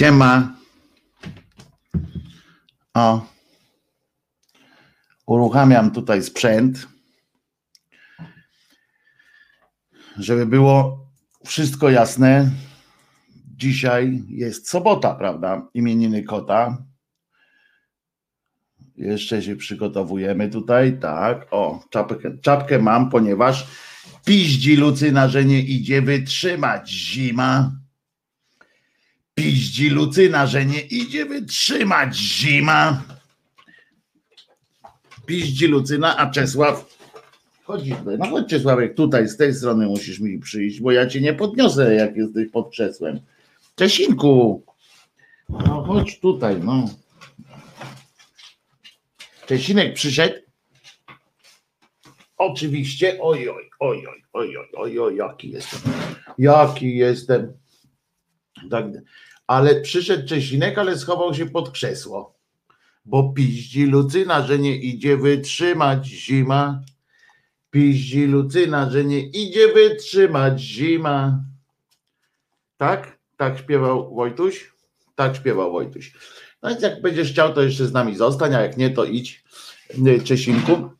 Siema. O. Uruchamiam tutaj sprzęt, żeby było wszystko jasne. Dzisiaj jest sobota, prawda? Imieniny kota. Jeszcze się przygotowujemy tutaj, tak. O, czapkę, czapkę mam, ponieważ piździ Lucyna, że nie idzie wytrzymać zima piździ Lucyna, że nie idzie wytrzymać zima. Piździ Lucyna, a Czesław chodzi tutaj. No chodź Czesławek, tutaj z tej strony musisz mi przyjść, bo ja cię nie podniosę, jak jesteś pod krzesłem. Czesinku, no chodź tutaj, no. Czesinek przyszedł. Oczywiście, oj, oj, oj, oj, oj, oj, oj, jaki jestem, jaki jestem. Tak, ale przyszedł Czesinek, ale schował się pod krzesło. Bo piździ Lucyna, że nie idzie wytrzymać zima. Piździ Lucyna, że nie idzie wytrzymać zima. Tak? Tak śpiewał Wojtuś? Tak śpiewał Wojtuś. No więc jak będziesz chciał, to jeszcze z nami zostań, a jak nie, to idź Czesinku.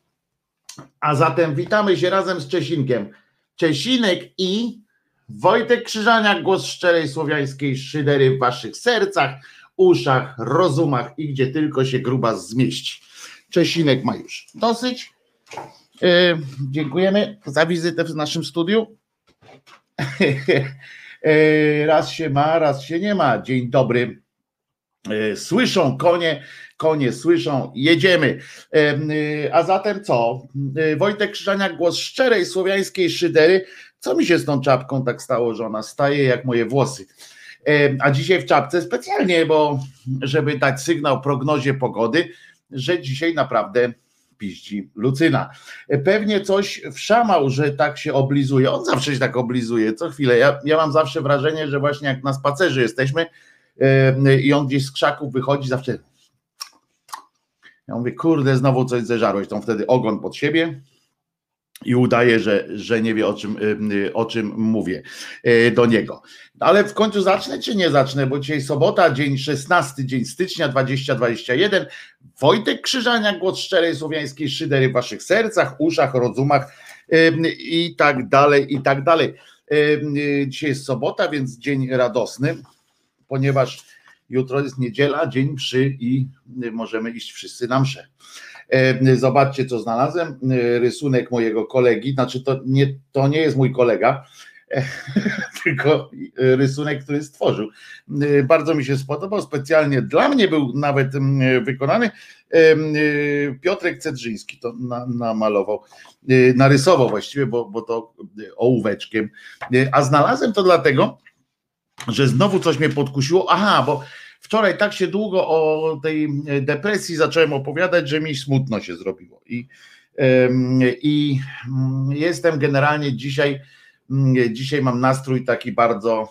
A zatem witamy się razem z Czesinkiem. Czesinek i Wojtek Krzyżaniak, głos szczerej słowiańskiej szydery w waszych sercach, uszach, rozumach i gdzie tylko się gruba zmieści. Czesinek ma już dosyć. Yy, dziękujemy za wizytę w naszym studiu. yy, raz się ma, raz się nie ma. Dzień dobry. Yy, słyszą konie, konie słyszą, jedziemy. A zatem co? Wojtek Krzyżaniak, głos szczerej słowiańskiej szydery. Co mi się z tą czapką tak stało, że ona staje jak moje włosy? A dzisiaj w czapce specjalnie, bo żeby dać sygnał prognozie pogody, że dzisiaj naprawdę piździ Lucyna. Pewnie coś wszamał, że tak się oblizuje. On zawsze się tak oblizuje, co chwilę. Ja, ja mam zawsze wrażenie, że właśnie jak na spacerze jesteśmy i on gdzieś z krzaków wychodzi, zawsze ja mówię, kurde, znowu coś zeżarłeś, tą wtedy ogon pod siebie i udaje, że, że nie wie o czym, o czym mówię do niego. Ale w końcu zacznę czy nie zacznę, bo dzisiaj sobota, dzień 16, dzień stycznia 2021. Wojtek Krzyżania, głos szczerej słowiańskiej szydery w waszych sercach, uszach, rozumach i tak dalej, i tak dalej. Dzisiaj jest sobota, więc dzień radosny, ponieważ jutro jest niedziela, dzień mszy i możemy iść wszyscy na mszę. Zobaczcie, co znalazłem. Rysunek mojego kolegi, znaczy to nie, to nie jest mój kolega, tylko rysunek, który stworzył. Bardzo mi się spodobał, specjalnie dla mnie był nawet wykonany. Piotrek Cedrzyński to namalował, narysował właściwie, bo, bo to ołóweczkiem. A znalazłem to dlatego, że znowu coś mnie podkusiło. Aha, bo wczoraj tak się długo o tej depresji zacząłem opowiadać, że mi smutno się zrobiło. I, i jestem generalnie dzisiaj, dzisiaj mam nastrój taki bardzo.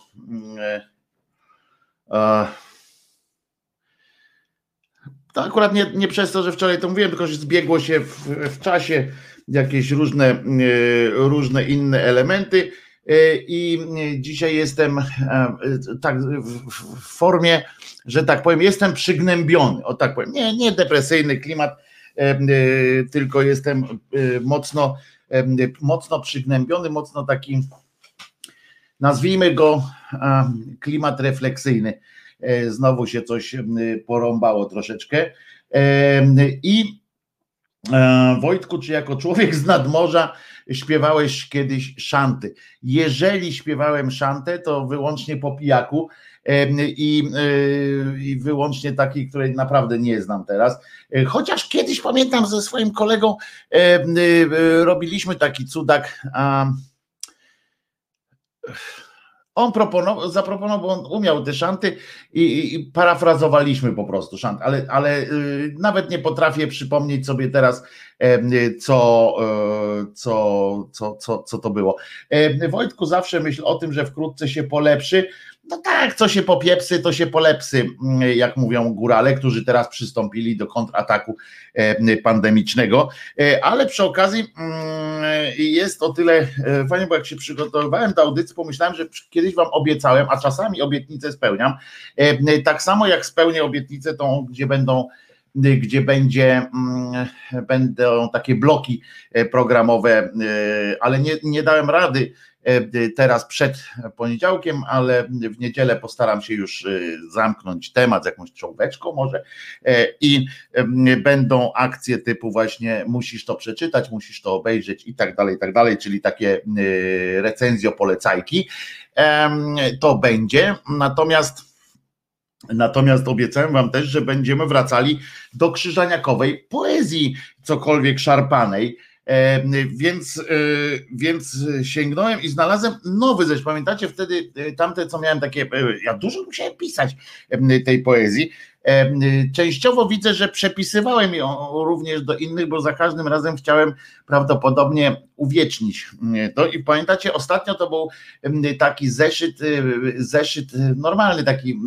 To akurat nie, nie przez to, że wczoraj to mówiłem, tylko że zbiegło się w, w czasie jakieś różne, różne inne elementy i dzisiaj jestem tak w formie, że tak powiem, jestem przygnębiony, o tak powiem, nie, nie depresyjny klimat, tylko jestem mocno, mocno przygnębiony, mocno taki, nazwijmy go klimat refleksyjny. Znowu się coś porąbało troszeczkę. I Wojtku, czy jako człowiek z nadmorza śpiewałeś kiedyś szanty? Jeżeli śpiewałem szantę, to wyłącznie po pijaku i, i wyłącznie takiej, której naprawdę nie znam teraz. Chociaż kiedyś pamiętam ze swoim kolegą robiliśmy taki cudak. On proponował, zaproponował, bo on umiał te szanty i, i parafrazowaliśmy po prostu szant, ale, ale y, nawet nie potrafię przypomnieć sobie teraz, co, y, co, co, co, co to było. Wojtku, zawsze myśl o tym, że wkrótce się polepszy. No tak, co się popiepsy, to się polepsy, mm, jak mówią górale, którzy teraz przystąpili do kontrataku e, pandemicznego. E, ale przy okazji mm, jest o tyle e, fajnie, bo jak się przygotowywałem do audycji, pomyślałem, że kiedyś wam obiecałem, a czasami obietnicę spełniam. Tak samo jak spełnię obietnicę tą, gdzie będą gdzie będzie, mm, będą takie bloki programowe, ale nie, nie dałem rady E, teraz przed poniedziałkiem, ale w niedzielę postaram się już e, zamknąć temat z jakąś czołóweczką może e, i będą akcje typu właśnie musisz to przeczytać, musisz to obejrzeć i tak dalej, i tak dalej, czyli takie recenzjo polecajki. To będzie, natomiast Natomiast obiecałem Wam też, że będziemy wracali do krzyżaniakowej poezji, cokolwiek szarpanej. E, więc, e, więc sięgnąłem i znalazłem nowy zresztą. Pamiętacie wtedy e, tamte, co miałem takie, ja dużo musiałem pisać tej poezji. Częściowo widzę, że przepisywałem ją również do innych, bo za każdym razem chciałem prawdopodobnie uwiecznić to. I pamiętacie, ostatnio to był taki zeszyt, zeszyt normalny, taki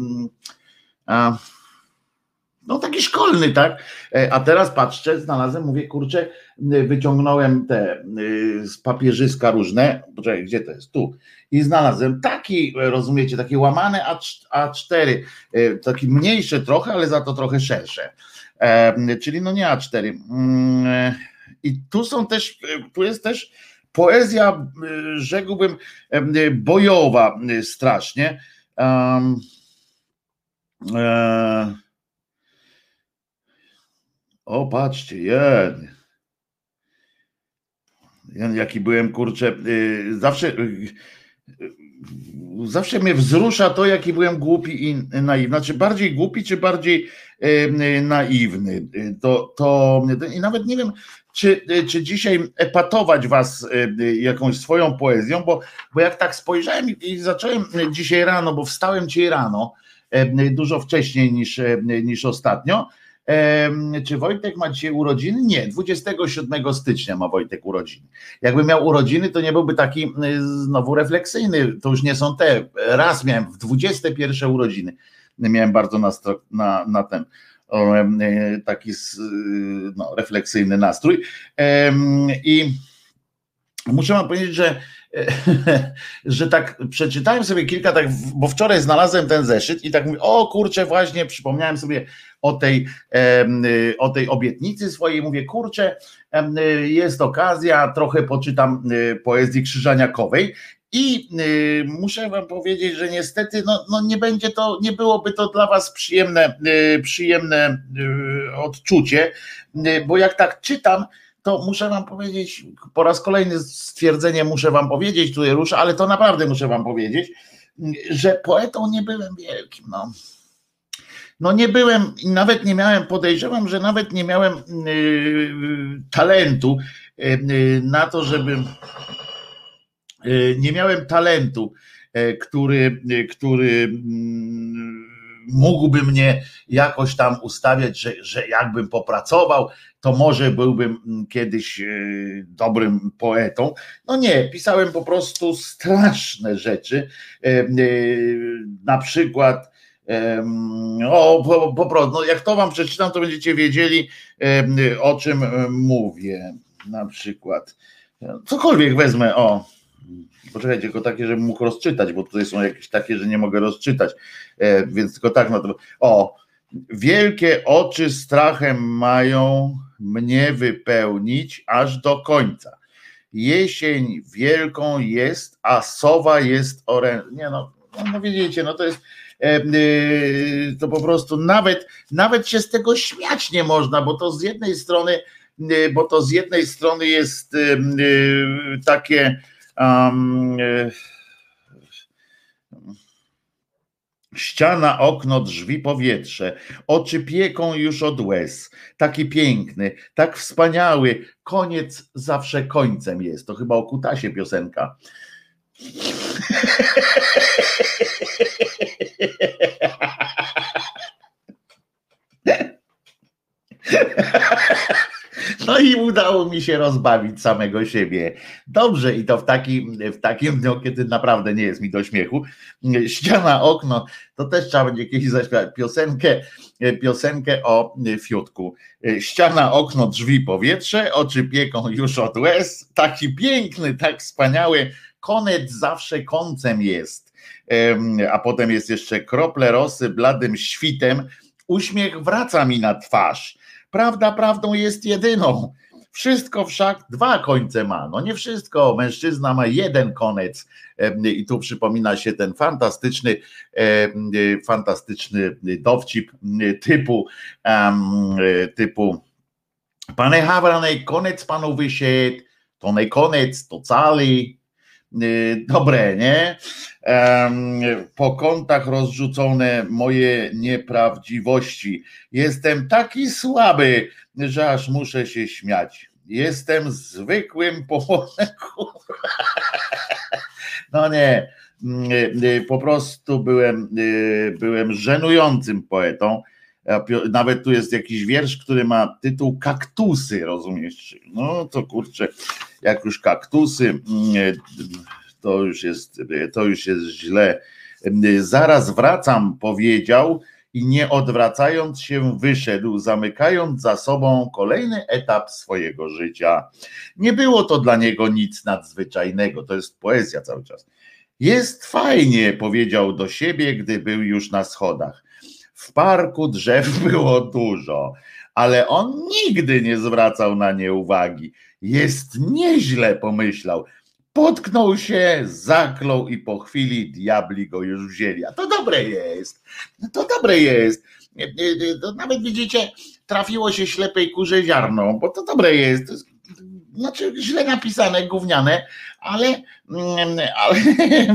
no taki szkolny, tak? E, a teraz patrzcie, znalazłem, mówię, kurczę, wyciągnąłem te z papierzyska różne, poczekaj, gdzie to jest? Tu. I znalazłem taki, rozumiecie, takie łamane A4, e, taki mniejsze trochę, ale za to trochę szersze. E, czyli no nie A4. Mm, I tu są też, tu jest też poezja, rzekłbym, bojowa strasznie. Um, o, patrzcie, jeden. Jaki byłem, kurczę, y, zawsze y, zawsze mnie wzrusza to, jaki byłem głupi i naiwny. Znaczy bardziej głupi, czy bardziej y, naiwny. To, to i nawet nie wiem, czy, czy dzisiaj epatować was jakąś swoją poezją, bo, bo jak tak spojrzałem i zacząłem dzisiaj rano, bo wstałem dzisiaj rano, dużo wcześniej niż, niż ostatnio, czy Wojtek ma dzisiaj urodziny? Nie, 27 stycznia ma Wojtek urodziny. Jakby miał urodziny, to nie byłby taki znowu refleksyjny. To już nie są te. Raz miałem w 21 urodziny. Miałem bardzo na, na, na ten taki no, refleksyjny nastrój. I muszę wam powiedzieć, że że tak przeczytałem sobie kilka, tak, bo wczoraj znalazłem ten zeszyt i tak mówię, o kurczę, właśnie przypomniałem sobie o tej, o tej obietnicy swojej, mówię, kurczę, jest okazja, trochę poczytam y, poezji krzyżaniakowej i y, muszę wam powiedzieć, że niestety no, no nie będzie to, nie byłoby to dla was przyjemne, y, przyjemne odczucie, bo jak tak czytam, to muszę wam powiedzieć, po raz kolejny stwierdzenie muszę wam powiedzieć, tutaj ruszę, ale to naprawdę muszę wam powiedzieć, że poetą nie byłem wielkim. No. No nie byłem, nawet nie miałem, podejrzewam, że nawet nie miałem yy, talentu yy, na to, żeby nie miałem talentu, y, który, y, który mm, mógłby mnie jakoś tam ustawiać, że, że jakbym popracował, to może byłbym mm, kiedyś dobrym poetą. No nie, pisałem po prostu straszne rzeczy. Na przykład o, po, po prostu, no jak to wam przeczytam, to będziecie wiedzieli, o czym mówię. Na przykład. Cokolwiek wezmę, o. Poczekajcie, tylko takie, żebym mógł rozczytać, bo tutaj są jakieś takie, że nie mogę rozczytać. Więc tylko tak, no to. O, wielkie oczy strachem mają mnie wypełnić aż do końca. Jesień wielką jest, a sowa jest orężna. Nie no, no widzicie, no to jest e, e, to po prostu nawet, nawet się z tego śmiać nie można, bo to z jednej strony, e, bo to z jednej strony jest takie um, Ściana, okno, drzwi, powietrze, oczy pieką już od łez. Taki piękny, tak wspaniały, koniec zawsze końcem jest. To chyba o kutasie piosenka. No i udało mi się rozbawić samego siebie. Dobrze i to w takim, w takim dniu, kiedy naprawdę nie jest mi do śmiechu. Ściana, okno, to też trzeba będzie kiedyś zaśpiewać piosenkę, piosenkę o fiutku. Ściana, okno, drzwi, powietrze, oczy pieką już od łez. Taki piękny, tak wspaniały, konet zawsze końcem jest. A potem jest jeszcze krople rosy bladym świtem. Uśmiech wraca mi na twarz Prawda prawdą jest jedyną. Wszystko wszak dwa końce ma. No nie wszystko. Mężczyzna ma jeden koniec. I tu przypomina się ten fantastyczny, fantastyczny dowcip typu, typu Pane Hawranej, koniec panu wysiedł, to nie koniec, to cały. Dobre, nie? Po kątach rozrzucone moje nieprawdziwości. Jestem taki słaby, że aż muszę się śmiać. Jestem zwykłym pochodem. No nie, po prostu byłem, byłem żenującym poetą. Nawet tu jest jakiś wiersz, który ma tytuł Kaktusy, rozumiesz? No to kurczę, jak już kaktusy to już jest, to już jest źle. Zaraz wracam, powiedział i nie odwracając się wyszedł, zamykając za sobą kolejny etap swojego życia. Nie było to dla niego nic nadzwyczajnego, to jest poezja cały czas. Jest fajnie, powiedział do siebie, gdy był już na schodach. W parku drzew było dużo, ale on nigdy nie zwracał na nie uwagi. Jest nieźle, pomyślał potknął się, zaklął i po chwili diabli go już wzięli. A to dobre jest. To dobre jest. Nawet widzicie, trafiło się ślepej kurze ziarno, bo to dobre jest znaczy źle napisane, gówniane, ale, mm, ale,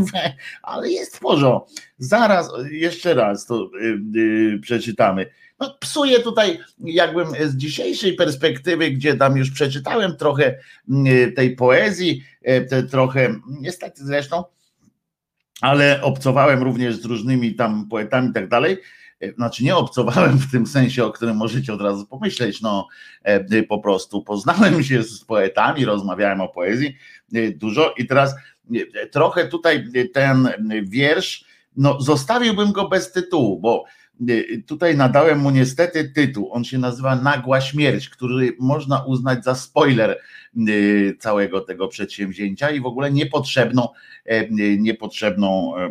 ale jest w porządku. Zaraz, jeszcze raz to yy, przeczytamy no, psuje tutaj, jakbym z dzisiejszej perspektywy, gdzie tam już przeczytałem trochę mm, tej poezji, e, trochę, niestety zresztą, ale obcowałem również z różnymi tam poetami i tak dalej. E, znaczy nie obcowałem w tym sensie, o którym możecie od razu pomyśleć, no e, po prostu poznałem się z poetami, rozmawiałem o poezji dużo. I teraz trochę tutaj ten wiersz, no zostawiłbym go bez tytułu, bo Y, tutaj nadałem mu niestety tytuł. On się nazywa Nagła Śmierć, który można uznać za spoiler y, całego tego przedsięwzięcia i w ogóle niepotrzebną, e, y, niepotrzebną e,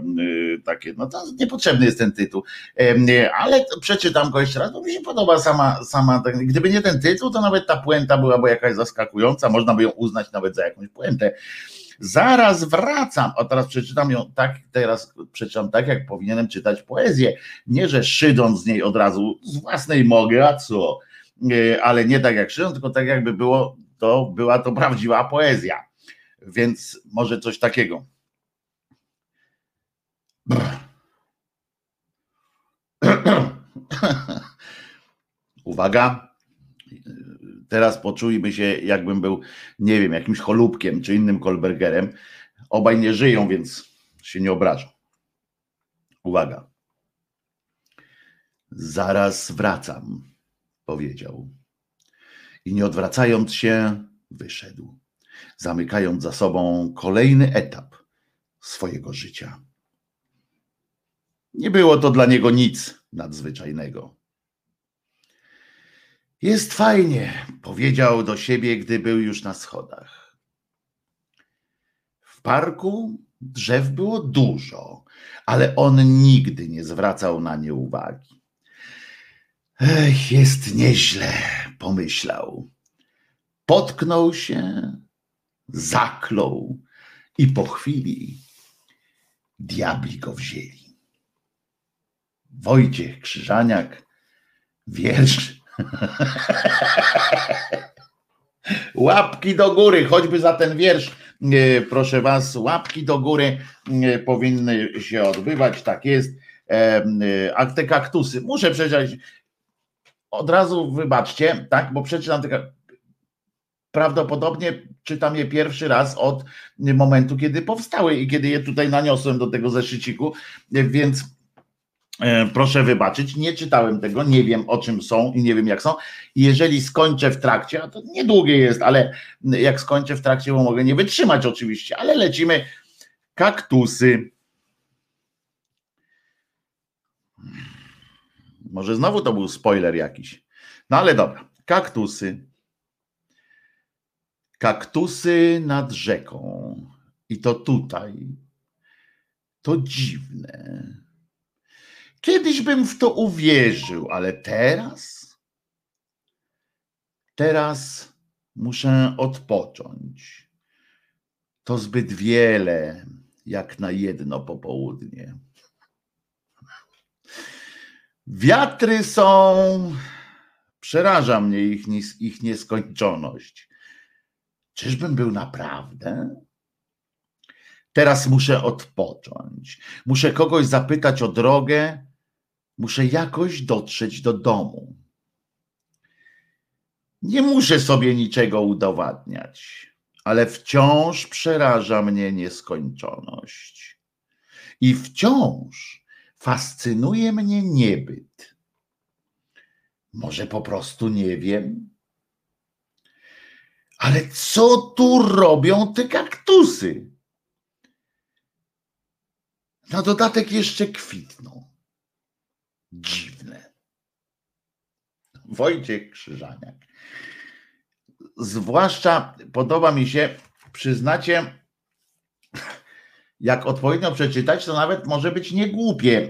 takie, no to niepotrzebny jest ten tytuł, e, ale przeczytam go jeszcze raz, bo mi się podoba sama, sama gdyby nie ten tytuł, to nawet ta puenta byłaby jakaś zaskakująca, można by ją uznać nawet za jakąś puentę Zaraz wracam. O teraz przeczytam ją tak, teraz przeczytam tak, jak powinienem czytać poezję. Nie, że szydząc z niej od razu z własnej mogę, a co? E, ale nie tak jak szydząc, tylko tak jakby było, to była to prawdziwa poezja. Więc może coś takiego. Uwaga, Teraz poczujmy się, jakbym był, nie wiem, jakimś cholubkiem czy innym Kolbergerem. Obaj nie żyją, więc się nie obrażą. Uwaga. Zaraz wracam, powiedział. I nie odwracając się, wyszedł, zamykając za sobą kolejny etap swojego życia. Nie było to dla niego nic nadzwyczajnego. Jest fajnie, powiedział do siebie, gdy był już na schodach. W parku drzew było dużo, ale on nigdy nie zwracał na nie uwagi. Ech, jest nieźle, pomyślał. Potknął się, zaklął i po chwili diabli go wzięli. Wojciech Krzyżaniak, wiersz Łapki do góry, choćby za ten wiersz, proszę Was, łapki do góry powinny się odbywać, tak jest. A te kaktusy, muszę przeczytać, od razu wybaczcie, tak, bo przeczytam te prawdopodobnie czytam je pierwszy raz od momentu, kiedy powstały i kiedy je tutaj naniosłem do tego zeszyciku, więc Proszę wybaczyć, nie czytałem tego, nie wiem o czym są i nie wiem jak są. Jeżeli skończę w trakcie, a to niedługie jest, ale jak skończę w trakcie, bo mogę nie wytrzymać oczywiście, ale lecimy. Kaktusy. Może znowu to był spoiler jakiś. No ale dobra. Kaktusy. Kaktusy nad rzeką. I to tutaj. To dziwne. Kiedyś bym w to uwierzył, ale teraz? Teraz muszę odpocząć. To zbyt wiele, jak na jedno popołudnie. Wiatry są. Przeraża mnie ich, ich nieskończoność. Czyżbym był naprawdę? Teraz muszę odpocząć. Muszę kogoś zapytać o drogę. Muszę jakoś dotrzeć do domu. Nie muszę sobie niczego udowadniać, ale wciąż przeraża mnie nieskończoność. I wciąż fascynuje mnie niebyt. Może po prostu nie wiem. Ale co tu robią te kaktusy? Na dodatek jeszcze kwitną. Dziwne. Wojciech Krzyżaniak. Zwłaszcza podoba mi się, przyznacie, jak odpowiednio przeczytać, to nawet może być niegłupie.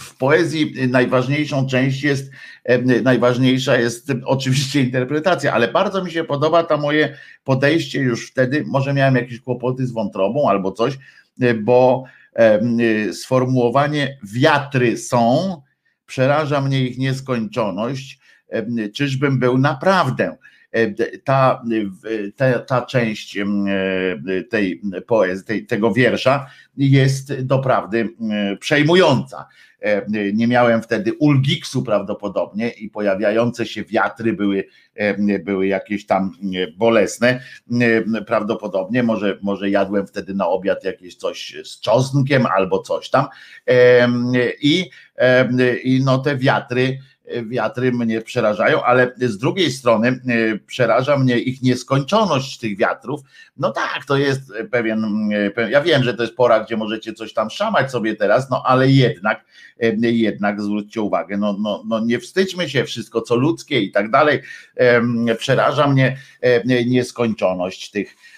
W poezji najważniejszą część jest, najważniejsza jest oczywiście interpretacja, ale bardzo mi się podoba to moje podejście już wtedy, może miałem jakieś kłopoty z wątrobą albo coś, bo sformułowanie wiatry są, przeraża mnie ich nieskończoność, czyżbym był naprawdę ta, ta, ta część tej poezji, tej, tego wiersza jest doprawdy przejmująca. Nie miałem wtedy ulgiksu prawdopodobnie i pojawiające się wiatry były, były jakieś tam bolesne. Prawdopodobnie może, może jadłem wtedy na obiad jakieś coś z czosnkiem albo coś tam. I, i no te wiatry wiatry mnie przerażają, ale z drugiej strony e, przeraża mnie ich nieskończoność tych wiatrów. No tak, to jest pewien, e, ja wiem, że to jest pora, gdzie możecie coś tam szamać sobie teraz, no ale jednak, e, jednak zwróćcie uwagę, no, no, no nie wstydźmy się, wszystko co ludzkie i tak dalej. Przeraża mnie nieskończoność tych E,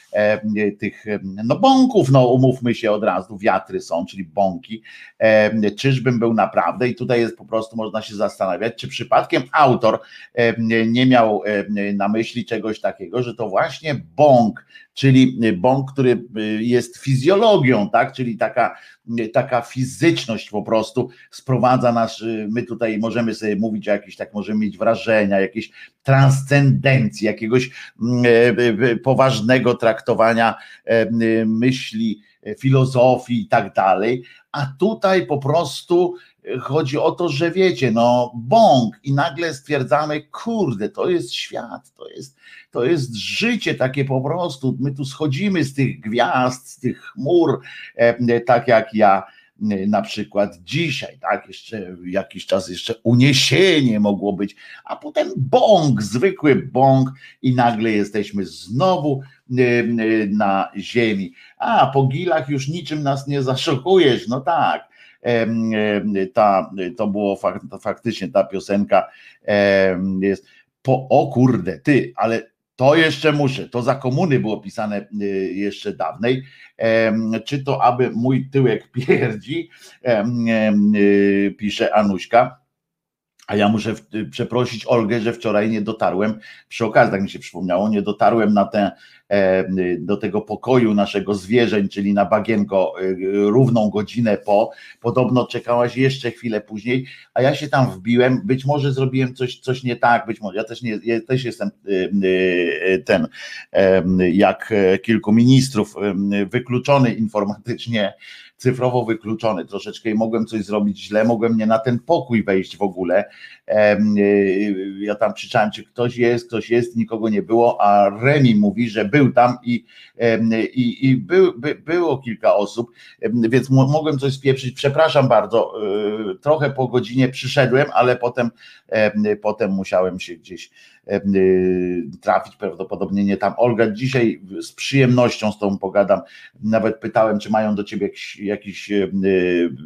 tych no bąków, no umówmy się od razu, wiatry są, czyli bąki, e, czyżbym był naprawdę? I tutaj jest po prostu można się zastanawiać, czy przypadkiem autor nie miał na myśli czegoś takiego, że to właśnie bąk, czyli bąk, który jest fizjologią, tak, czyli taka, taka fizyczność po prostu sprowadza nas, my tutaj możemy sobie mówić o jakichś, tak możemy mieć wrażenia, jakiejś transcendencji, jakiegoś poważnego traktowania myśli, filozofii i tak dalej, a tutaj po prostu chodzi o to, że wiecie, no bąk i nagle stwierdzamy, kurde, to jest świat, to jest, to jest życie takie po prostu, my tu schodzimy z tych gwiazd, z tych chmur, tak jak ja na przykład dzisiaj, tak, jeszcze jakiś czas jeszcze uniesienie mogło być, a potem bąk, zwykły bąk i nagle jesteśmy znowu na ziemi. A po gilach już niczym nas nie zaszokujesz, no tak, ta, to było faktycznie ta piosenka jest po, o kurde, ty, ale to jeszcze muszę, to za komuny było pisane y, jeszcze dawnej, czy to aby mój tyłek pierdzi, y, pisze Anuśka, a ja muszę przeprosić Olgę, że wczoraj nie dotarłem, przy okazji tak mi się przypomniało, nie dotarłem na tę E, do tego pokoju naszego zwierzeń, czyli na bagienko e, równą godzinę po. Podobno czekałaś jeszcze chwilę później, a ja się tam wbiłem. Być może zrobiłem coś, coś nie tak, być może ja też, nie, ja też jestem e, ten, jak kilku ministrów, wykluczony informatycznie cyfrowo wykluczony troszeczkę i mogłem coś zrobić źle, mogłem nie na ten pokój wejść w ogóle. Ja tam krzyczałem, czy ktoś jest, ktoś jest, nikogo nie było, a Remi mówi, że był tam i, i, i był, by, było kilka osób, więc mogłem coś spieprzyć. Przepraszam bardzo, trochę po godzinie przyszedłem, ale potem, potem musiałem się gdzieś trafić, prawdopodobnie nie tam. Olga, dzisiaj z przyjemnością z tą pogadam. Nawet pytałem, czy mają do ciebie jakiś, jakiś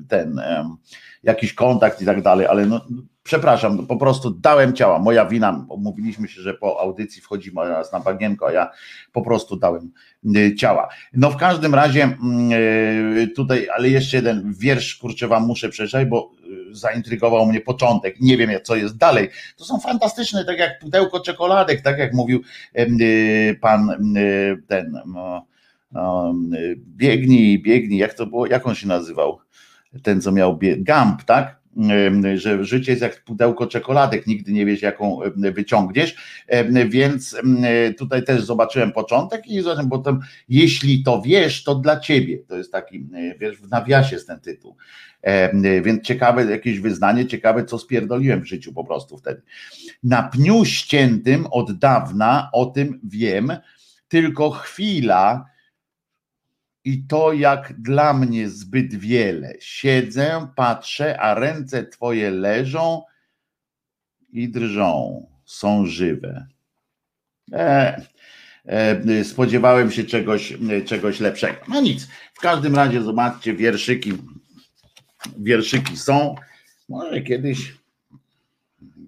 ten jakiś kontakt i tak dalej, ale no, przepraszam, po prostu dałem ciała, moja wina, mówiliśmy się, że po audycji wchodzimy raz na bagienko, a ja po prostu dałem y, ciała. No w każdym razie mm, y, tutaj, ale jeszcze jeden wiersz, kurczę wam muszę przeczytać, bo y, zaintrygował mnie początek, nie wiem co jest dalej. To są fantastyczne, tak jak pudełko czekoladek, tak jak mówił pan ten, no, no, biegnij, biegnij, jak to było, jak on się nazywał? Ten co miał Gamp, tak? że życie jest jak pudełko czekoladek, nigdy nie wiesz, jaką wyciągniesz, więc tutaj też zobaczyłem początek i zobaczyłem potem, jeśli to wiesz, to dla ciebie, to jest taki, wiesz, w nawiasie jest ten tytuł, więc ciekawe jakieś wyznanie, ciekawe co spierdoliłem w życiu po prostu wtedy. Na pniu ściętym od dawna o tym wiem, tylko chwila, i to jak dla mnie zbyt wiele. Siedzę, patrzę, a ręce twoje leżą i drżą, są żywe. E, e, spodziewałem się czegoś, czegoś lepszego. No nic, w każdym razie zobaczcie, wierszyki, wierszyki są. Może kiedyś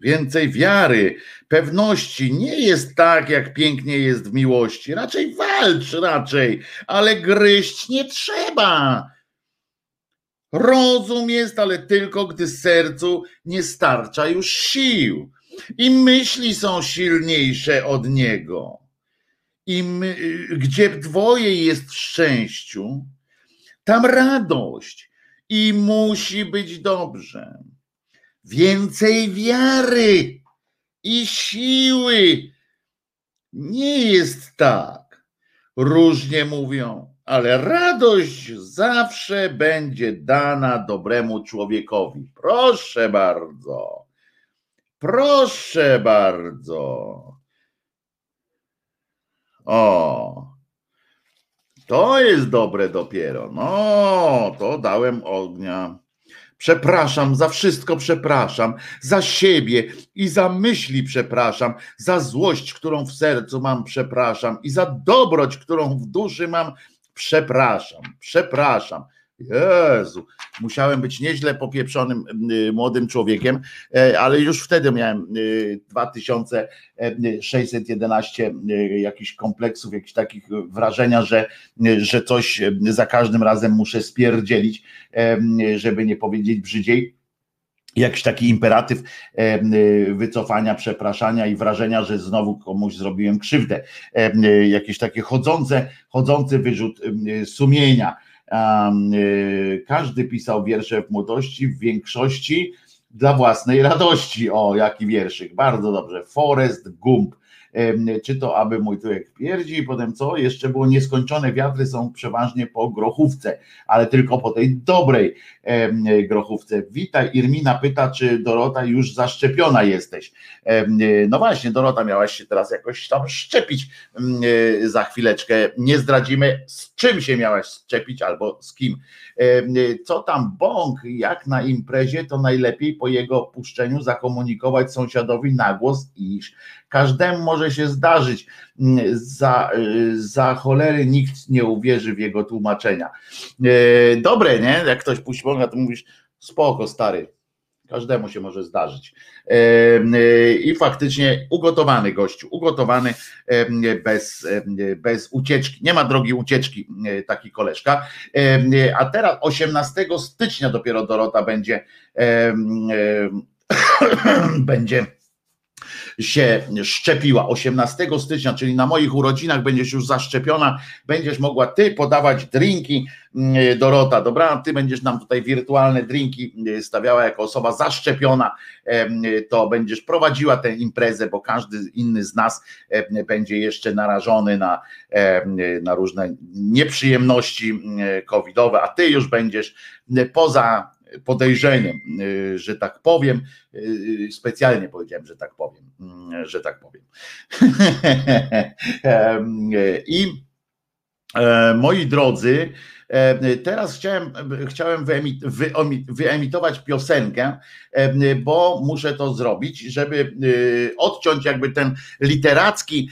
więcej wiary, pewności. Nie jest tak, jak pięknie jest w miłości. Raczej walcz, raczej, ale gryźć nie trzeba. Rozum jest, ale tylko gdy sercu nie starcza już sił. I myśli są silniejsze od niego. I my, gdzie dwoje jest w szczęściu, tam radość. I musi być dobrze więcej wiary i siły. Nie jest tak. Różnie mówią, ale radość zawsze będzie dana dobremu człowiekowi. Proszę bardzo. Proszę bardzo. O. To jest dobre dopiero. No, to dałem ognia. Przepraszam, za wszystko przepraszam, za siebie i za myśli przepraszam, za złość, którą w sercu mam, przepraszam i za dobroć, którą w duszy mam, przepraszam, przepraszam. Jezu, musiałem być nieźle popieprzonym y, młodym człowiekiem, e, ale już wtedy miałem 2611 y, y, jakichś kompleksów, jakichś takich wrażenia, że, że coś za każdym razem muszę spierdzielić, żeby nie powiedzieć brzydziej jakiś taki imperatyw wycofania, przepraszania i wrażenia, że znowu komuś zrobiłem krzywdę. Jakieś takie chodzące, chodzący wyrzut sumienia. Y, każdy pisał wiersze w młodości, w większości dla własnej radości. O, jaki wierszyk, bardzo dobrze. Forest Gump czy to aby mój tyłek pierdzi i potem co? Jeszcze było nieskończone wiatry są przeważnie po grochówce, ale tylko po tej dobrej grochówce. Witaj, Irmina pyta, czy Dorota już zaszczepiona jesteś. No właśnie, Dorota miałaś się teraz jakoś tam szczepić za chwileczkę. Nie zdradzimy, z czym się miałaś szczepić albo z kim. Co tam bąk, jak na imprezie, to najlepiej po jego puszczeniu zakomunikować sąsiadowi na głos, iż Każdemu może się zdarzyć. Za, za cholery nikt nie uwierzy w jego tłumaczenia. E, dobre, nie? Jak ktoś puści to mówisz, spoko, stary. Każdemu się może zdarzyć. E, I faktycznie ugotowany gościu, ugotowany bez, bez ucieczki. Nie ma drogi ucieczki taki koleżka. A teraz 18 stycznia dopiero Dorota będzie będzie się szczepiła. 18 stycznia, czyli na moich urodzinach będziesz już zaszczepiona, będziesz mogła ty podawać drinki, mm, Dorota, dobra, ty będziesz nam tutaj wirtualne drinki stawiała jako osoba zaszczepiona, to będziesz prowadziła tę imprezę, bo każdy inny z nas będzie jeszcze narażony na, na różne nieprzyjemności covidowe, a ty już będziesz poza podejrzeniem, y, że tak powiem, y, specjalnie powiedziałem, że tak powiem, y, że tak powiem. I e, moi drodzy, e, Teraz chciałem, chciałem wyemitować piosenkę, e, bo muszę to zrobić, żeby odciąć jakby ten literacki,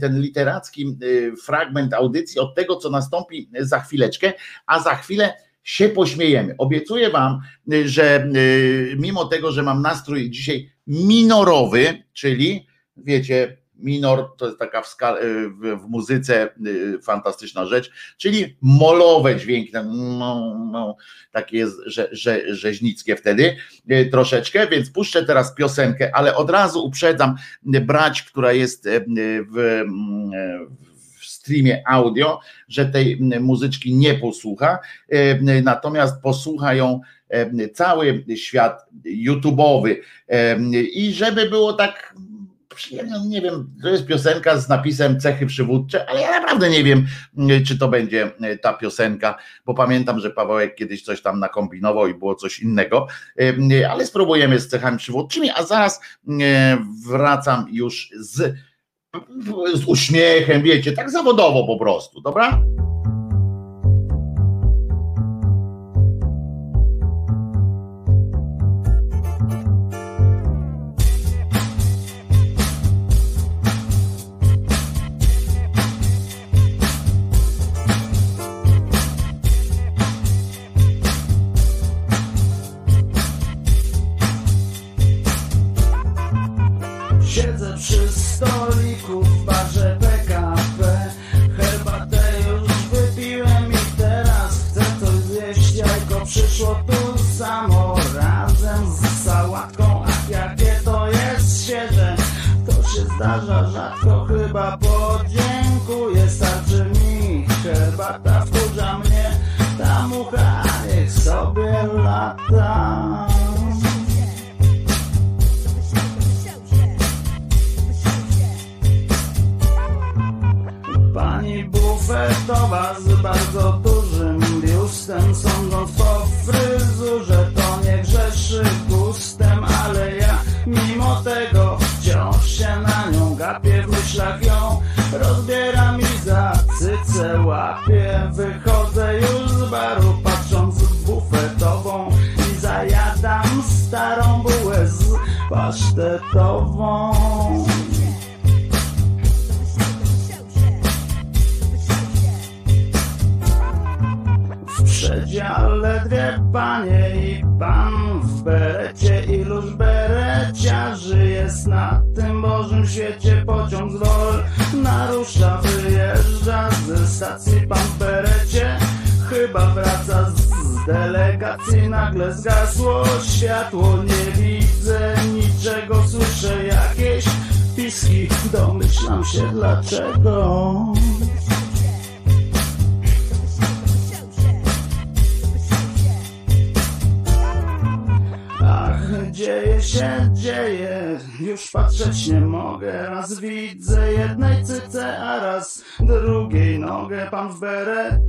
ten literacki fragment audycji od tego, co nastąpi za chwileczkę, a za chwilę się pośmiejemy. Obiecuję Wam, y, że y, mimo tego, że mam nastrój dzisiaj minorowy, czyli wiecie, minor to jest taka w, y, w, muzyce fantastyczna rzecz, czyli molowe dźwięki, takie jest że, że, rzeźnickie wtedy troszeczkę, więc puszczę teraz piosenkę, ale od razu uprzedzam brać, która jest w, w streamie audio, że tej muzyczki nie posłucha, e, natomiast posłucha ją e, cały świat YouTube'owy. E, I żeby było tak nie wiem, to jest piosenka z napisem cechy przywódcze, ale ja naprawdę nie wiem, czy to będzie ta piosenka, bo pamiętam, że Pawełek kiedyś coś tam nakombinował i było coś innego, ale spróbujemy z cechami przywódczymi, a zaraz wracam już z z uśmiechem, wiecie, tak zawodowo po prostu, dobra?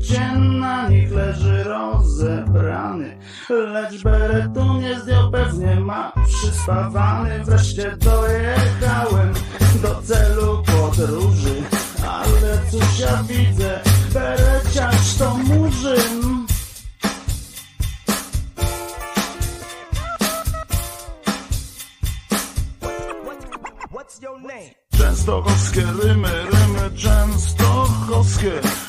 Cien na nich leży rozebrany. Lecz beretu nie zdjął, pewnie ma przyspawany Wreszcie dojechałem do celu podróży. Ale cóż ja widzę, bereciarz to murzyn. Częstochowskie rymy, rymy częstochowskie.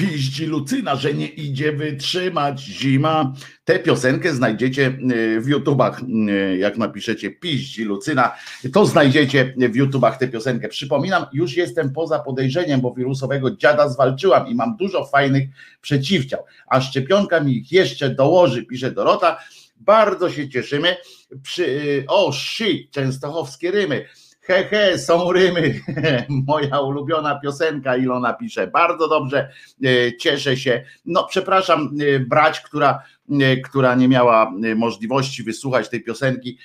piździ Lucyna, że nie idzie wytrzymać zima. Tę piosenkę znajdziecie e, w YouTubach, e, jak napiszecie piździ Lucyna, to znajdziecie w YouTubach tę piosenkę. Przypominam, już jestem poza podejrzeniem, bo wirusowego dziada zwalczyłam i mam dużo fajnych przeciwciał, a szczepionka mi ich jeszcze dołoży, pisze Dorota. Bardzo się cieszymy. Przy, e, o, shit, częstochowskie rymy He, he, są rymy. Moja ulubiona piosenka, Ilona pisze. Bardzo dobrze, e, cieszę się. No, przepraszam, e, brać, która, e, która nie miała możliwości wysłuchać tej piosenki,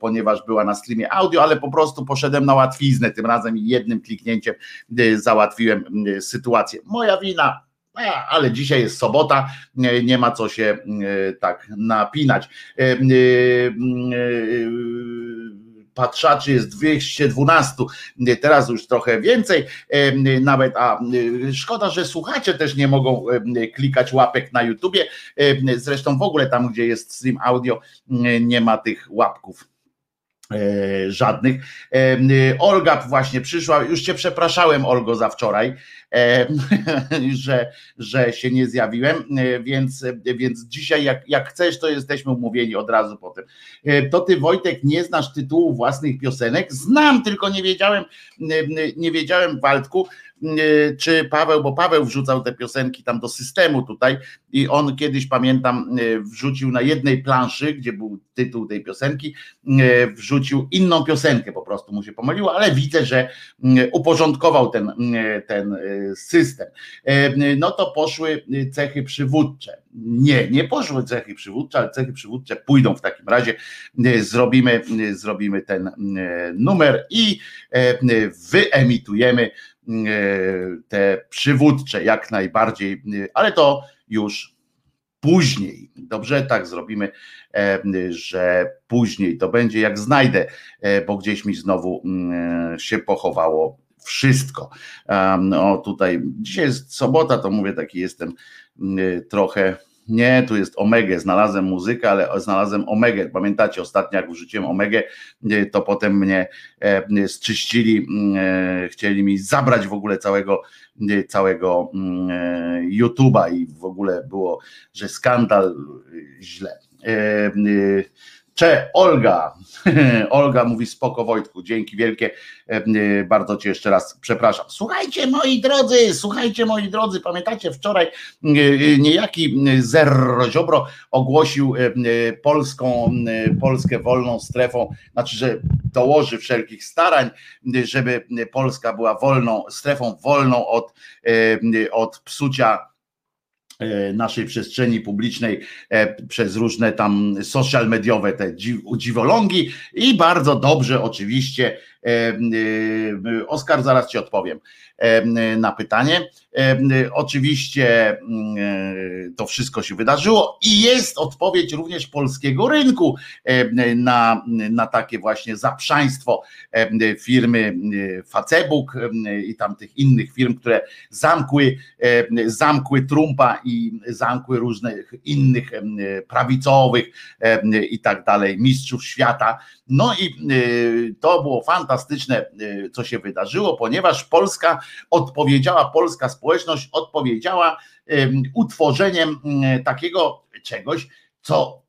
ponieważ była na streamie audio, ale po prostu poszedłem na łatwiznę tym razem jednym kliknięciem załatwiłem sytuację. Moja wina, ale dzisiaj jest sobota, nie ma co się tak napinać patrzaczy jest 212, teraz już trochę więcej nawet, a szkoda, że słuchacze też nie mogą klikać łapek na YouTubie, zresztą w ogóle tam, gdzie jest stream audio, nie ma tych łapków żadnych. E, Olga właśnie przyszła, już cię przepraszałem Olgo za wczoraj, e, że, że się nie zjawiłem, więc, więc dzisiaj jak, jak chcesz, to jesteśmy umówieni od razu potem. To ty Wojtek nie znasz tytułu własnych piosenek? Znam, tylko nie wiedziałem, nie wiedziałem Waldku, E, czy Paweł, bo Paweł wrzucał te piosenki tam do systemu tutaj i on kiedyś pamiętam e, wrzucił na jednej planszy, gdzie był tytuł tej piosenki, e, wrzucił inną piosenkę, po prostu mu się pomyliło, ale widzę, że uporządkował ten, ten system. No to poszły cechy przywódcze. Nie, nie poszły cechy przywódcze, ale cechy przywódcze pójdą w takim razie. Zrobimy, zrobimy ten numer i wyemitujemy te przywódcze jak najbardziej, e, ale to już później. Dobrze, tak zrobimy, e, że później to będzie jak znajdę, bo gdzieś mi znowu mm, się pochowało wszystko. No tutaj dzisiaj jest sobota, to mówię taki jestem mm, trochę nie, tu jest Omega. Znalazłem muzykę, ale znalazłem Omegę. Pamiętacie, ostatnio jak wrzuciłem Omegę, e, to potem mnie e, zczyścili, mm, e, chcieli mi zabrać w ogóle całego, całego mm, YouTube'a i w ogóle było, że skandal źle. Cze, Olga. Olga mówi spoko Wojtku, dzięki wielkie. E, bardzo cię jeszcze raz przepraszam. Słuchajcie moi drodzy, słuchajcie moi drodzy, pamiętacie wczoraj e, niejaki Zerro Ziobro ogłosił e, polską, Polskę wolną strefą, znaczy, że dołoży wszelkich starań, żeby Polska była wolną, strefą wolną od, od psucia E, naszej przestrzeni publicznej e, przez różne tam social mediowe te dziwolągi i bardzo dobrze oczywiście E, e, Oskar, zaraz Ci odpowiem e, na pytanie. Oczywiście to wszystko się wydarzyło i jest odpowiedź również polskiego rynku na, na takie właśnie zaprzaństwo firmy Facebook i tamtych innych firm, które zamkły, zamkły Trumpa i zamkły różnych innych prawicowych i tak dalej, mistrzów świata. No i to było fantastyczne fantastyczne, y, co się wydarzyło, ponieważ Polska odpowiedziała, polska społeczność odpowiedziała utworzeniem y, takiego czegoś, co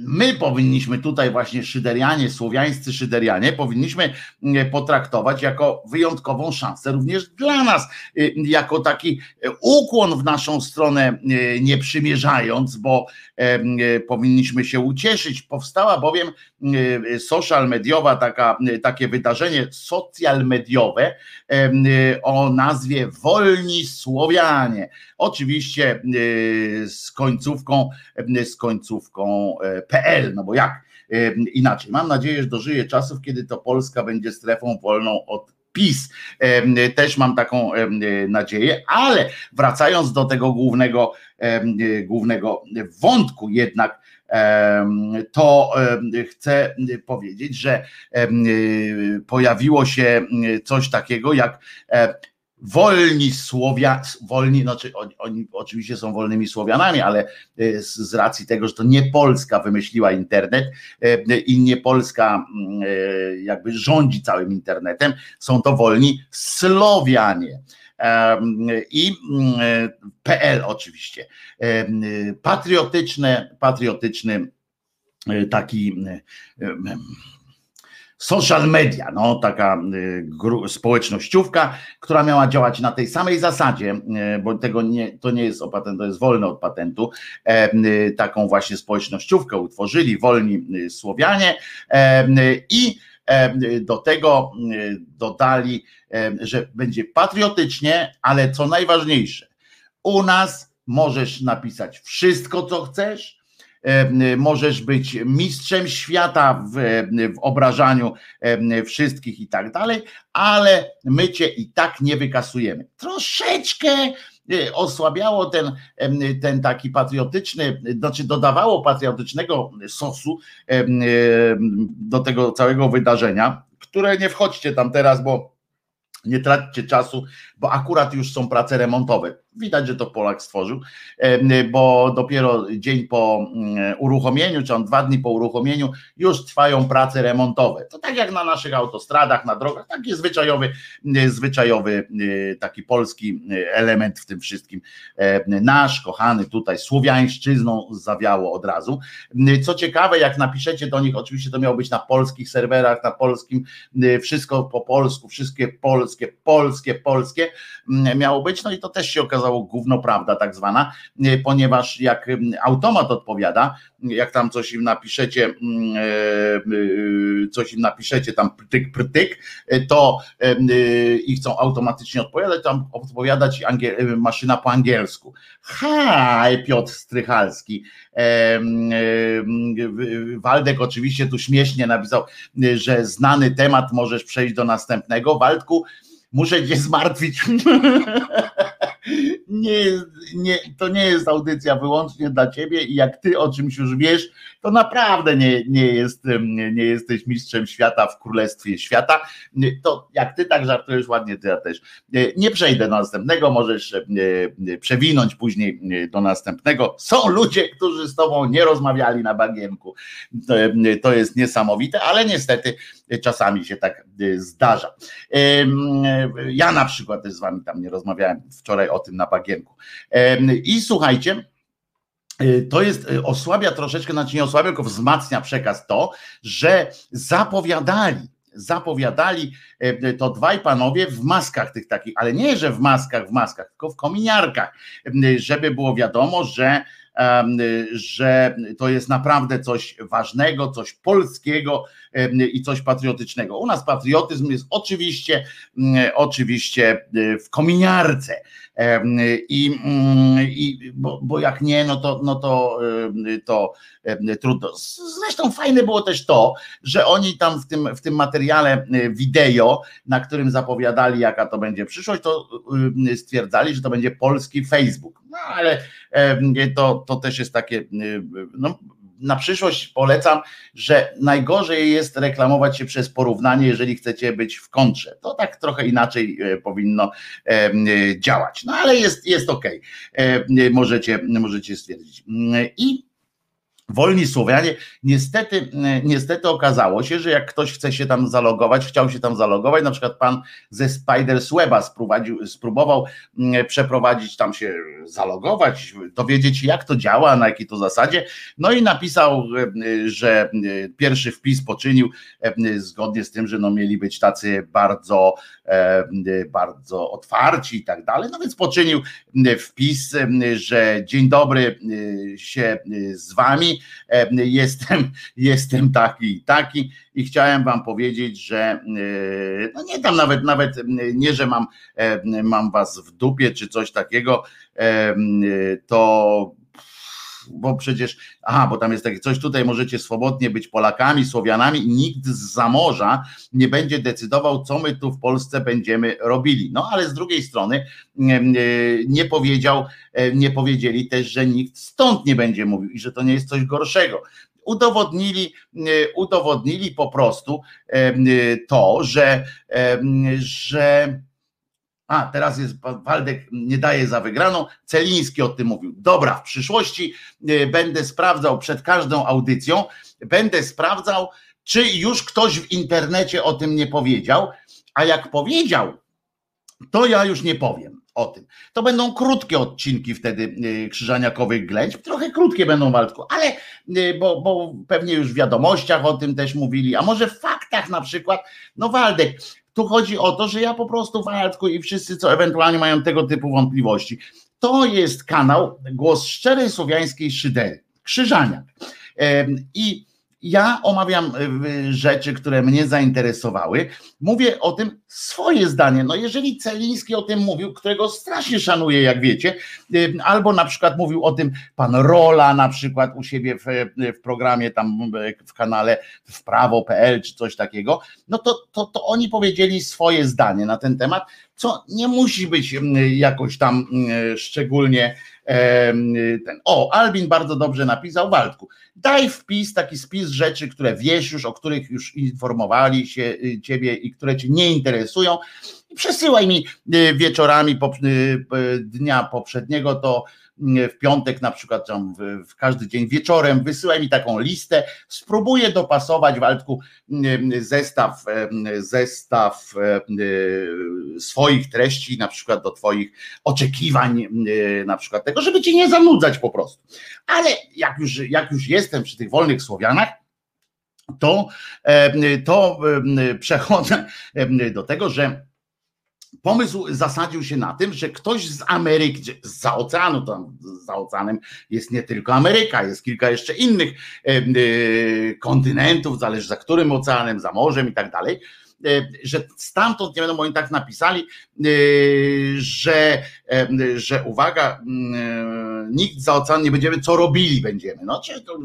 my powinniśmy tutaj właśnie szyderianie, słowiańscy szyderianie, powinniśmy mm, potraktować jako wyjątkową szansę również dla nas, y, jako taki e, ukłon w naszą stronę e, nie przymierzając, bo e, powinniśmy się ucieszyć. Powstała bowiem social mediowa, taka, takie wydarzenie social mediowe o nazwie Wolni Słowianie. Oczywiście z końcówką, z końcówką PL, no bo jak inaczej. Mam nadzieję, że dożyje czasów, kiedy to Polska będzie strefą wolną od PiS. Też mam taką nadzieję, ale wracając do tego głównego, głównego wątku jednak, to chcę powiedzieć, że pojawiło się coś takiego jak wolni Słowia, wolni, znaczy oni, oni, oczywiście są wolnymi Słowianami, ale e, z, z, racji tego, że to nie Polska wymyśliła internet e, i nie Polska mm, e, jakby rządzi całym internetem, są to wolni Słowianie. i PL oczywiście. Patriotyczne, patriotyczny taki social media, no taka y, społecznościówka, która miała działać na tej samej zasadzie, y, bo tego nie, to nie jest opatent, to jest wolne od patentu, e, y, taką właśnie społecznościówkę utworzyli wolni Słowianie e, i e, do tego dodali, że będzie patriotycznie, ale co najważniejsze, u nas możesz napisać wszystko, co chcesz, możesz być mistrzem świata w, w obrażaniu wszystkich i tak dalej, ale my cię i tak nie wykasujemy. Troszeczkę e, osłabiało ten, ten taki patriotyczny, znaczy dodawało patriotycznego sosu do tego całego wydarzenia, które nie wchodźcie tam teraz, bo nie traćcie czasu, bo akurat już są prace remontowe. Widać, że to Polak stworzył, bo dopiero dzień po mm, uruchomieniu, czy on dwa dni po uruchomieniu, już trwają prace remontowe. To tak jak na naszych autostradach, na drogach, taki zwyczajowy, zwyczajowy taki polski element w tym wszystkim. Nasz, kochany tutaj słowiańszczyzną zawiało od razu. Co ciekawe, jak napiszecie do nich, oczywiście to miało być na polskich serwerach, na polskim, wszystko po polsku, wszystkie polskie, polskie, polskie miało być, no i to też się okazało, okazało gówno prawda tak zwana, e, ponieważ jak automat odpowiada, jak tam coś im napiszecie, e, e, coś im napiszecie tam prytyk, prytyk, to i chcą automatycznie odpowiadać, tam odpowiadać maszyna po angielsku. Haj, Piotr Strychalski. Waldek oczywiście tu śmiesznie napisał, że znany temat możesz przejść do następnego. Waldku, muszę cię zmartwić. nie, nie, to nie jest audycja wyłącznie dla ciebie i jak ty o czymś już wiesz, to naprawdę nie, nie, jest, nie jesteś mistrzem świata w królestwie świata. To jak ty tak żartujesz ładnie, to ja też. Nie przejdę do następnego, możesz przewinąć później do następnego. Są ludzie, którzy z tobą nie rozmawiali na bagienku. To jest niesamowite, ale niestety czasami się tak zdarza. Ja na przykład też z wami tam nie rozmawiałem wczoraj o tym na bagienku. I słuchajcie, y, to jest, y, osłabia troszeczkę, znaczy nie osłabia, tylko wzmacnia przekaz to, że zapowiadali, zapowiadali y, to dwaj panowie w maskach tych takich, ale nie, że w maskach, w maskach, tylko w kominiarkach, żeby było wiadomo, że że to jest naprawdę coś ważnego, coś polskiego i coś patriotycznego. U nas patriotyzm jest oczywiście, oczywiście w kominiarce. I, i bo, bo, jak nie, no to, no to, to trudno. Zresztą fajne było też to, że oni tam w tym, w tym materiale wideo, na którym zapowiadali, jaka to będzie przyszłość, to stwierdzali, że to będzie polski Facebook. No ale to, to też jest takie, no, na przyszłość polecam, że najgorzej jest reklamować się przez porównanie, jeżeli chcecie być w kontrze. To tak trochę inaczej e, powinno działać. No ale jest, jest ok. Możecie, możecie stwierdzić. I Wolni Słowianie, niestety, niestety okazało się, że jak ktoś chce się tam zalogować, chciał się tam zalogować, na przykład pan ze Spiders Weba spróbował mm, przeprowadzić tam się, zalogować, dowiedzieć jak to działa, na jakiej to zasadzie, no i napisał, że pierwszy wpis poczynił zgodnie z tym, że no mieli być tacy bardzo, bardzo otwarci i tak dalej, no więc poczynił wpis, że dzień dobry się z wami, jestem, jestem taki i taki. I chciałem wam powiedzieć, że e, no nie tam nawet, nawet nie, że mam, mam was w dupie czy coś takiego, to bo przecież, aha, bo tam jest takie coś, tutaj możecie swobodnie być Polakami, Słowianami nikt z zamorza nie będzie decydował, co my tu w Polsce będziemy robili. No ale z drugiej strony nie powiedział, e, nie powiedzieli też, że nikt stąd nie będzie mówił i że to nie jest coś gorszego udowodnili, e, udowodnili po prostu to, że, że a teraz jest Waldek nie daje za wygraną. Celiński o tym mówił. Dobra, w przyszłości e, będę sprawdzał przed każdą audycją, będę sprawdzał, czy już ktoś w internecie o tym nie powiedział, a jak powiedział, to ja już nie powiem o tym. To będą krótkie odcinki wtedy y, krzyżaniakowych ględźb, trochę krótkie będą Waldku, ale y, bo, bo pewnie już w wiadomościach o tym też mówili, a może w faktach na przykład. No Waldek, tu chodzi o to, że ja po prostu Waldku i wszyscy, co ewentualnie mają tego typu wątpliwości, to jest kanał Głos Szczerej Słowiańskiej Szydery, Krzyżaniak. I ja omawiam y, rzeczy, które mnie zainteresowały. Mówię o tym swoje zdanie. No jeżeli Celiński o tym mówił, którego strasznie szanuję, jak wiecie, y, albo na przykład mówił o tym pan Rola na przykład u siebie w, w programie tam w kanale w prawo.pl czy coś takiego, no to, to, to oni powiedzieli swoje zdanie na ten temat, co nie musi być y, jakoś tam szczególnie ten. O, Albin bardzo dobrze napisał, Waldku, daj wpis, taki spis rzeczy, które wiesz już, o których już informowali się y, ciebie i które cię nie interesują. I przesyłaj mi y, wieczorami y, dnia poprzedniego to w piątek na przykład tam w, w, każdy dzień wieczorem wysyłaj mi taką listę, spróbuję dopasować Waldku zestaw, zestaw swoich treści na przykład do twoich oczekiwań na przykład tego, żeby cię nie zanudzać po prostu. Ale jak już, jak już jestem przy tych wolnych Słowianach, to, to przechodzę do tego, że pomysł zasadził się na tym, że ktoś z Ameryki, za oceanu, tam za oceanem jest nie tylko Ameryka, jest kilka jeszcze innych e, kontynentów, zależy za którym oceanem, za morzem i tak dalej że stamtąd, nie będą oni tak napisali, e, że, e, że uwaga, nikt za ocean nie będziemy, co robili będziemy. No, to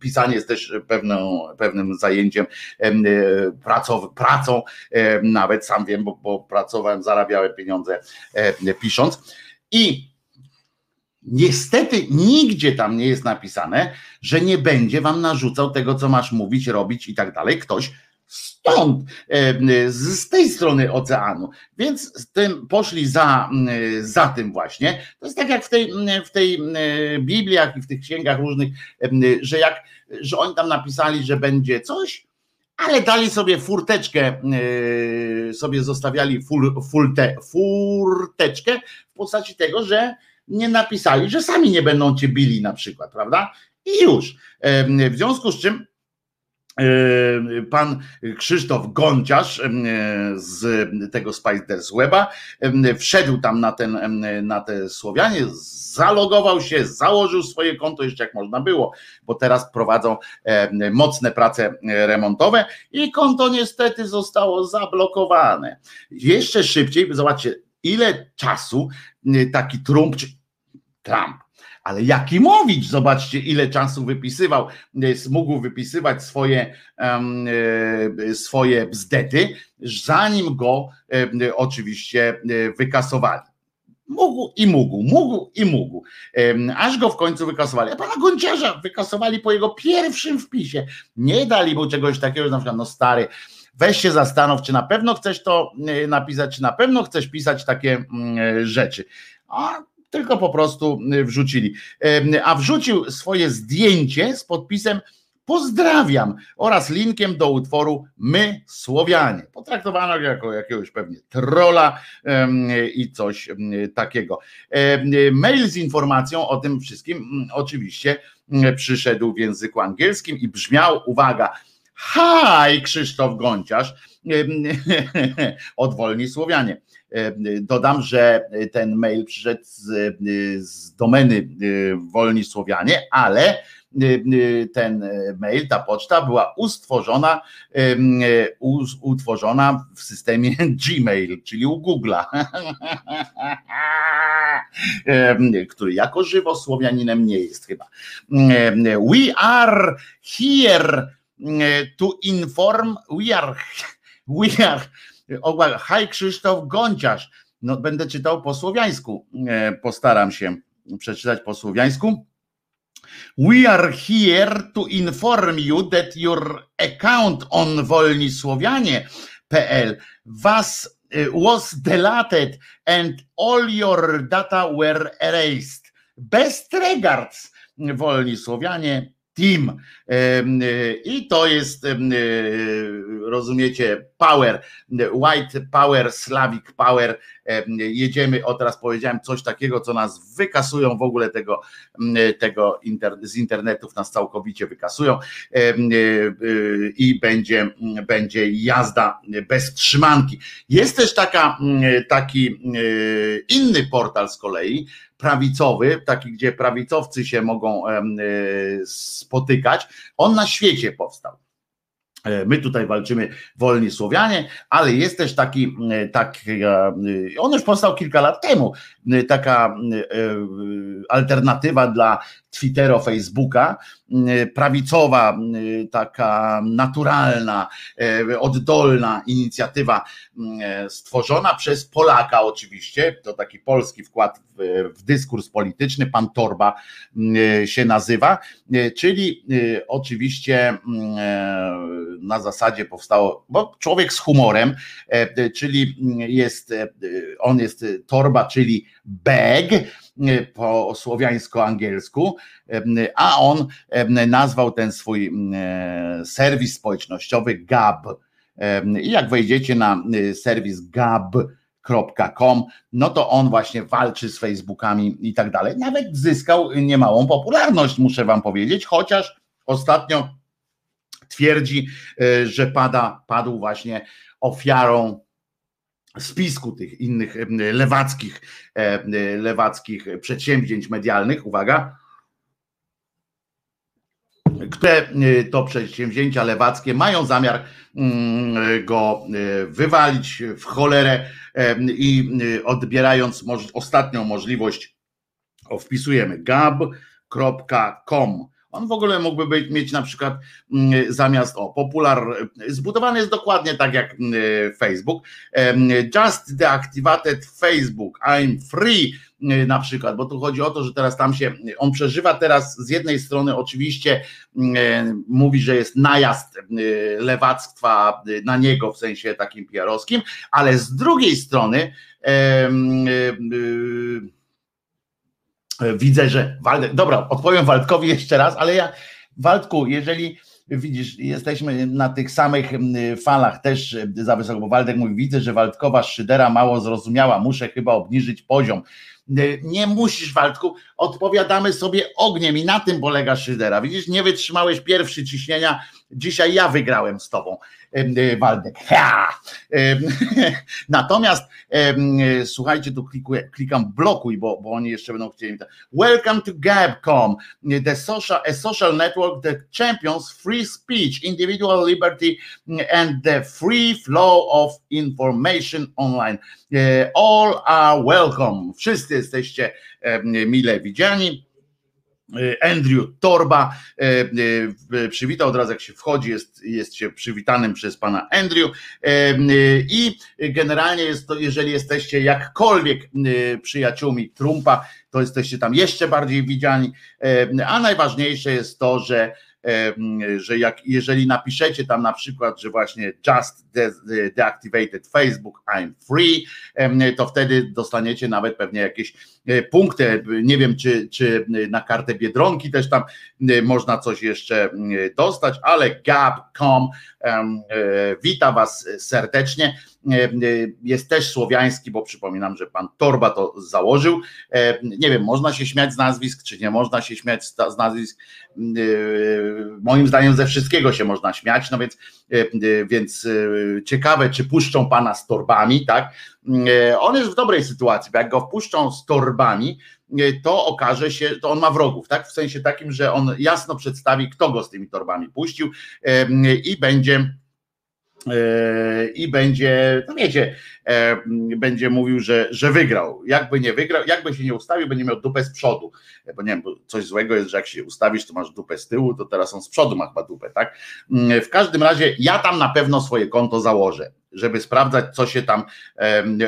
pisanie jest też pewną, pewnym zajęciem, pracą, pracą, nawet sam wiem, bo, bo pracowałem, zarabiałem pieniądze pisząc. I Niestety nigdzie tam nie jest napisane, że nie będzie wam narzucał tego, co masz mówić, robić i tak dalej. Ktoś stąd, z tej strony oceanu. Więc z tym poszli za, za tym właśnie. To jest tak jak w tej, w tej Bibliach i w tych księgach różnych, że jak, że oni tam napisali, że będzie coś, ale dali sobie furteczkę, sobie zostawiali fur, furte, furteczkę w postaci tego, że nie napisali, że sami nie będą cię bili na przykład, prawda? I już. W związku z czym E, pan Krzysztof Gąciarz e, z tego Spiders Weba e, wszedł tam na, ten, na te Słowianie, zalogował się, założył swoje konto jeszcze jak można było, bo teraz prowadzą mocne prace remontowe i konto niestety zostało zablokowane. Jeszcze szybciej, zobaczcie, ile czasu taki Trump, czy Trump, ale Jakimowicz, zobaczcie, ile czasu wypisywał, e, mógł wypisywać swoje, e, swoje bzdety, zanim go e, oczywiście wykasowali. Mógł i mógł, mógł i mógł. Aż go w końcu wykasowali. A pana Gonciarza wykasowali po jego pierwszym wpisie. Nie dali mu czegoś takiego, że na przykład, no stary, weź się zastanów, czy na pewno chcesz to napisać, czy na pewno chcesz pisać takie mm, rzeczy. A tylko po prostu y, wrzucili. A wrzucił swoje zdjęcie z podpisem Pozdrawiam oraz linkiem do utworu My Słowianie. Potraktowano jako jakiegoś pewnie trola i coś takiego. Mail z informacją o tym wszystkim mm, oczywiście mm, przyszedł w języku angielskim i brzmiał, uwaga, Hi Krzysztof Gonciarz, odwolni Słowianie. Dodam, że ten mail przyszedł z, z domeny e, Wolni Słowianie, ale e, ten mail, ta poczta była ustworzona, utworzona w systemie Gmail, czyli u Google'a, który jako żywo Słowianinem nie jest chyba. We are here to inform, we are, we are Haj Krzysztof Gąciarz. No, będę czytał po słowiańsku. E, postaram się przeczytać po słowiańsku. We are here to inform you that your account on wolnisłowianie.pl was e, was deleted and all your data were erased. Best regards, Wolni Słowianie, Team. I to jest, rozumiecie, power, white power, Slavic power jedziemy, o teraz powiedziałem coś takiego, co nas wykasują w ogóle tego, tego z internetów, nas całkowicie wykasują i będzie, będzie jazda bez trzymanki. Jest też taka, taki inny portal z kolei, prawicowy, taki, gdzie prawicowcy się mogą spotykać, on na świecie powstał. E, my tutaj walczymy wolni Słowianie, ale jest też taki, e, taki e, on już powstał kilka lat temu, taka alternatywa dla Twittera, Facebooka, prawicowa, taka naturalna, oddolna inicjatywa stworzona przez Polaka oczywiście, to taki polski wkład w, w dyskurs polityczny, pan Torba się nazywa, czyli oczywiście na zasadzie powstało, bo człowiek z humorem, czyli jest, on jest Torba, czyli bag, po słowiańsko-angielsku, a on nazwał ten swój serwis społecznościowy Gab. I jak wejdziecie na serwis gab.com, no to on właśnie walczy z Facebookami i tak dalej. Nawet zyskał niemałą popularność, muszę wam powiedzieć, chociaż ostatnio twierdzi, e, że pada, padł właśnie ofiarą spisku tych innych lewackich, lewackich przedsięwzięć medialnych, uwaga, które to przedsięwzięcia lewackie mają zamiar mm, go wywalić w cholerę i odbierając ostatnią możliwość, wpisujemy gab.com on w ogóle mógłby być, mieć na przykład mm, zamiast o popular, zbudowany jest dokładnie tak jak mm, Facebook. Just deactivated Facebook, I'm free mm, na przykład, bo tu chodzi o to, że teraz tam się, on przeżywa teraz z jednej strony oczywiście mówi, że jest najazd lewactwa na niego w sensie takim PR-owskim, ale z drugiej strony widzę, że Waldek, dobra, odpowiem Waldkowi jeszcze raz, ale ja, Waldku, jeżeli widzisz, jesteśmy na tych samych falach też e, za wysoko, bo Waldek mówi, widzę, że Waldkowa Szydera mało zrozumiała, muszę chyba obniżyć poziom. E, nie musisz, Waldku, odpowiadamy sobie ogniem i na tym polega Szydera. Widzisz, nie wytrzymałeś pierwszy ciśnienia, dzisiaj ja wygrałem z tobą. E, Waldek. Natomiast słuchajcie, tu klikuję, klikam blokuj, bo, bo oni jeszcze będą chcieli. Welcome to Gab.com, the social, a social network that champions free speech, individual liberty and the free flow of information online. E, all are welcome. Wszyscy jesteście mile widziani. E, Andrew Torba e, e, przywitał od razu jak się wchodzi, jest, jest się przywitanym przez pana Andrew. I generalnie jest to, jeżeli jesteście jakkolwiek przyjaciółmi Trumpa, to jesteście tam jeszcze bardziej widziani, a najważniejsze jest to, że że jak, jeżeli napiszecie tam na przykład, że właśnie just deactivated Facebook, I'm free, to wtedy dostaniecie nawet pewnie jakieś e, punkty. Nie wiem, czy, czy na kartę Biedronki też tam e, można coś jeszcze dostać, ale gap.com e, wita Was serdecznie. Jest też słowiański, bo przypominam, że pan Torba to założył. Nie wiem, można się śmiać z nazwisk, czy nie można się śmiać z nazwisk. Moim zdaniem ze wszystkiego się można śmiać, no więc, więc ciekawe, czy puszczą pana z torbami, tak? On jest w dobrej sytuacji, bo jak go wpuszczą z torbami, to okaże się, to on ma wrogów, tak? W sensie takim, że on jasno przedstawi, kto go z tymi torbami puścił i będzie i będzie, no wiecie, będzie mówił, że, że wygrał. Jakby nie wygrał, jakby się nie ustawił, będzie miał dupę z przodu. Bo nie wiem, bo coś złego jest, że jak się ustawisz, to masz dupę z tyłu, to teraz on z przodu ma chyba dupę, tak? W każdym razie ja tam na pewno swoje konto założę żeby sprawdzać, co się tam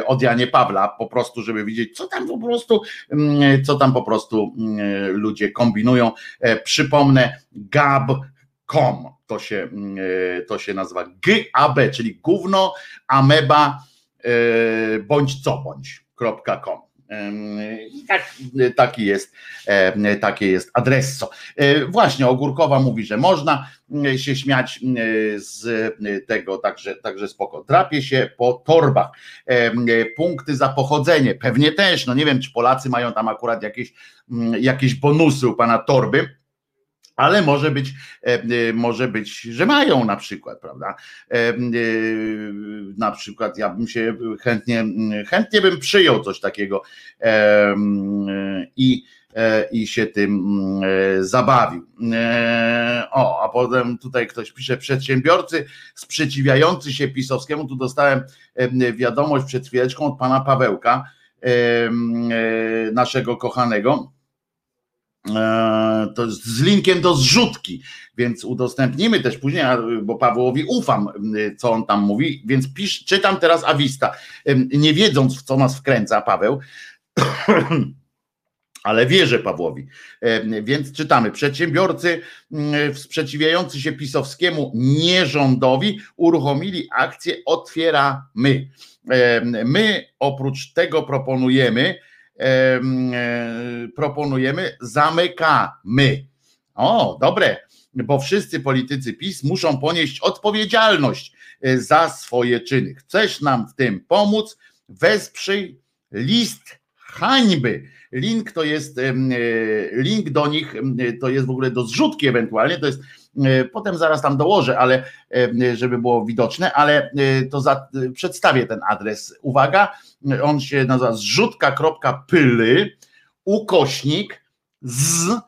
od Janie Pawla, po prostu, żeby widzieć, co tam po prostu, co tam po prostu ludzie kombinują. E, przypomnę, gab.com to się, mm, e, to się nazywa GAB, czyli gówno, ameba, e, bądź co bądź.com. I tak, taki jest, takie jest adresso. Właśnie Ogórkowa mówi, że można się śmiać z tego, także, także spoko. Drapie się po torbach. Punkty za pochodzenie, pewnie też, no nie wiem, czy Polacy mają tam akurat jakieś, jakieś bonusy u pana torby, ale może być, e, e, może być, że mają na przykład, prawda? E, na przykład ja bym się chętnie, chętnie bym przyjął coś takiego i, i się tym zabawił. O, a potem tutaj ktoś pisze, przedsiębiorcy sprzeciwiający się pisowskiemu, tu dostałem wiadomość przed chwileczką od pana Pawełka, naszego kochanego, to z linkiem do zrzutki, więc udostępnimy też później, bo Pawłowi ufam, co on tam mówi, więc pisz, czytam teraz Awista, nie wiedząc w co nas wkręca Paweł, ale wierzę Pawłowi. Więc czytamy. Przedsiębiorcy sprzeciwiający się pisowskiemu nierządowi uruchomili akcję Otwieramy. My oprócz tego proponujemy, E, proponujemy, zamykamy. O, dobre, bo wszyscy politycy PiS muszą ponieść odpowiedzialność e, za swoje czyny. Chcesz nam w tym pomóc? Wesprzyj list hańby. Link to jest, e, link do nich to jest w ogóle do zrzutki ewentualnie, to jest E, potem zaraz tam dołożę, ale e, żeby było widoczne, ale e, to za, przedstawię ten adres. Uwaga, on się nazywa zrzutka.pyly ukośnik z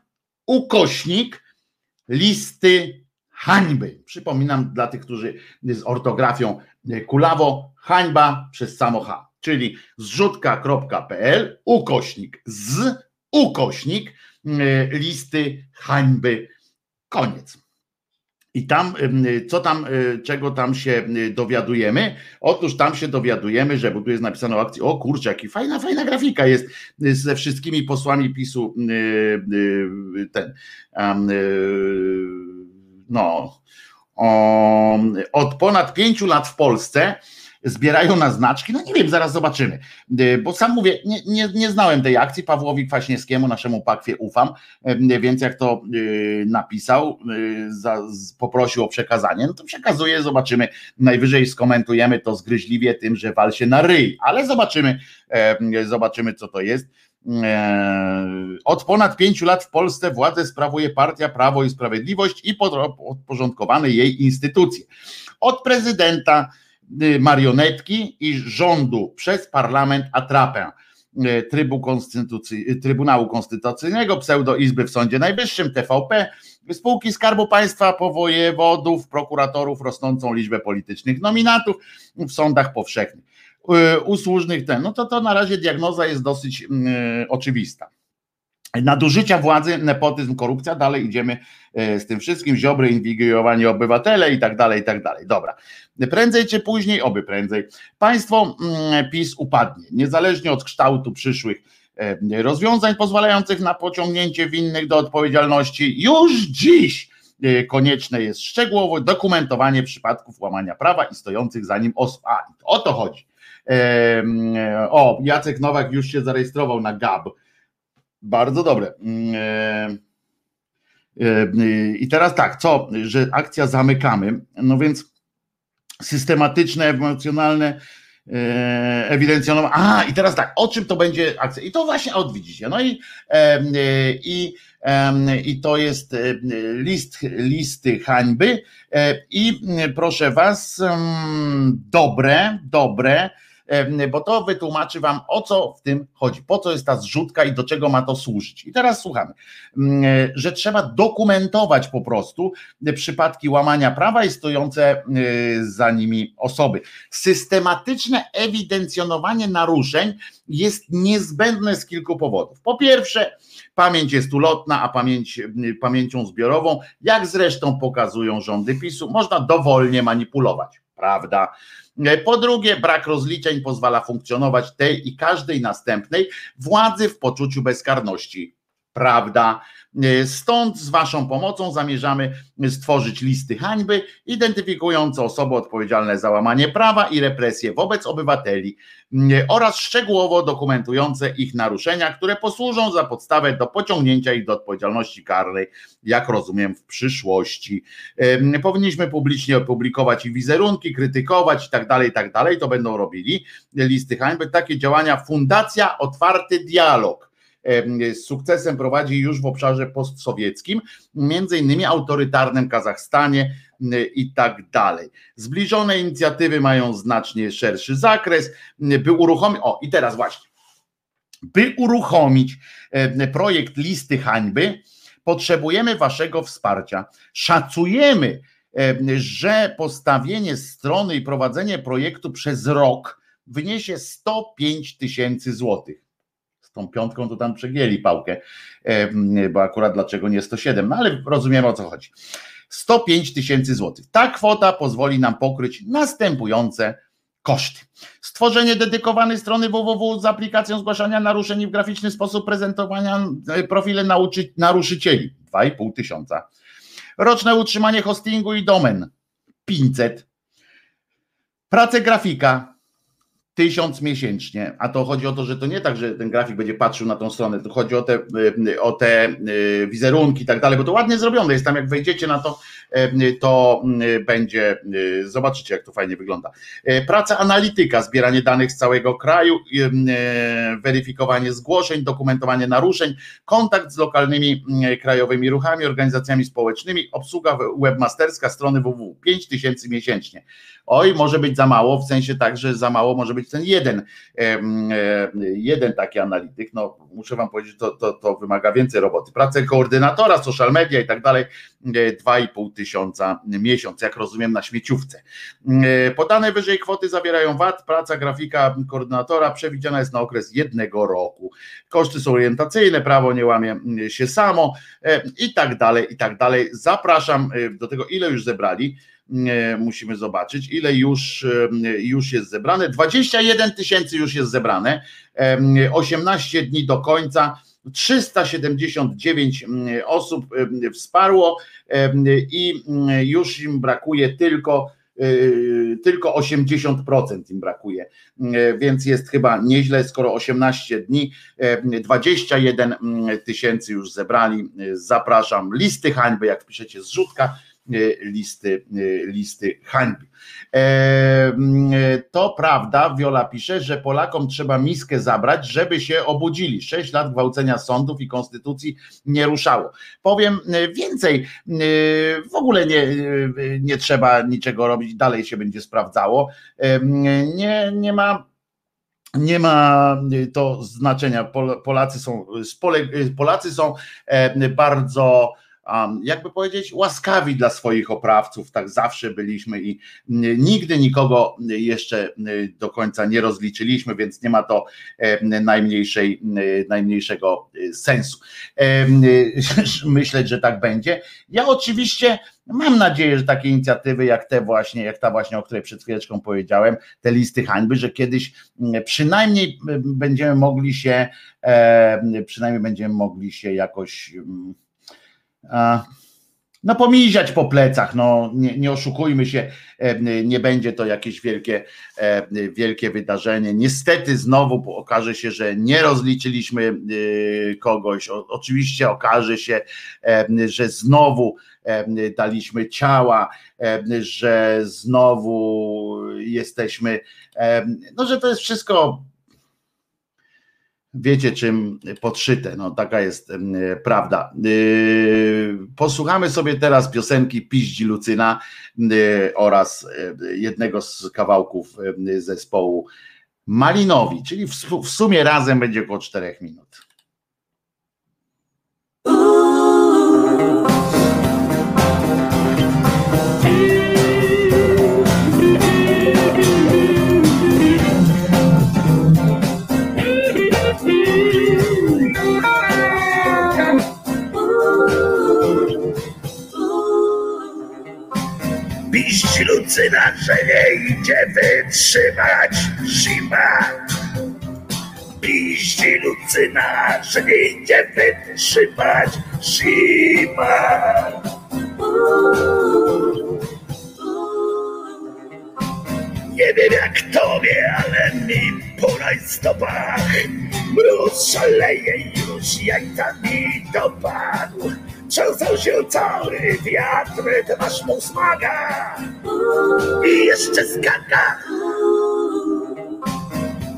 ukośnik listy hańby. Przypominam dla tych, którzy z ortografią kulawo, hańba przez samo H, czyli zrzutka.pl ukośnik z ukośnik listy hańby. Koniec. I tam, co tam, y, czego tam się y, dowiadujemy? Otóż tam się dowiadujemy, że, bo tu jest napisane o akcji, o kurczę, jaki fajna, fajna grafika jest y, ze wszystkimi posłami PiSu, ten, no, od ponad pięciu lat w Polsce zbierają na znaczki. No nie wiem, zaraz zobaczymy. Y, bo sam mówię, nie, nie, nie znałem tej akcji. Pawłowi Kwaśniewskiemu, naszemu pakwie ufam, y, więc jak to y, napisał, poprosił o przekazanie, no to przekazuję, zobaczymy. Najwyżej skomentujemy to zgryźliwie tym, że wal się na ryj, ale zobaczymy, zobaczymy co to jest. Od ponad pięciu lat w Polsce władzę sprawuje partia Prawo i Sprawiedliwość i podporządkowane jej instytucje. Od prezydenta marionetki i rządu przez parlament atrapę. Y, Trybu Konstytucji, y, Trybunału Konstytucyjnego, pseudo-izby w Sądzie Najwyższym, TVP, spółki Skarbu Państwa, powojewodów, prokuratorów, rosnącą liczbę politycznych nominatów w sądach powszechnych, usłużnych ten. No to to na razie diagnoza jest dosyć oczywista nadużycia władzy, nepotyzm, korupcja, dalej idziemy e, z tym wszystkim, ziobry, inwigilowanie obywatele i tak dalej, i tak dalej. Dobra. Prędzej czy później, oby prędzej, państwo mm, PiS upadnie, niezależnie od kształtu przyszłych e, rozwiązań pozwalających na pociągnięcie winnych do odpowiedzialności. Już dziś e, konieczne jest szczegółowe dokumentowanie przypadków łamania prawa i stojących za nim osób. A, o to chodzi. O, Jacek Nowak już się zarejestrował na GAB bardzo dobre. Mm, e, e, I teraz tak, co, że akcja zamykamy, no więc systematyczne, emocjonalne, e, ewidencjonowane. A, i teraz tak, o czym to będzie akcja? I to właśnie odwidzicie. No i, i, i to jest list, listy hańby. I proszę Was, mm, dobre, dobre bo to wytłumaczy wam o co w tym chodzi, po co jest ta zrzutka i do czego ma to służyć. I teraz słuchamy, mm, że trzeba dokumentować po prostu przypadki łamania prawa i stojące y, za nimi osoby. Systematyczne ewidencjonowanie naruszeń jest niezbędne z kilku powodów. Po pierwsze, pamięć jest ulotna, a pamięć, pamięcią zbiorową, jak zresztą pokazują rządy PiSu, można dowolnie manipulować, prawda? E, po drugie, brak rozliczeń pozwala funkcjonować tej i każdej następnej władzy w poczuciu bezkarności. prawda. Stąd z Waszą pomocą zamierzamy stworzyć listy hańby identyfikujące osoby odpowiedzialne za łamanie prawa i represje wobec obywateli oraz szczegółowo dokumentujące ich naruszenia, które posłużą za podstawę do pociągnięcia ich do odpowiedzialności karnej, jak rozumiem, w przyszłości. Powinniśmy publicznie opublikować ich wizerunki, krytykować i tak dalej, i tak dalej. To będą robili listy hańby. Takie działania Fundacja Otwarty Dialog z sukcesem prowadzi już w obszarze postsowieckim, między innymi autorytarnym Kazachstanie i tak dalej. Zbliżone inicjatywy mają znacznie szerszy zakres, by uruchomić, o i teraz właśnie, by uruchomić projekt listy hańby, potrzebujemy waszego wsparcia. Szacujemy, że postawienie strony i prowadzenie projektu przez rok wyniesie 105 tysięcy złotych z tą piątką to tam przegięli pałkę, bo akurat dlaczego nie 107, no ale rozumiemy o co chodzi. 105 tysięcy złotych. Ta kwota pozwoli nam pokryć następujące koszty. Stworzenie dedykowanej strony www z aplikacją zgłaszania naruszeń w graficzny sposób prezentowania e, profile nauczy, naruszycieli 2,5 tysiąca. Roczne utrzymanie hostingu i domen 500. Pracę grafika tysiąc miesięcznie, a to chodzi o to, że to nie tak, że ten grafik będzie patrzył na tą stronę, to chodzi o te, y, o te y, wizerunki i tak dalej, bo to ładnie zrobione jest tam, jak wejdziecie na to, to będzie, zobaczycie jak to fajnie wygląda. Praca analityka, zbieranie danych z całego kraju, weryfikowanie zgłoszeń, dokumentowanie naruszeń, kontakt z lokalnymi krajowymi ruchami, organizacjami społecznymi, obsługa webmasterska strony www, 5000 miesięcznie. Oj, może być za mało, w sensie tak, że za mało może być ten jeden, jeden taki analityk. No, muszę Wam powiedzieć, to, to, to wymaga więcej roboty. Pracę koordynatora, social media i tak dalej, 2,5 e, tysiąca miesiąc, jak rozumiem, na śmieciówce. E, podane wyżej kwoty zawierają VAT, praca grafika koordynatora przewidziana jest na okres jednego roku. Koszty są orientacyjne, prawo nie łamie się samo e, i tak dalej, i tak dalej. Zapraszam do tego, ile już zebrali musimy zobaczyć, ile już, już jest zebrane. 21 tysięcy już jest zebrane, 18 dni do końca. 379 osób wsparło i już im brakuje tylko tylko 80% im brakuje, więc jest chyba nieźle, skoro 18 dni, 21 tysięcy już zebrali. Zapraszam. Listy hańby, jak piszecie zrzutka, E, listy, e, listy hańby. E, to prawda, Wiola pisze, że Polakom trzeba miskę zabrać, żeby się obudzili. Sześć lat gwałcenia sądów i konstytucji nie ruszało. Powiem więcej, w ogóle nie, nie trzeba niczego robić, dalej się będzie sprawdzało. Nie, nie ma nie ma to znaczenia. Polacy są, Polacy są bardzo jakby powiedzieć, łaskawi dla swoich oprawców, tak zawsze byliśmy i nigdy nikogo jeszcze do końca nie rozliczyliśmy, więc nie ma to najmniejszej, najmniejszego sensu. Myśleć, że tak będzie. Ja oczywiście Mam nadzieję, że takie inicjatywy jak te właśnie, jak ta właśnie, o której przed chwileczką powiedziałem, te listy hańby, że kiedyś przynajmniej będziemy mogli się, przynajmniej będziemy mogli się jakoś no pomiziać po plecach, no nie, nie, oszukujmy się, e, nie będzie to jakieś wielkie, e, wielkie wydarzenie. Niestety znowu okaże się, że nie rozliczyliśmy e, kogoś. oczywiście okaże się, że znowu daliśmy ciała, że znowu jesteśmy, no że to jest wszystko wiecie czym podszyte, no taka jest prawda. Y, posłuchamy sobie teraz piosenki Piździ Lucyna y, oraz y, jednego z kawałków zespołu Malinowi, czyli w sumie razem będzie około 4 minut. Lucyna, że nie idzie wytrzymać zima. Piździ Lucyna, że nie idzie wytrzymać zima. Nie wiem jak tobie, ale mi po rajstopach Mróz szaleje już, jajca mi dopadł Trzęsał się cały wiatr, ty masz mu smaga I jeszcze skaka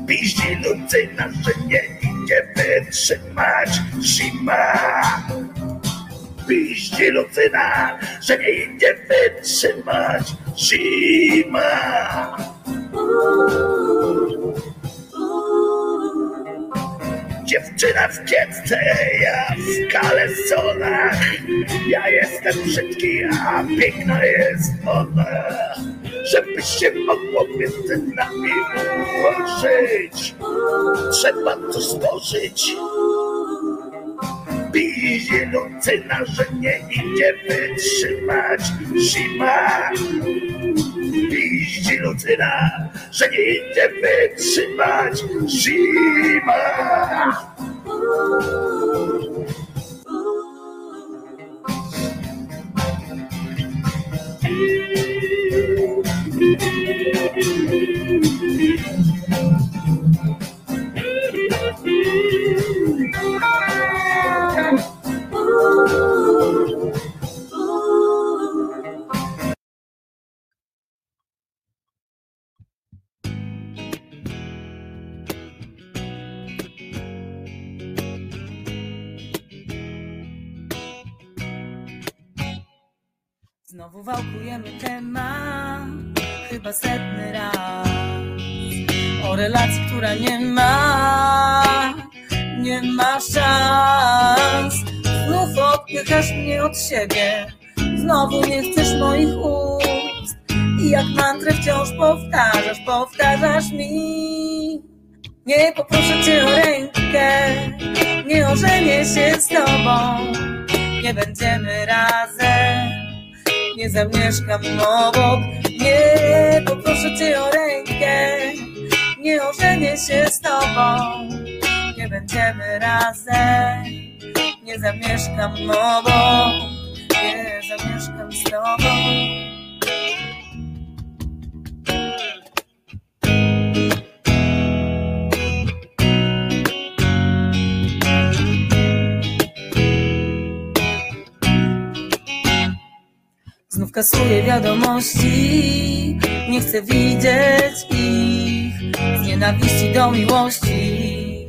Piździ Lucyna, że nie idzie wytrzymać zima Piździ Lucyna, że nie idzie wytrzymać zima Dziewczyna w kiecce, ja w kalesonach. Ja jestem brzydki, a piękna jest ona. Żeby się mogło między nami ułożyć Trzeba to stworzyć Piździ Lucyna, że nie idzie wytrzymać. Zima Piździ Lucyna, że nie idzie wytrzymać Znowu wałkujemy temat, chyba setny raz. O relacji, która nie ma, nie ma szans. Znów odpychasz mnie od siebie, znowu nie chcesz moich ust. I jak mantrę wciąż powtarzasz, powtarzasz mi. Nie poproszę cię o rękę, nie ożenię się z tobą, nie będziemy razem nie zamieszkam obok. Nie poproszę cię o rękę, nie ożenię się z tobą. Nie będziemy razem, nie zamieszkam obok. Nie zamieszkam z tobą. Kasuję wiadomości, nie chcę widzieć ich z nienawiści do miłości.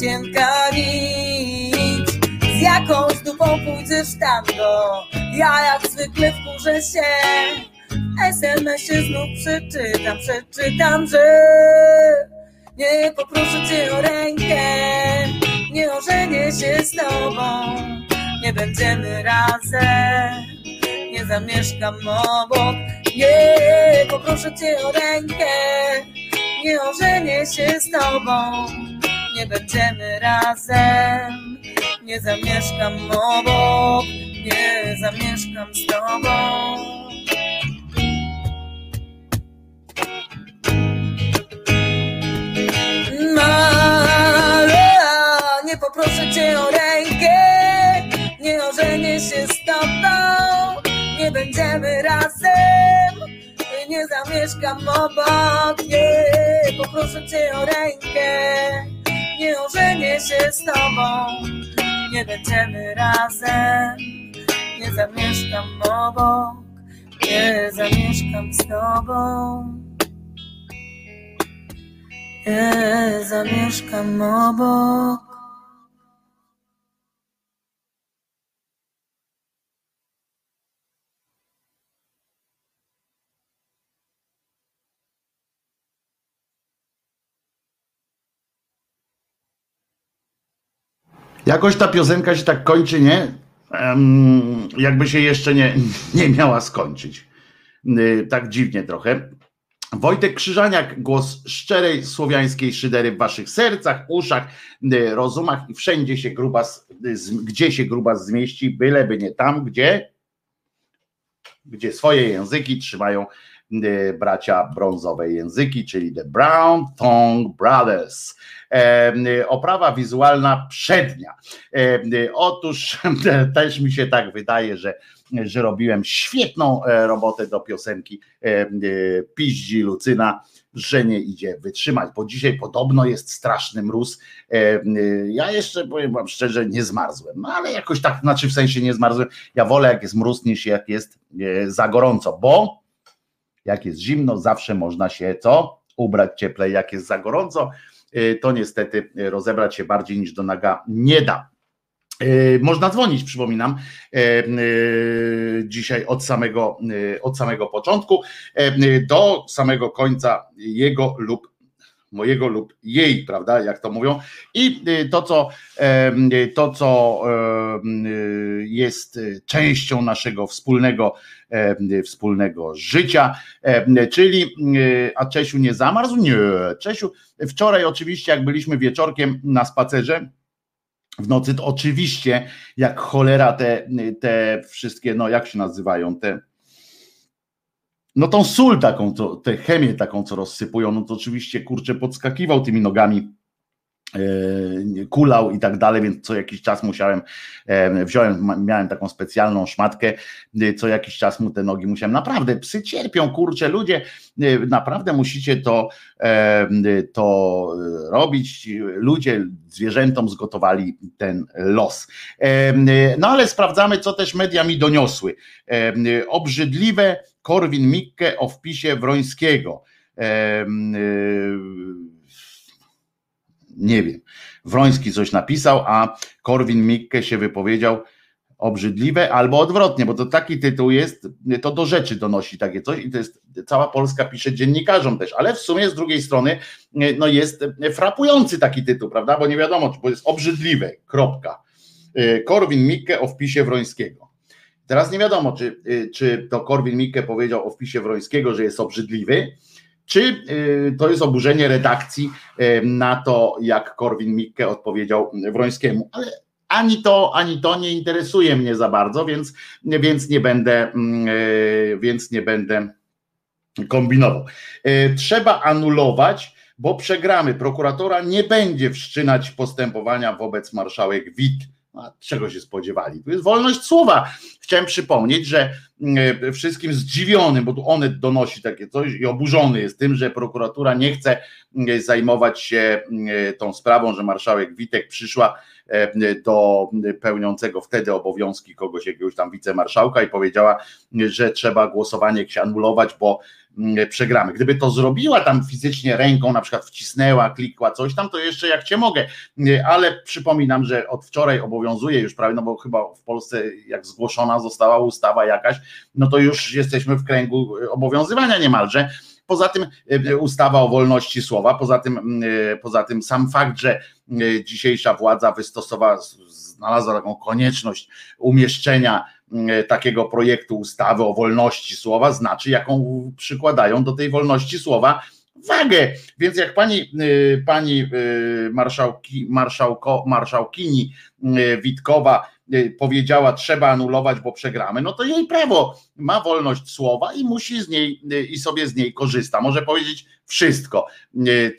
Cienka nić, z jakąś dupą pójdziesz tam do. Ja jak zwykle wkurzę się, SMS-ie znów przeczytam, przeczytam, że nie poproszę cię o rękę, nie ożenię się z tobą, nie będziemy razem nie zamieszkam obok. Nie, poproszę cię o rękę, nie ożenię się z tobą. Nie będziemy razem, nie zamieszkam obok, nie zamieszkam z tobą. Nie poproszę cię o rękę, nie ożenię się z tobą nie będziemy razem, nie zamieszkam obok, nie poproszę cię o rękę, nie ożenię się z tobą, nie będziemy razem, nie zamieszkam obok, nie zamieszkam z tobą, nie zamieszkam obok. Jakoś ta piosenka się tak kończy, nie? Em, jakby się jeszcze nie, nie miała skończyć. Y, Tak dziwnie trochę. Wojtek Krzyżaniak, głos szczerej słowiańskiej szydery w waszych sercach, uszach, y, rozumach i wszędzie się grubas, z- gdzie się grubas zmieści, byleby nie tam, gdzie, gdzie swoje języki trzymają bracia brązowe języki, czyli The Brown Tongue Brothers. Oprawa wizualna przednia. Otóż też mi się tak wydaje, że, że robiłem świetną e, robotę do piosenki Piździ Lucyna że nie idzie wytrzymać, bo dzisiaj podobno jest straszny mróz. Ja jeszcze powiem wam szczerze, nie zmarzłem, no ale jakoś tak, znaczy w sensie nie zmarzłem. Ja wolę jak jest mróz niż jak jest e, za gorąco, bo jak jest zimno, zawsze można się co? Ubrać cieplej, jak jest za gorąco, e, to niestety rozebrać się bardziej niż do naga nie da. E, można dzwonić, przypominam, dzisiaj od samego, od samego początku do samego końca jego lub mojego lub jej, prawda, jak to mówią. I to, co, to, co jest częścią naszego wspólnego, wspólnego życia, czyli, a Czesiu nie zamarzł? Nie, Czesiu, wczoraj oczywiście, jak byliśmy wieczorkiem na spacerze, w nocy, to oczywiście jak cholera te, te wszystkie, no jak się nazywają, te no tą sól taką, to, tę chemię taką, co rozsypują, no to oczywiście kurczę podskakiwał tymi nogami kulał i tak dalej, więc co jakiś czas musiałem, e, wziąłem, miałem taką specjalną szmatkę, e, co jakiś czas mu te nogi musiałem, naprawdę psy cierpią, kurczę, ludzie, naprawdę musicie to, to robić, ludzie zwierzętom zgotowali ten los. No ale sprawdzamy, co też media mi doniosły. Obrzydliwe Korwin Mikke o wpisie Wrońskiego nie wiem. Wroński coś napisał, a Korwin Mikke się wypowiedział obrzydliwe, albo odwrotnie, bo to taki tytuł jest, to do rzeczy donosi takie coś i to jest, cała Polska pisze dziennikarzom też, ale w sumie z drugiej strony no jest frapujący taki tytuł, prawda, bo nie wiadomo, bo jest obrzydliwe, kropka. Korwin Mikke o wpisie Wrońskiego. Teraz nie wiadomo, czy, czy to Korwin Mikke powiedział o wpisie Wrońskiego, że jest obrzydliwy, czy y, to jest oburzenie redakcji y, na to, jak Korwin Mikke odpowiedział Wrońskiemu? Ale ani to, ani to nie interesuje mnie za bardzo, więc, więc nie będę, mm, y, więc nie będę kombinował. Trzeba anulować, bo przegramy. Prokuratora nie będzie wszczynać postępowania wobec marszałek Wit a czego się spodziewali? Tu jest wolność słowa. Chciałem przypomnieć, że mm, wszystkim zdziwionym, bo tu Onet donosi takie coś i oburzony jest tym, że prokuratura nie chce mm, zajmować się mm, tą sprawą, że marszałek Witek przyszła e, do pełniącego wtedy obowiązki kogoś, jakiegoś tam wicemarszałka i powiedziała, że trzeba głosowanie anulować, bo przegramy. Gdyby to zrobiła tam fizycznie ręką, na przykład wcisnęła, klikła coś tam, to jeszcze jak cię mogę, mm, ale przypominam, że od wczoraj obowiązuje już prawie, no bo chyba w Polsce jak zgłoszona została ustawa jakaś, no to już jesteśmy w kręgu obowiązywania niemalże. Poza tym e, ustawa o wolności słowa, poza tym, mm, e, poza tym sam fakt, że dzisiejsza władza wystosowała, znalazła taką konieczność umieszczenia takiego projektu ustawy o wolności słowa znaczy, jaką przykładają do tej wolności słowa wagę. Więc jak pani, e, pani e, marszałki, marszałko, marszałkini Witkowa powiedziała, trzeba anulować, bo przegramy, no to jej prawo ma wolność słowa i musi z niej i sobie z niej korzysta. Może powiedzieć wszystko,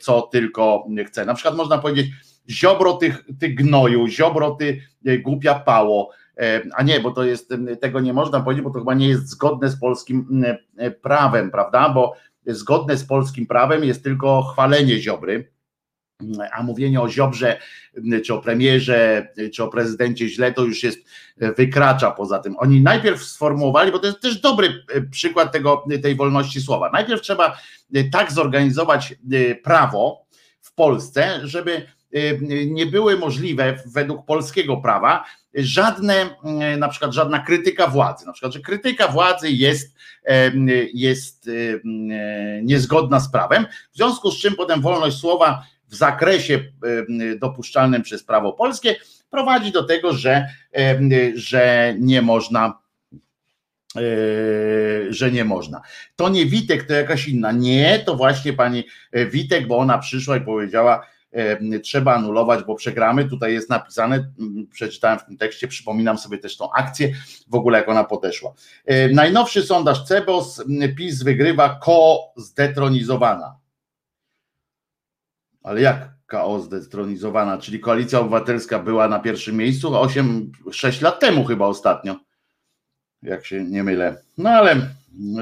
co tylko chce. Na przykład można powiedzieć, ziobro tych, ty gnoju, ziobro ty głupia pało, E, a nie, bo to jest, tego nie można powiedzieć, bo to chyba nie jest zgodne z polskim e, prawem, prawda? Bo zgodne z polskim prawem jest tylko chwalenie Ziobry, a mówienie o Ziobrze, czy o premierze, czy o prezydencie źle, to już jest, e, wykracza poza tym. Oni najpierw sformułowali, bo to jest też dobry przykład tego, tej wolności słowa. Najpierw trzeba tak zorganizować prawo w Polsce, żeby nie były możliwe według polskiego prawa żadne, mm, na przykład żadna krytyka władzy, na przykład, że krytyka władzy jest, jest niezgodna z prawem, w związku z czym potem wolność słowa w zakresie dopuszczalnym przez prawo polskie prowadzi do tego, że, że nie można e, że nie można. To nie Witek, to jakaś inna. Nie, to właśnie pani Witek, bo ona przyszła i powiedziała, trzeba anulować, bo przegramy. Tutaj jest napisane, przeczytałem w tym tekście, przypominam sobie też tą akcję, w ogóle jak ona podeszła. Najnowszy sondaż CEBOS, PiS wygrywa, ko zdetronizowana. Ale jak KO zdestronizowana, czyli Koalicja Obywatelska była na pierwszym miejscu 8, 6 lat temu chyba ostatnio, jak się nie mylę. No ale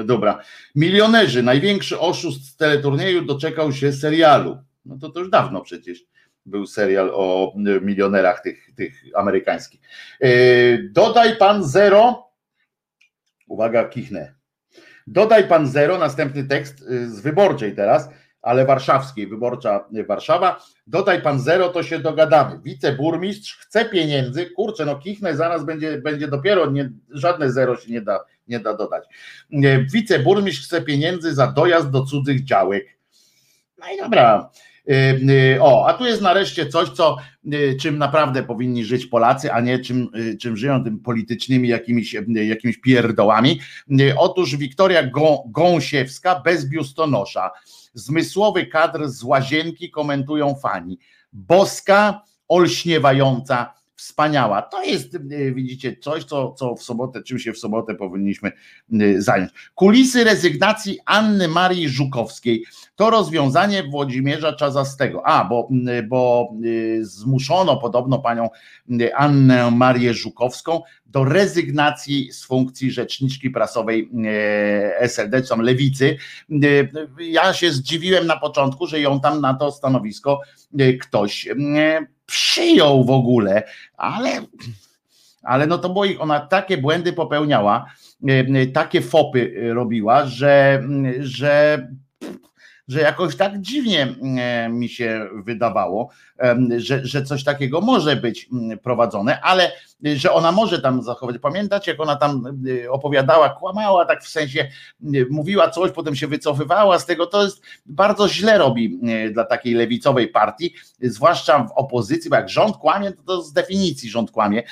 dobra. Milionerzy, największy oszust z teleturnieju doczekał się serialu. No to to już dawno przecież był serial o milionerach tych, tych amerykańskich. Yy, dodaj pan zero. Uwaga, kichnę. Dodaj pan zero, następny tekst y, z wyborczej teraz ale warszawskiej, wyborcza Warszawa. Dodaj pan zero, to się dogadamy. Wiceburmistrz chce pieniędzy, kurczę, no kichnę, zaraz będzie, będzie dopiero, nie, żadne zero się nie da, nie da dodać. Wiceburmistrz chce pieniędzy za dojazd do cudzych działek. No i dobra. Y, y, o, a tu jest nareszcie coś, co, y, czym naprawdę powinni żyć Polacy, a nie czym, czym żyją tym politycznymi jakimiś, jakimiś pierdołami. Otóż Wiktoria Gąsiewska bez biustonosza Zmysłowy kadr z łazienki komentują fani. Boska, olśniewająca, wspaniała. To jest, y, widzicie, coś, co, co w sobotę, czym się w sobotę powinniśmy y, zająć. Kulisy rezygnacji Anny Marii Żukowskiej to rozwiązanie Włodzimierza Czazastego. A, bo, y, bo zmuszono podobno panią Annę Marię Żukowską do rezygnacji z funkcji rzeczniczki prasowej SLD, czy tam lewicy. Ja się zdziwiłem na początku, że ją tam na to stanowisko ktoś przyjął w ogóle, ale, ale no to bo ona takie błędy popełniała, e, takie fopy robiła, że, że że jakoś tak dziwnie e, mi się wydawało, że, że coś takiego może być prowadzone, ale że ona może tam zachować. Pamiętacie, jak ona tam y, opowiadała, kłamała, tak w sensie y, mówiła coś, potem się wycofywała z tego. To jest bardzo źle robi y, dla takiej lewicowej partii, zwłaszcza w opozycji, bo jak rząd kłamie, to, to z definicji rząd kłamie,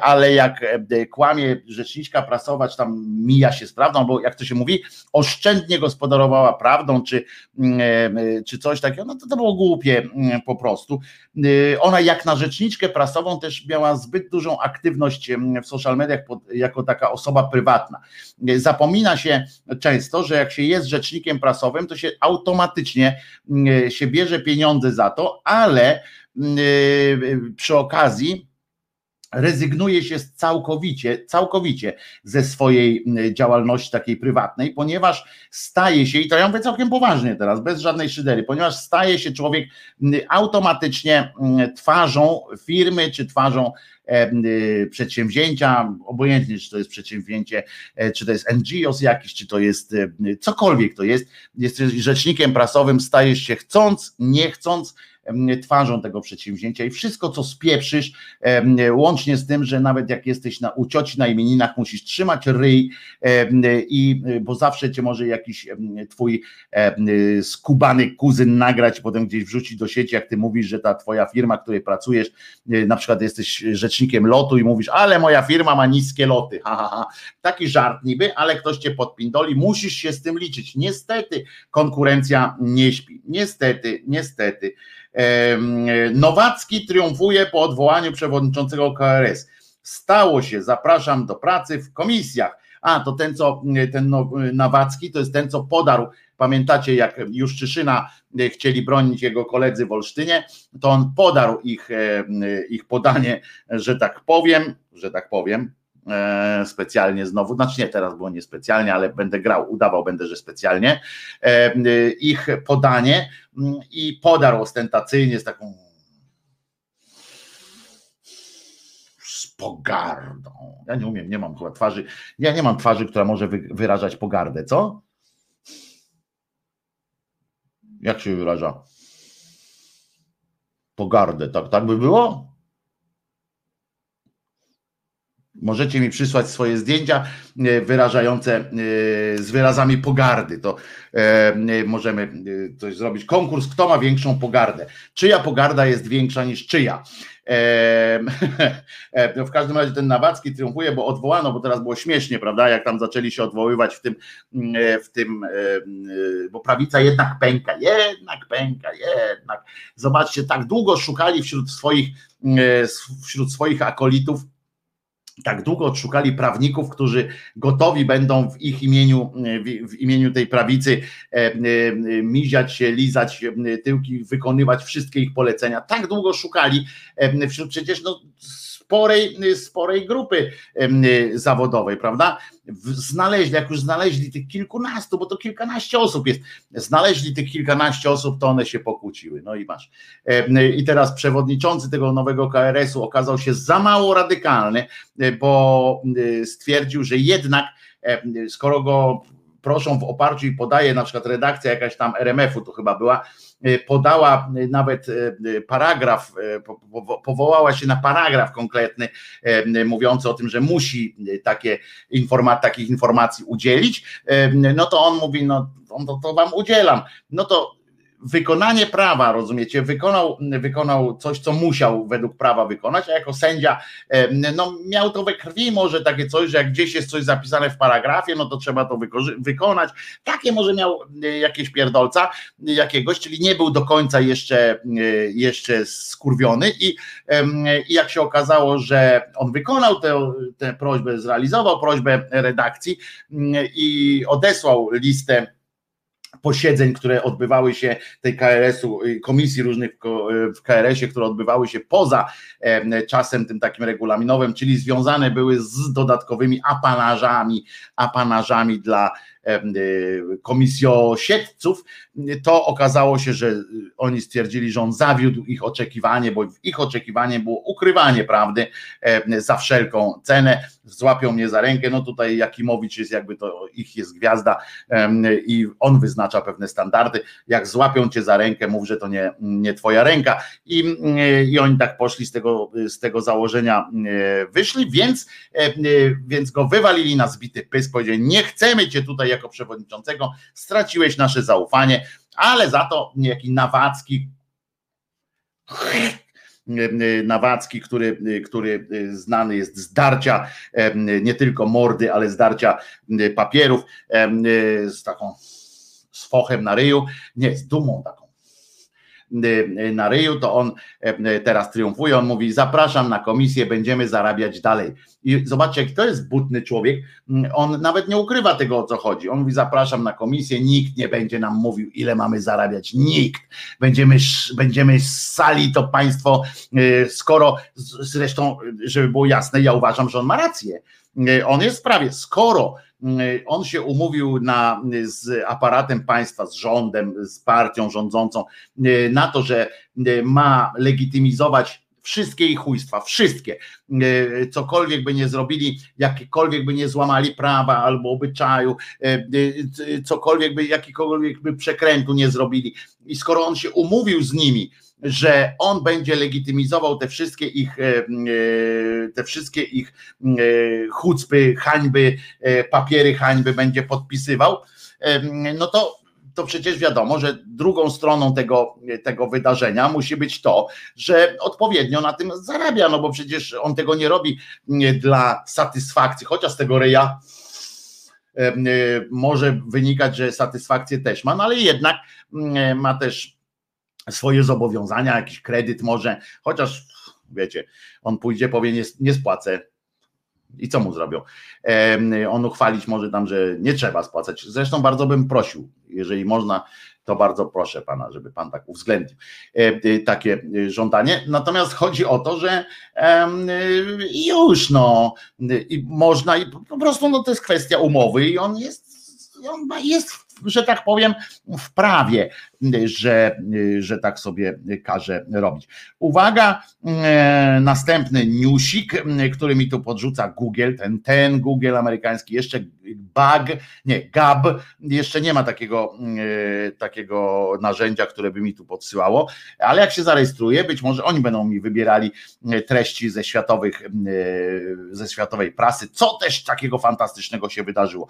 ale jak kłamie rzeczniczka prasować, tam mija się z prawdą, bo jak to się mówi, oszczędnie gospodarowała prawdą, czy, czy coś takiego, no to to było głupie po prostu. Ona jak na rzeczniczkę prasową też miała zbyt dużą aktywność w social mediach jako taka osoba prywatna. Zapomina się często, że jak się jest rzecznikiem prasowym, to się automatycznie się bierze pieniądze za to, ale przy okazji rezygnuje się całkowicie, całkowicie ze swojej działalności takiej prywatnej, ponieważ staje się, i to ja mówię całkiem poważnie teraz, bez żadnej szydery, ponieważ staje się człowiek automatycznie twarzą firmy, czy twarzą Y, przedsięwzięcia, obojętnie czy to jest przedsięwzięcie, e, czy to jest NGOs jakiś, czy to jest e, cokolwiek to jest, jesteś rzecznikiem prasowym, stajesz się chcąc, nie chcąc, twarzą tego przedsięwzięcia i wszystko, co spieprzysz, łącznie z tym, że nawet jak jesteś na ucioci na imieninach, musisz trzymać ryj, i, bo zawsze cię może jakiś twój skubany kuzyn nagrać, potem gdzieś wrzucić do sieci, jak ty mówisz, że ta twoja firma, w której pracujesz, e, na przykład jesteś rzecznikiem lotu i mówisz, ale moja firma ma niskie loty, ha, ha, ha. taki żart niby, ale ktoś cię podpindoli, musisz się z tym liczyć. Niestety konkurencja nie śpi, niestety, niestety. Nowacki triumfuje po odwołaniu przewodniczącego KRS. Stało się, zapraszam do pracy w komisjach. A, to ten, co ten Nawacki, to jest ten, co podarł. Pamiętacie, jak Juszczyszyna e, chcieli bronić jego koledzy w Olsztynie, to on podarł ich, ich podanie, że tak powiem, że tak powiem, E, specjalnie znowu, znaczy nie teraz było niespecjalnie, ale będę grał, udawał będę, że specjalnie, e, ich podanie mm, i podarł ostentacyjnie z taką z pogardą. Ja nie umiem, nie mam chyba twarzy, ja nie mam twarzy, która może wyrażać pogardę, co? Jak się wyraża? Pogardę, tak, tak by było? Możecie mi przysłać swoje zdjęcia wyrażające z wyrazami pogardy. To możemy coś zrobić. Konkurs, kto ma większą pogardę. Czyja pogarda jest większa niż czyja? W każdym razie ten Nawacki triumfuje, bo odwołano, bo teraz było śmiesznie, prawda? Jak tam zaczęli się odwoływać w tym, w tym, bo prawica jednak pęka, jednak pęka, jednak. Zobaczcie, tak długo szukali wśród swoich, wśród swoich akolitów tak długo odszukali prawników, którzy gotowi będą w ich imieniu, w imieniu tej prawicy e, e, miziać się, lizać e, tyłki, wykonywać wszystkie ich polecenia. Tak długo szukali wśród przecież no, sporej, sporej grupy zawodowej, prawda? Znaleźli, jak już znaleźli tych kilkunastu, bo to kilkanaście osób jest, znaleźli tych kilkanaście osób, to one się pokłóciły. No i masz. I teraz przewodniczący tego nowego KRS-u okazał się za mało radykalny, bo stwierdził, że jednak skoro go proszą w oparciu i podaje na przykład redakcja jakaś tam RMF-u, to chyba była, podała y, nawet y, paragraf, powołała się na paragraf konkretny, mówiący o tym, że musi takie informa- takich informacji udzielić, no to on mówi, no to, to wam udzielam. No to wykonanie prawa, rozumiecie, wykonał, wykonał coś, co musiał według prawa wykonać, a jako sędzia no, miał to we krwi może takie coś, że jak gdzieś jest coś zapisane w paragrafie, no to trzeba to wykonać. Takie może miał e, jakieś pierdolca jakiegoś, czyli nie był do końca jeszcze, e, jeszcze skurwiony i, i jak się okazało, że on wykonał tę, tę prośbę, zrealizował prośbę redakcji i odesłał listę posiedzeń, które odbywały się tej KRS-u, y, komisji różnych w KRS-ie, które odbywały się poza czasem tym takim regulaminowym, czyli związane były z dodatkowymi apanażami, apanażami dla Y, komisjosiedców, to okazało się, że oni stwierdzili, że on zawiódł ich oczekiwanie, bo ich oczekiwanie było ukrywanie prawdy za wszelką cenę. Złapią mnie za rękę, no tutaj Jakimowicz jest jakby to ich jest gwiazda i on wyznacza pewne standardy. Jak złapią cię za rękę, mów, że to nie, nie twoja ręka. I, I oni tak poszli z tego, z tego założenia, wyszli, więc, więc go wywalili na zbity pysk, powiedzieli, nie chcemy cię tutaj jako przewodniczącego, straciłeś nasze zaufanie, ale za to niejaki Nawacki Nawacki, który, który znany jest z darcia nie tylko mordy, ale z darcia papierów z taką z fochem na ryju, nie, z dumą taką na ryju, to on teraz triumfuje, on mówi zapraszam na komisję, będziemy zarabiać dalej. I zobaczcie, jak to jest butny człowiek, on nawet nie ukrywa tego, o co chodzi. On mówi zapraszam na komisję, nikt nie będzie nam mówił, ile mamy zarabiać, nikt. Będziemy, będziemy sali to państwo, y, skoro, zresztą, żeby było jasne, ja uważam, że on ma rację. Y, on jest w prawie, skoro Y, on się umówił na, z aparatem państwa, z rządem, z partią rządzącą y, na to, że y, ma legitymizować wszystkie ich chujstwa, wszystkie, cokolwiek by nie zrobili, jakiekolwiek by nie złamali prawa albo obyczaju, cokolwiek by, jakikolwiek by przekrętu nie zrobili. I skoro on się umówił z nimi, że on będzie legitymizował te wszystkie ich, e, e, te wszystkie ich e, chucpy, hańby, papiery hańby będzie podpisywał, no to to przecież wiadomo, że drugą stroną tego, tego wydarzenia musi być to, że odpowiednio na tym zarabia, no bo przecież on tego nie robi dla satysfakcji, chociaż z tego reja może wynikać, że satysfakcję też ma, no ale jednak ma też swoje zobowiązania, jakiś kredyt może, chociaż wiecie, on pójdzie, powie nie, nie spłacę. I co mu zrobią? On uchwalić może tam, że nie trzeba spłacać. Zresztą bardzo bym prosił, jeżeli można, to bardzo proszę pana, żeby pan tak uwzględnił takie żądanie. Natomiast chodzi o to, że już no, i można i po prostu no, to jest kwestia umowy i on jest, on jest, że tak powiem, w prawie że, że tak sobie każe robić. Uwaga, następny newsik, który mi tu podrzuca Google, ten, ten Google amerykański, jeszcze bug, nie, Gab, jeszcze nie ma takiego, takiego narzędzia, które by mi tu podsyłało, ale jak się zarejestruję, być może oni będą mi wybierali treści ze światowych, ze światowej prasy, co też takiego fantastycznego się wydarzyło.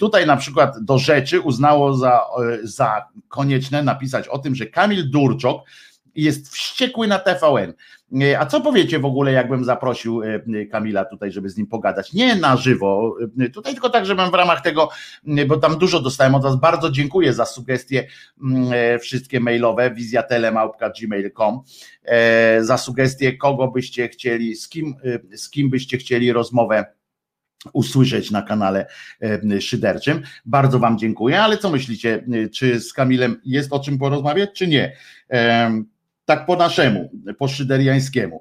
Tutaj na przykład do rzeczy uznało za, za konieczne napisać o tym, że Kamil Durczok jest wściekły na TVN. A co powiecie w ogóle, jakbym zaprosił e, Kamila tutaj, żeby z nim pogadać? Nie na żywo, e, tutaj tylko tak, żebym w ramach tego, bo tam dużo dostałem od Was, bardzo dziękuję za sugestie e, wszystkie mailowe, wizjatelemałpka.gmail.com za sugestie, kogo byście chcieli, z kim, z kim byście chcieli rozmowę usłyszeć na kanale szyderczym. Bardzo Wam dziękuję, ale co myślicie, czy z Kamilem jest o czym porozmawiać, czy nie? Tak po naszemu, po szyderiańskiemu.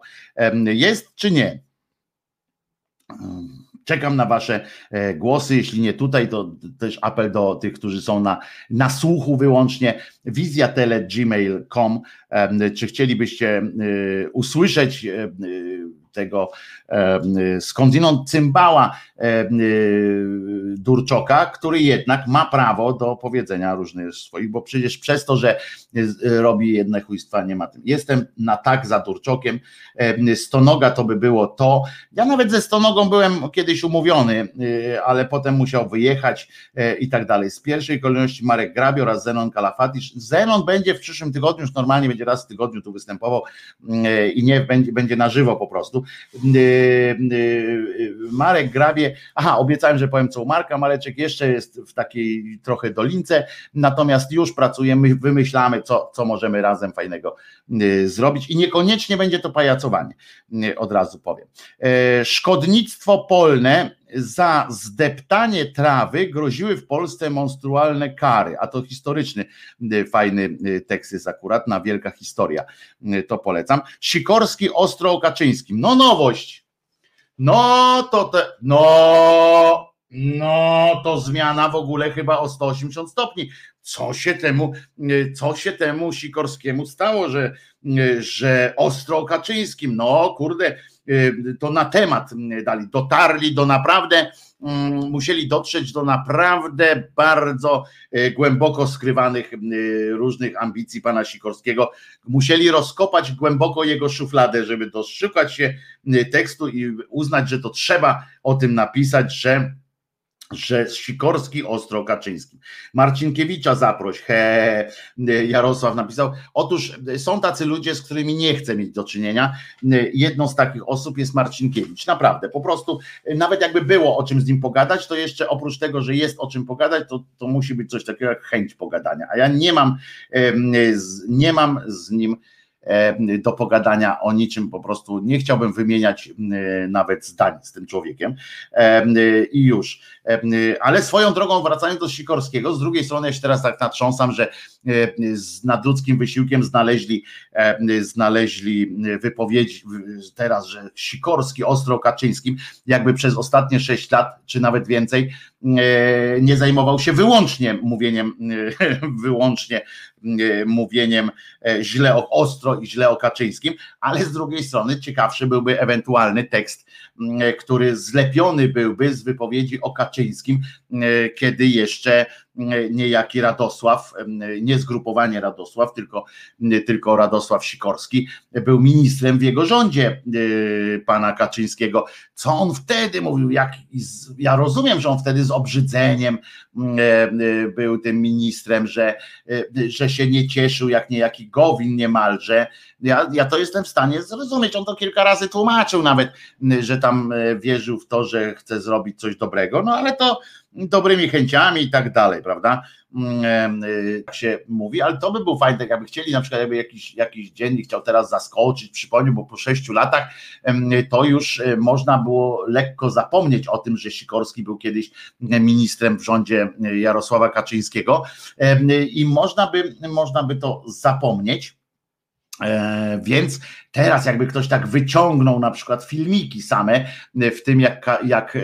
Jest czy nie? Czekam na Wasze e, głosy. Jeśli nie tutaj, to też apel do tych, którzy są na, na słuchu wyłącznie. wizjatele.gmail.com. Czy chcielibyście e, usłyszeć e, tego skądinąd cymbała Durczoka, który jednak ma prawo do powiedzenia różnych swoich, bo przecież przez to, że robi jedne chujstwa, nie ma tym. Jestem na tak za Durczokiem. Stonoga to by było to. Ja nawet ze Stonogą byłem kiedyś umówiony, y, ale potem musiał wyjechać e, i tak dalej. Z pierwszej kolejności Marek Grabi oraz Zenon Kalafatycz. Zenon będzie w przyszłym tygodniu, już normalnie będzie raz w tygodniu tu występował y, i nie będzie, będzie na żywo po prostu. Y, Marek Grabie, aha, obiecałem, że powiem co u Marka, Mareczek jeszcze jest w takiej trochę dolince, natomiast już pracujemy, wymyślamy, co, co możemy razem fajnego zrobić. I niekoniecznie będzie to pajacowanie, od razu powiem. Szkodnictwo polne za zdeptanie trawy groziły w Polsce monstrualne kary, a to historyczny, fajny tekst jest akurat, na wielka historia, to polecam. Sikorski ostro o Kaczyńskim, no nowość, no to te, no, no to zmiana w ogóle chyba o 180 stopni. Co się temu, co się temu Sikorskiemu stało, że, że ostro o Kaczyńskim? No kurde, to na temat dali, dotarli do naprawdę, mm, musieli dotrzeć do naprawdę bardzo e, głęboko skrywanych e, różnych ambicji pana Sikorskiego. Musieli rozkopać głęboko jego szufladę, żeby doszukać się tekstu i uznać, że to trzeba o tym napisać, że że Sikorski ostro Kaczyńskim. Marcinkiewicza zaproś, he, Jarosław napisał. Otóż są tacy ludzie, z którymi nie chcę mieć do czynienia. Jedną z takich osób jest Marcinkiewicz. Naprawdę, po prostu, nawet jakby było o czym z nim pogadać, to jeszcze oprócz tego, że jest o czym pogadać, to, to musi być coś takiego jak chęć pogadania. A ja nie mam, nie mam z nim E, do pogadania o niczym, po prostu nie chciałbym wymieniać nawet zdań z tym człowiekiem e, i już. E, ale swoją drogą, wracając do Sikorskiego, z drugiej strony ja się teraz tak natrząsam, że z nadludzkim wysiłkiem znaleźli, znaleźli wypowiedzi teraz, że Sikorski ostro Kaczyńskim jakby przez ostatnie sześć lat, czy nawet więcej, nie zajmował się wyłącznie mówieniem, wyłącznie mówieniem źle o ostro i źle o Kaczyńskim, ale z drugiej strony ciekawszy byłby ewentualny tekst, który zlepiony byłby z wypowiedzi o Kaczyńskim, kiedy jeszcze niejaki Radosław, nie zgrupowanie Radosław, tylko, tylko Radosław Sikorski był ministrem w jego rządzie e, pana Kaczyńskiego. Co on wtedy mówił? Jak, ja rozumiem, że on wtedy z obrzydzeniem e, e, był tym ministrem, że, że się nie cieszył jak niejaki Gowin niemalże. Ja, ja to jestem w stanie zrozumieć. On to kilka razy tłumaczył nawet, że tam wierzył w to, że chce zrobić coś dobrego, no ale to dobrymi chęciami i tak dalej, prawda? Tak się mówi, ale to by był fajne, tak jakby chcieli na przykład jakby jakiś, jakiś dziennik chciał teraz zaskoczyć, przypomnieć, bo po sześciu latach to już y, można było lekko zapomnieć o tym, że Sikorski był kiedyś ministrem w rządzie Jarosława Kaczyńskiego i można by, można by to zapomnieć E, więc teraz jakby ktoś tak wyciągnął na przykład filmiki same w tym jak, jak e, e,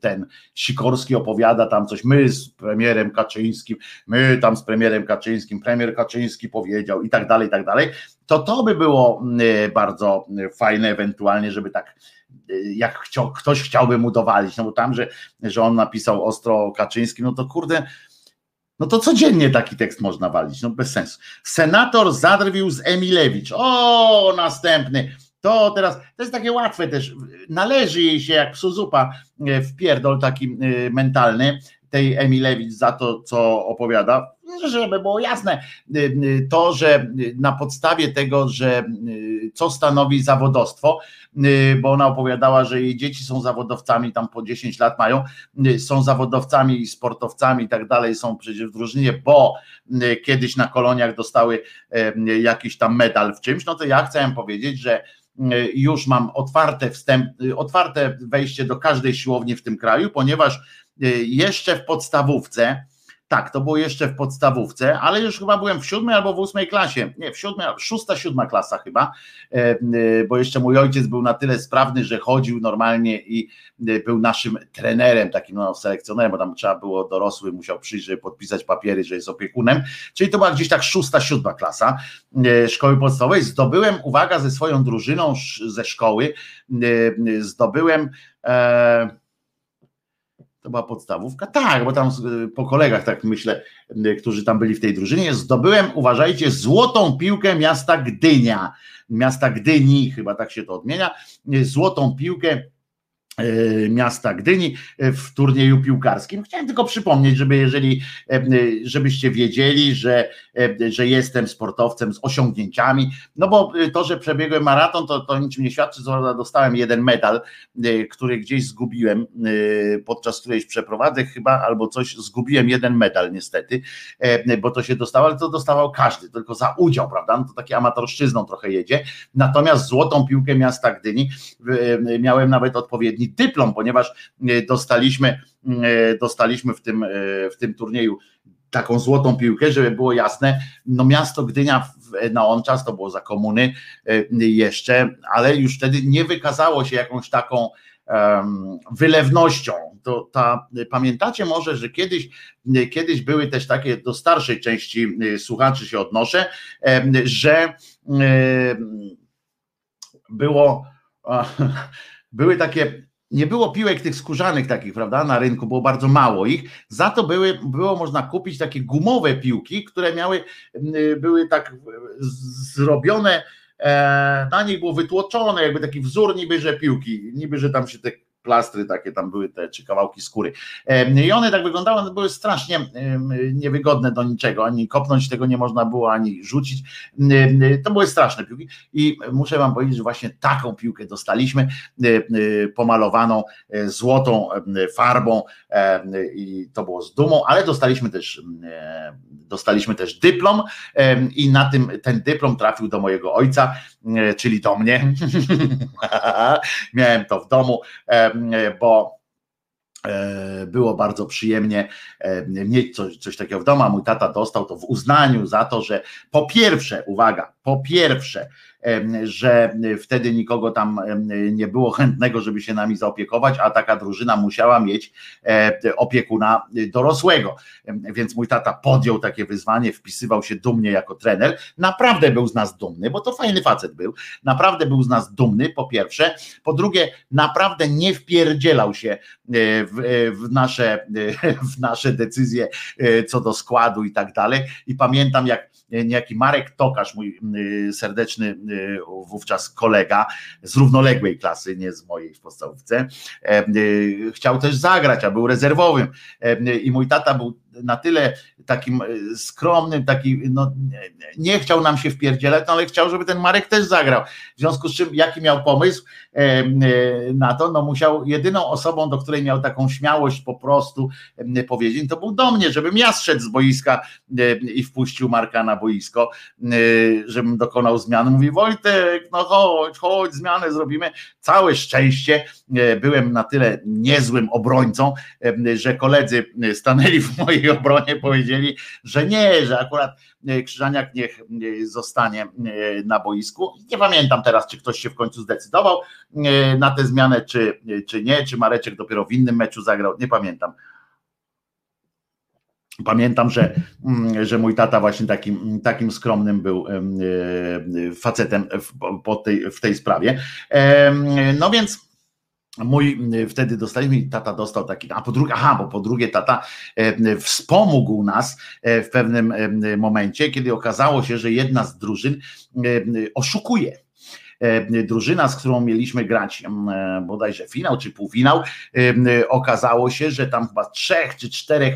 ten Sikorski opowiada tam coś, my z premierem Kaczyńskim, my tam z premierem Kaczyńskim, premier Kaczyński powiedział i tak dalej, i tak dalej, to to by było bardzo fajne ewentualnie, żeby tak jak chciał, ktoś chciałby mu dowalić, no bo tam, że, że on napisał ostro o Kaczyńskim, no to kurde, no to codziennie taki tekst można walić, no bez sensu. Senator zadrwił z Emilewicz. O, następny. To teraz, to jest takie łatwe też. Należy jej się jak psu zupa e, w pierdol taki e, mentalny tej Emilewicz za to, co opowiada żeby było jasne, y, y, to, że na podstawie tego, że y, co stanowi zawodowstwo, bo ona opowiadała, że jej dzieci są zawodowcami, tam po 10 lat mają, są zawodowcami i sportowcami i tak dalej, są przecież w drużynie, bo kiedyś na koloniach dostały jakiś tam medal w czymś, no to ja chciałem powiedzieć, że już mam otwarte wstęp, otwarte wejście do każdej siłowni w tym kraju, ponieważ jeszcze w podstawówce, tak, to było jeszcze w podstawówce, ale już chyba byłem w siódmej albo w ósmej klasie. Nie, w siódmej, szósta, siódma klasa chyba, e, e, bo jeszcze mój ojciec był na tyle sprawny, że chodził normalnie i e, był naszym trenerem, takim no, selekcjonerem, bo tam trzeba było dorosły, musiał przyjść, żeby podpisać papiery, że jest opiekunem. Czyli to była gdzieś tak szósta, siódma klasa szkoły podstawowej. Zdobyłem, uwaga, ze swoją drużyną ze szkoły, zdobyłem. E, to była podstawówka? Tak, bo tam po kolegach, tak myślę, którzy tam byli w tej drużynie, zdobyłem, uważajcie, złotą piłkę miasta Gdynia. Miasta Gdyni, chyba tak się to odmienia. Złotą piłkę miasta Gdyni e, w turnieju piłkarskim. Chciałem tylko przypomnieć, żeby jeżeli, e, żebyście wiedzieli, że, że jestem sportowcem z osiągnięciami, no bo to, że przebiegłem maraton, to, to niczym nie świadczy, co dostałem jeden medal, który gdzieś zgubiłem podczas którejś przeprowadzek chyba, albo coś, zgubiłem jeden medal niestety, bo to się dostało, ale to dostawał każdy, tylko za udział, prawda, no to takie amatorszczyzną trochę jedzie, natomiast złotą piłkę miasta Gdyni miałem nawet odpowiedni dyplom, ponieważ e, dostaliśmy, e, dostaliśmy w tym, e, w tym turnieju taką złotą piłkę, żeby było jasne, no miasto Gdynia na on czas, to było za komuny jeszcze, ale już wtedy nie wykazało się jakąś taką um, wylewnością. To ta, pamiętacie może, że kiedyś, kiedyś były też takie, do starszej części słuchaczy się odnoszę, że było były takie nie było piłek tych skórzanych takich, prawda, na rynku, było bardzo mało ich, za to były, było można kupić takie gumowe piłki, które miały, były tak zrobione, e, na nich było wytłoczone, jakby taki wzór niby, że piłki, niby, że tam się te plastry takie tam były te, czy kawałki skóry. I one tak wyglądały, one były strasznie niewygodne do niczego, ani kopnąć tego nie można było, ani rzucić. To były straszne piłki i muszę wam powiedzieć, że właśnie taką piłkę dostaliśmy, pomalowaną e, złotą farbą i to było z dumą, ale dostaliśmy też dostaliśmy też dyplom i na tym ten dyplom trafił do mojego ojca, czyli do mnie. Miałem to w domu, bo e, było bardzo przyjemnie mieć coś, coś takiego w domu, mój tata dostał to w uznaniu za to, że po pierwsze, uwaga, po pierwsze, że wtedy nikogo tam nie było chętnego, żeby się nami zaopiekować, a taka drużyna musiała mieć e, opiekuna dorosłego. Więc mój tata podjął takie wyzwanie, wpisywał się dumnie jako trener. Naprawdę był z nas dumny, bo to fajny facet był. Naprawdę był z nas dumny, po pierwsze. Po drugie, naprawdę nie wpierdzielał się e, w, e, w nasze, w nasze decyzje co do składu i tak dalej. I pamiętam, jak niejaki Marek Tokarz, mój serdeczny wówczas kolega z równoległej klasy, nie z mojej w podstawówce, chciał też zagrać, a był rezerwowym. I mój tata był na tyle takim e, skromnym, taki, no, nie chciał nam się wpierdzielać, no, ale chciał, żeby ten Marek też zagrał. W związku z czym, jaki miał pomysł e, e, na to, no musiał, jedyną osobą, do której miał taką śmiałość po prostu powiedzieć, to był do mnie, żebym ja zszedł z boiska i wpuścił Marka na boisko, żebym dokonał zmiany. Mówi Wojtek, no chodź, chodź, zmianę zrobimy. Całe szczęście byłem na tyle niezłym obrońcą, że koledzy stanęli w mojej obronie powiedzieli, że nie, że akurat Krzyżaniak niech zostanie na boisku. Nie pamiętam teraz, czy ktoś się w końcu zdecydował na tę zmianę, czy, czy nie, czy Mareczek dopiero w innym meczu zagrał, nie pamiętam. Pamiętam, że, mm, że mój tata właśnie takim, takim skromnym był e, facetem w, po tej, w tej sprawie. No więc mój wtedy dostaliśmy, tata dostał taki, a po drugie, aha, bo po drugie tata wspomógł nas e, w pewnym momencie, kiedy okazało się, że jedna z drużyn oszukuje. E, drużyna, z którą mieliśmy grać e, bodajże finał czy półfinał, e, okazało się, że tam chyba trzech czy czterech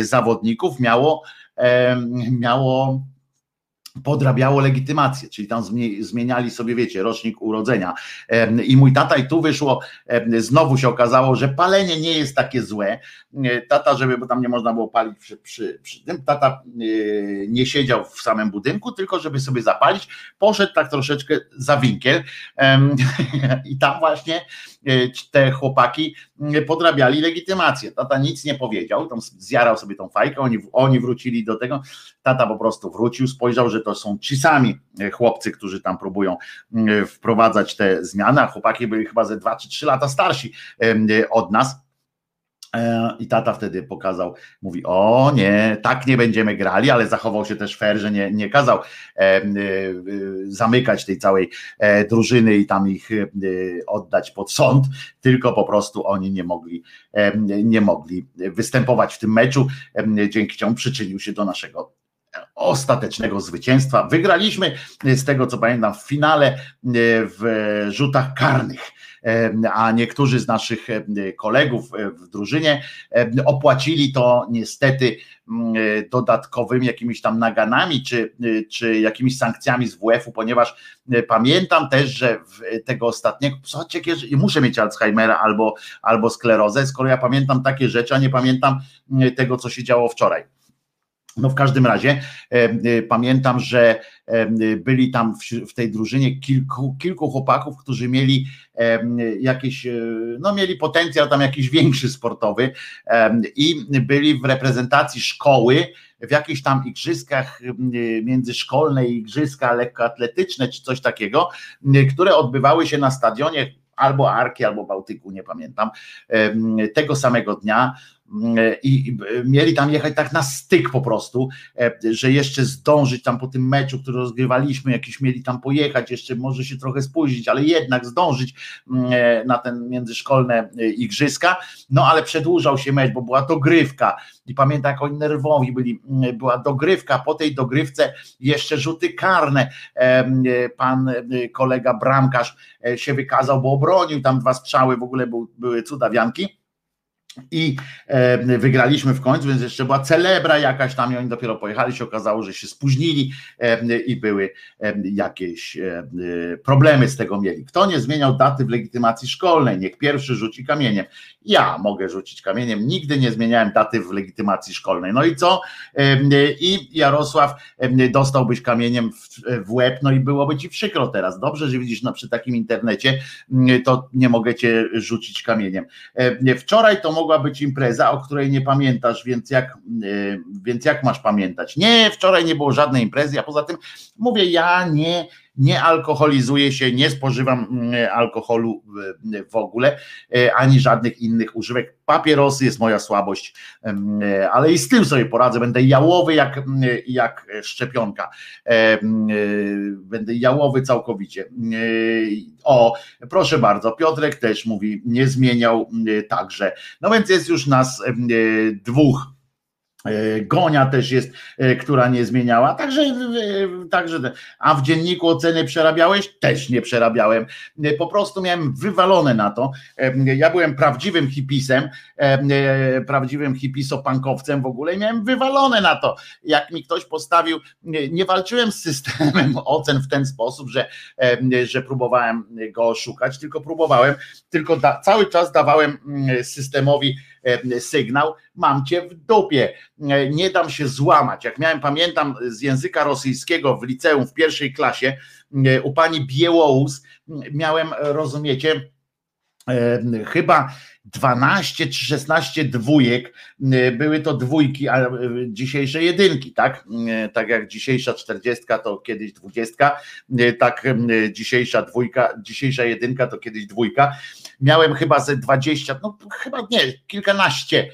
zawodników miało miało podrabiało legitymację, czyli tam zmieniali sobie, wiecie, rocznik urodzenia. I mój tata, i tu wyszło, znowu się okazało, że palenie nie jest takie złe. Tata, żeby, bo tam nie można było palić przy, przy, przy tym, tata nie siedział w samym budynku, tylko żeby sobie zapalić, poszedł tak troszeczkę za winkiel i tam właśnie E, te chłopaki e, podrabiali legitymację. Tata nic nie powiedział, tam zjarał sobie tą fajkę, oni, oni wrócili do tego. Tata po prostu wrócił, spojrzał, że to są ci sami e, chłopcy, którzy tam próbują wprowadzać te zmiany, a chłopaki byli chyba ze dwa czy trzy lata starsi od nas E, I tata wtedy pokazał, mówi: O nie, tak nie będziemy grali, ale zachował się też fair, że nie, nie kazał e, e, zamykać tej całej drużyny i tam ich oddać pod sąd, tylko po prostu oni nie mogli, nie mogli występować w tym meczu, dzięki czemu przyczynił się do naszego ostatecznego zwycięstwa. Wygraliśmy z tego co pamiętam w finale w rzutach karnych a niektórzy z naszych kolegów w drużynie opłacili to niestety mm, dodatkowymi jakimiś tam naganami czy, czy jakimiś sankcjami z WF-u, ponieważ pamiętam też, że tego ostatniego, słuchajcie, muszę mieć Alzheimera albo, albo sklerozę, skoro ja pamiętam takie rzeczy, a nie pamiętam tego, co się działo wczoraj. No w każdym razie e, e, pamiętam, że e, byli tam w, w, tej drużynie kilku, kilku chłopaków, którzy mieli jakieś, no mieli potencjał tam jakiś większy sportowy i byli w reprezentacji szkoły w jakichś tam igrzyskach międzyszkolne, igrzyska lekkoatletyczne czy coś takiego, które odbywały się na stadionie albo Arki, albo Bałtyku, nie pamiętam, tego samego dnia i mieli tam jechać tak na styk po prostu, e, że jeszcze zdążyć tam po tym meczu, który rozgrywaliśmy, jakiś mieli tam pojechać, jeszcze może się trochę spóźnić, ale jednak zdążyć mm, e, na ten międzyszkolne e, igrzyska, no ale przedłużał się mecz, bo była dogrywka. I pamiętam jak oni nerwowi byli, mm, była dogrywka, po tej dogrywce jeszcze rzuty karne, pan kolega bramkarz się wykazał, bo obronił tam dwa strzały, w ogóle były cudawianki, i e, wygraliśmy w końcu, więc jeszcze była celebra jakaś tam i oni dopiero pojechali, się okazało, że się spóźnili e, i były e, jakieś problemy z tego mieli. Kto nie zmieniał daty w legitymacji szkolnej, niech pierwszy rzuci kamieniem. Ja mogę rzucić kamieniem, nigdy nie zmieniałem daty w legitymacji szkolnej. No i co? I Jarosław dostałbyś kamieniem w łeb, no i byłoby ci przykro teraz. Dobrze, że widzisz no, przy takim internecie, to nie mogę cię rzucić kamieniem. Wczoraj to mogło mogła być impreza, o której nie pamiętasz, więc jak, e, więc jak masz pamiętać? Nie, wczoraj nie było żadnej imprezy, a poza tym mówię, ja nie, nie alkoholizuję się, nie spożywam mm, alkoholu w ogóle, e, ani żadnych innych używek. Papierosy jest moja słabość, e, ale i z tym sobie poradzę. Będę jałowy jak, jak szczepionka. Będę jałowy całkowicie. O, proszę bardzo, Piotrek też mówi, nie zmieniał także. No więc jest już nas dwóch E, Gonia też jest, e, która nie zmieniała. Także, e, także, a w dzienniku oceny przerabiałeś? Też nie przerabiałem. Po prostu miałem wywalone na to. Ja byłem prawdziwym hipisem, prawdziwym hipisopankowcem w ogóle i miałem wywalone na to. Jak mi ktoś postawił, nie walczyłem z systemem ocen w ten sposób, że, że próbowałem go oszukać, tylko próbowałem, tylko da, cały czas dawałem mm, systemowi E, sygnał, mam cię w dupie, e, nie dam się złamać. Jak miałem, pamiętam z języka rosyjskiego w liceum w pierwszej klasie e, u pani Biełołus, miałem, rozumiecie, chyba 12 czy 16 dwójek, były to dwójki, a dzisiejsze jedynki, tak? Tak jak dzisiejsza 40 to kiedyś 20, tak dzisiejsza dwójka, dzisiejsza jedynka to kiedyś dwójka. Miałem chyba ze 20, no chyba nie, kilkanaście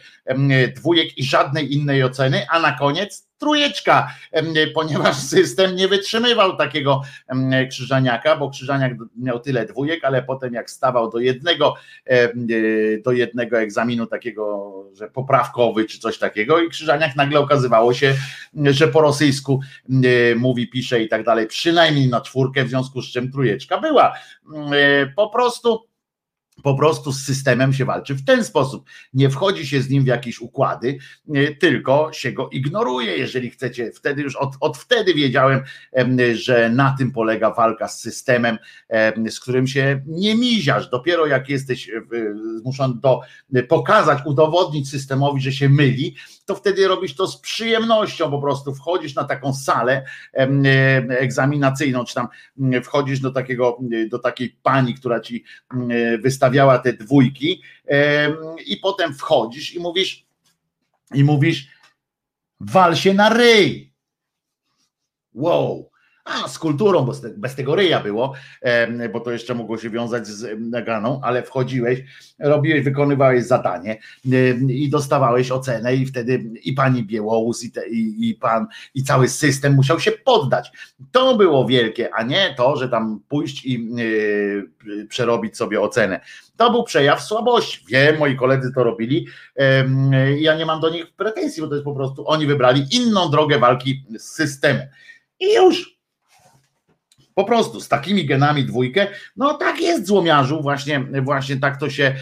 dwójek i żadnej innej oceny, a na koniec trójeczka, ponieważ system nie wytrzymywał takiego krzyżaniaka, bo krzyżaniak miał tyle dwójek, ale potem jak stawał do jednego, do jednego egzaminu takiego, że poprawkowy czy coś takiego i krzyżaniak nagle okazywało się, że po rosyjsku mówi, pisze i tak dalej, przynajmniej na czwórkę, w związku z czym trójeczka była. Po prostu po prostu z systemem się walczy w ten sposób. Nie wchodzi się z nim w jakieś układy, tylko się go ignoruje, jeżeli chcecie. Wtedy już od, od wtedy wiedziałem, że na tym polega walka z systemem, z którym się nie miziasz. Dopiero jak jesteś zmuszony do pokazać, udowodnić systemowi, że się myli, to wtedy robisz to z przyjemnością, po prostu wchodzisz na taką salę egzaminacyjną, czy tam wchodzisz do takiego, do takiej pani, która ci wystawiała te dwójki i potem wchodzisz i mówisz i mówisz wal się na ryj. Wow, a z kulturą, bo bez tego ryja było, bo to jeszcze mogło się wiązać z naganą, ale wchodziłeś, robiłeś, wykonywałeś zadanie i dostawałeś ocenę i wtedy i pani Biełołus i, i, i pan i cały system musiał się poddać. To było wielkie, a nie to, że tam pójść i przerobić sobie ocenę. To był przejaw słabości. Wiem, moi koledzy to robili. Ja nie mam do nich pretensji, bo to jest po prostu oni wybrali inną drogę walki z systemem. I już po prostu z takimi genami dwójkę, no tak jest złomiarzu, właśnie, właśnie tak to się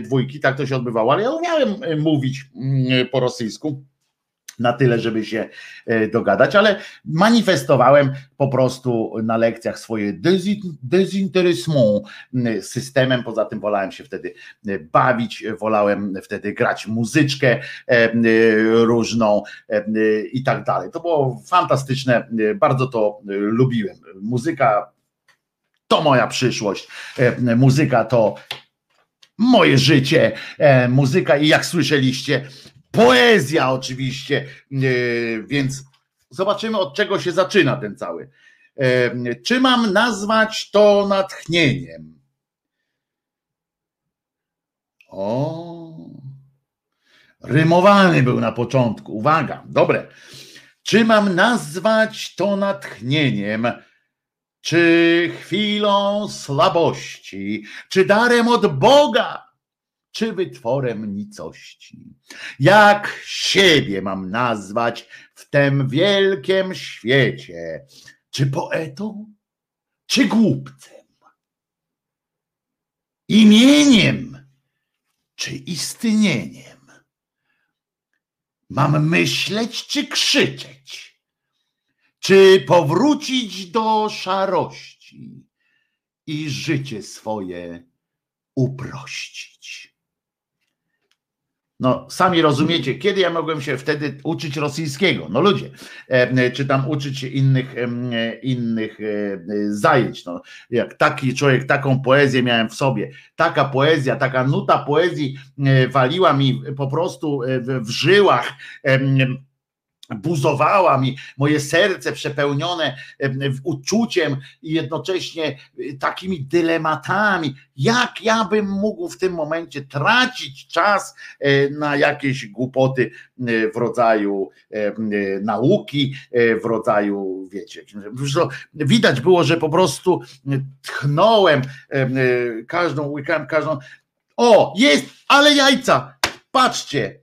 dwójki, tak to się odbywało, ale ja umiałem mówić mm, po rosyjsku na tyle, żeby się e, dogadać, ale manifestowałem po prostu na lekcjach swoje dezinteresment systemem, poza tym wolałem się wtedy e, bawić, wolałem wtedy grać muzyczkę e, różną i tak dalej. To było fantastyczne, bardzo to lubiłem. Muzyka to moja przyszłość, muzyka to moje życie, muzyka i jak słyszeliście, Poezja oczywiście, e, więc zobaczymy od czego się zaczyna ten cały. E, czy mam nazwać to natchnieniem? O, rymowany był na początku. Uwaga, dobre. Czy mam nazwać to natchnieniem? Czy chwilą słabości? Czy darem od Boga? Czy wytworem nicości. Jak siebie mam nazwać w tym wielkim świecie? Czy poetą, czy głupcem? Imieniem, czy istnieniem? Mam myśleć, czy krzyczeć? Czy powrócić do szarości i życie swoje uprościć? No, sami rozumiecie, kiedy ja mogłem się wtedy uczyć rosyjskiego? No ludzie, e, czy tam uczyć innych, innych e, zajęć. No, jak taki człowiek, taką poezję miałem w sobie, taka poezja, taka nuta poezji e, waliła mi po prostu w żyłach buzowała mi moje serce przepełnione uczuciem i jednocześnie y, takimi dylematami, jak ja bym mógł w tym momencie tracić czas e, na jakieś głupoty e, w rodzaju e, nauki, w rodzaju, wiecie, widać było, że po prostu tchnąłem każdą, łykałem każdą, o, jest, ale jajca, patrzcie,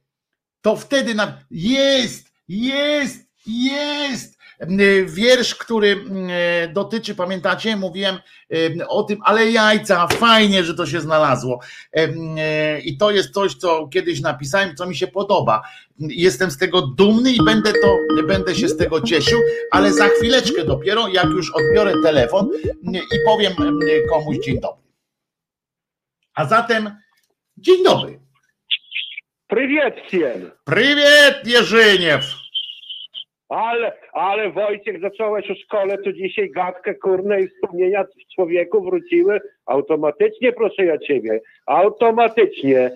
to wtedy na, jest, jest, jest! Wiersz, który dotyczy, pamiętacie, mówiłem o tym, ale jajca, fajnie, że to się znalazło. I to jest coś, co kiedyś napisałem, co mi się podoba. Jestem z tego dumny i będę to, będę się z tego cieszył, ale za chwileczkę dopiero, jak już odbiorę telefon i powiem komuś dzień dobry. A zatem dzień dobry. Привет всем! Привет, Еженев! Ale, ale Wojciech, zacząłeś o szkole, to dzisiaj gadkę, kurne i wspomnienia w człowieku wróciły automatycznie, proszę ja ciebie, automatycznie.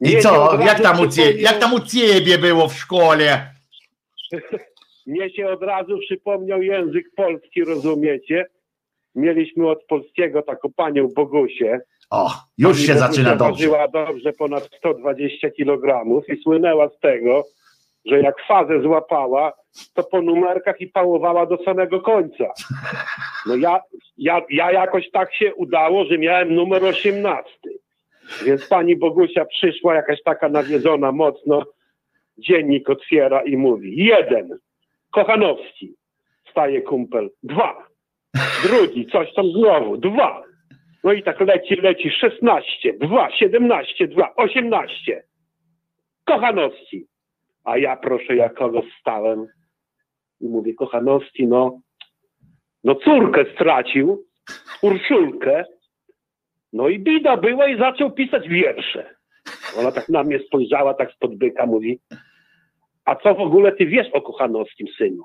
I Mnie się co? Jak tam, u cie, przypomniał- jak tam u ciebie było w szkole? Mnie się od razu przypomniał język polski, rozumiecie? Mieliśmy od polskiego taką panią Bogusię. O, już Pani się Bogusia zaczyna dobrze. Ważyła dobrze ponad 120 kg i słynęła z tego, że jak fazę złapała, to po numerkach i pałowała do samego końca. No ja, ja, ja jakoś tak się udało, że miałem numer 18. Więc pani Bogusia przyszła, jakaś taka nawiedzona mocno, dziennik otwiera i mówi, jeden, Kochanowski, staje kumpel, dwa, drugi, coś tam znowu, dwa, no i tak leci, leci, 16, 2, 17, 2, 18, Kochanowski, a ja proszę, jak kogo stałem i mówię, Kochanowski, no, no córkę stracił, Urszulkę, no i bida była i zaczął pisać wiersze. Ona tak na mnie spojrzała, tak spod byka, mówi, a co w ogóle ty wiesz o Kochanowskim, synu?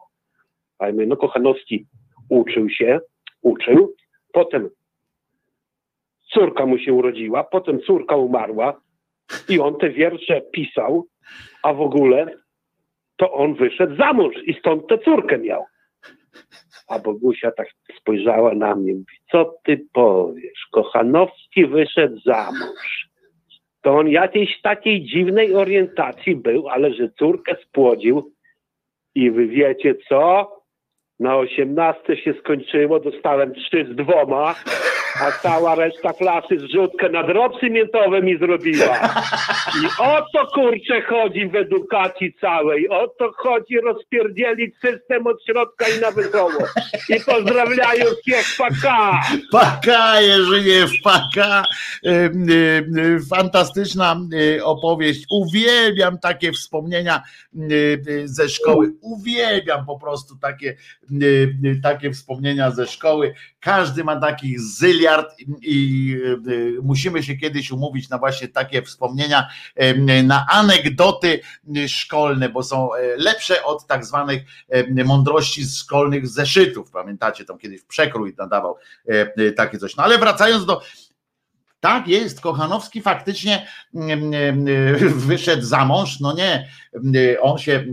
A ja mówię, no Kochanowski uczył się, uczył, potem córka mu się urodziła, potem córka umarła i on te wiersze pisał, a w ogóle to on wyszedł za mąż i stąd tę córkę miał. A Bogusia tak spojrzała na mnie, mówi, co ty powiesz, Kochanowski wyszedł za mąż. To on jakiejś takiej dziwnej orientacji był, ale że córkę spłodził i wy wiecie co? Na osiemnastce się skończyło, dostałem trzy z dwoma, a cała reszta klasy zrzutkę na dropsy miętowe mi zrobiła. I o to kurczę chodzi w edukacji całej. O to chodzi rozpierdzielić system od środka i na wesoło. I pozdrawiają wszystkich, paka! Paka, Jerzyjew, paka. Ym, ym, Fantastyczna y, opowieść. Uwielbiam takie wspomnienia ze szkoły. Uwielbiam po prostu takie, takie wspomnienia ze szkoły. Każdy ma takich zyliard i, i y, musimy się kiedyś umówić na właśnie takie wspomnienia, na anegdoty y, szkolne, bo są y, lepsze od tak zwanych mądrości szkolnych zeszytów. Pamiętacie, tam kiedyś w przekrój nadawał e, e, takie coś. No ale wracając do. Tak jest, Kochanowski faktycznie mm, mm, wyszedł za mąż, no nie, mm, on się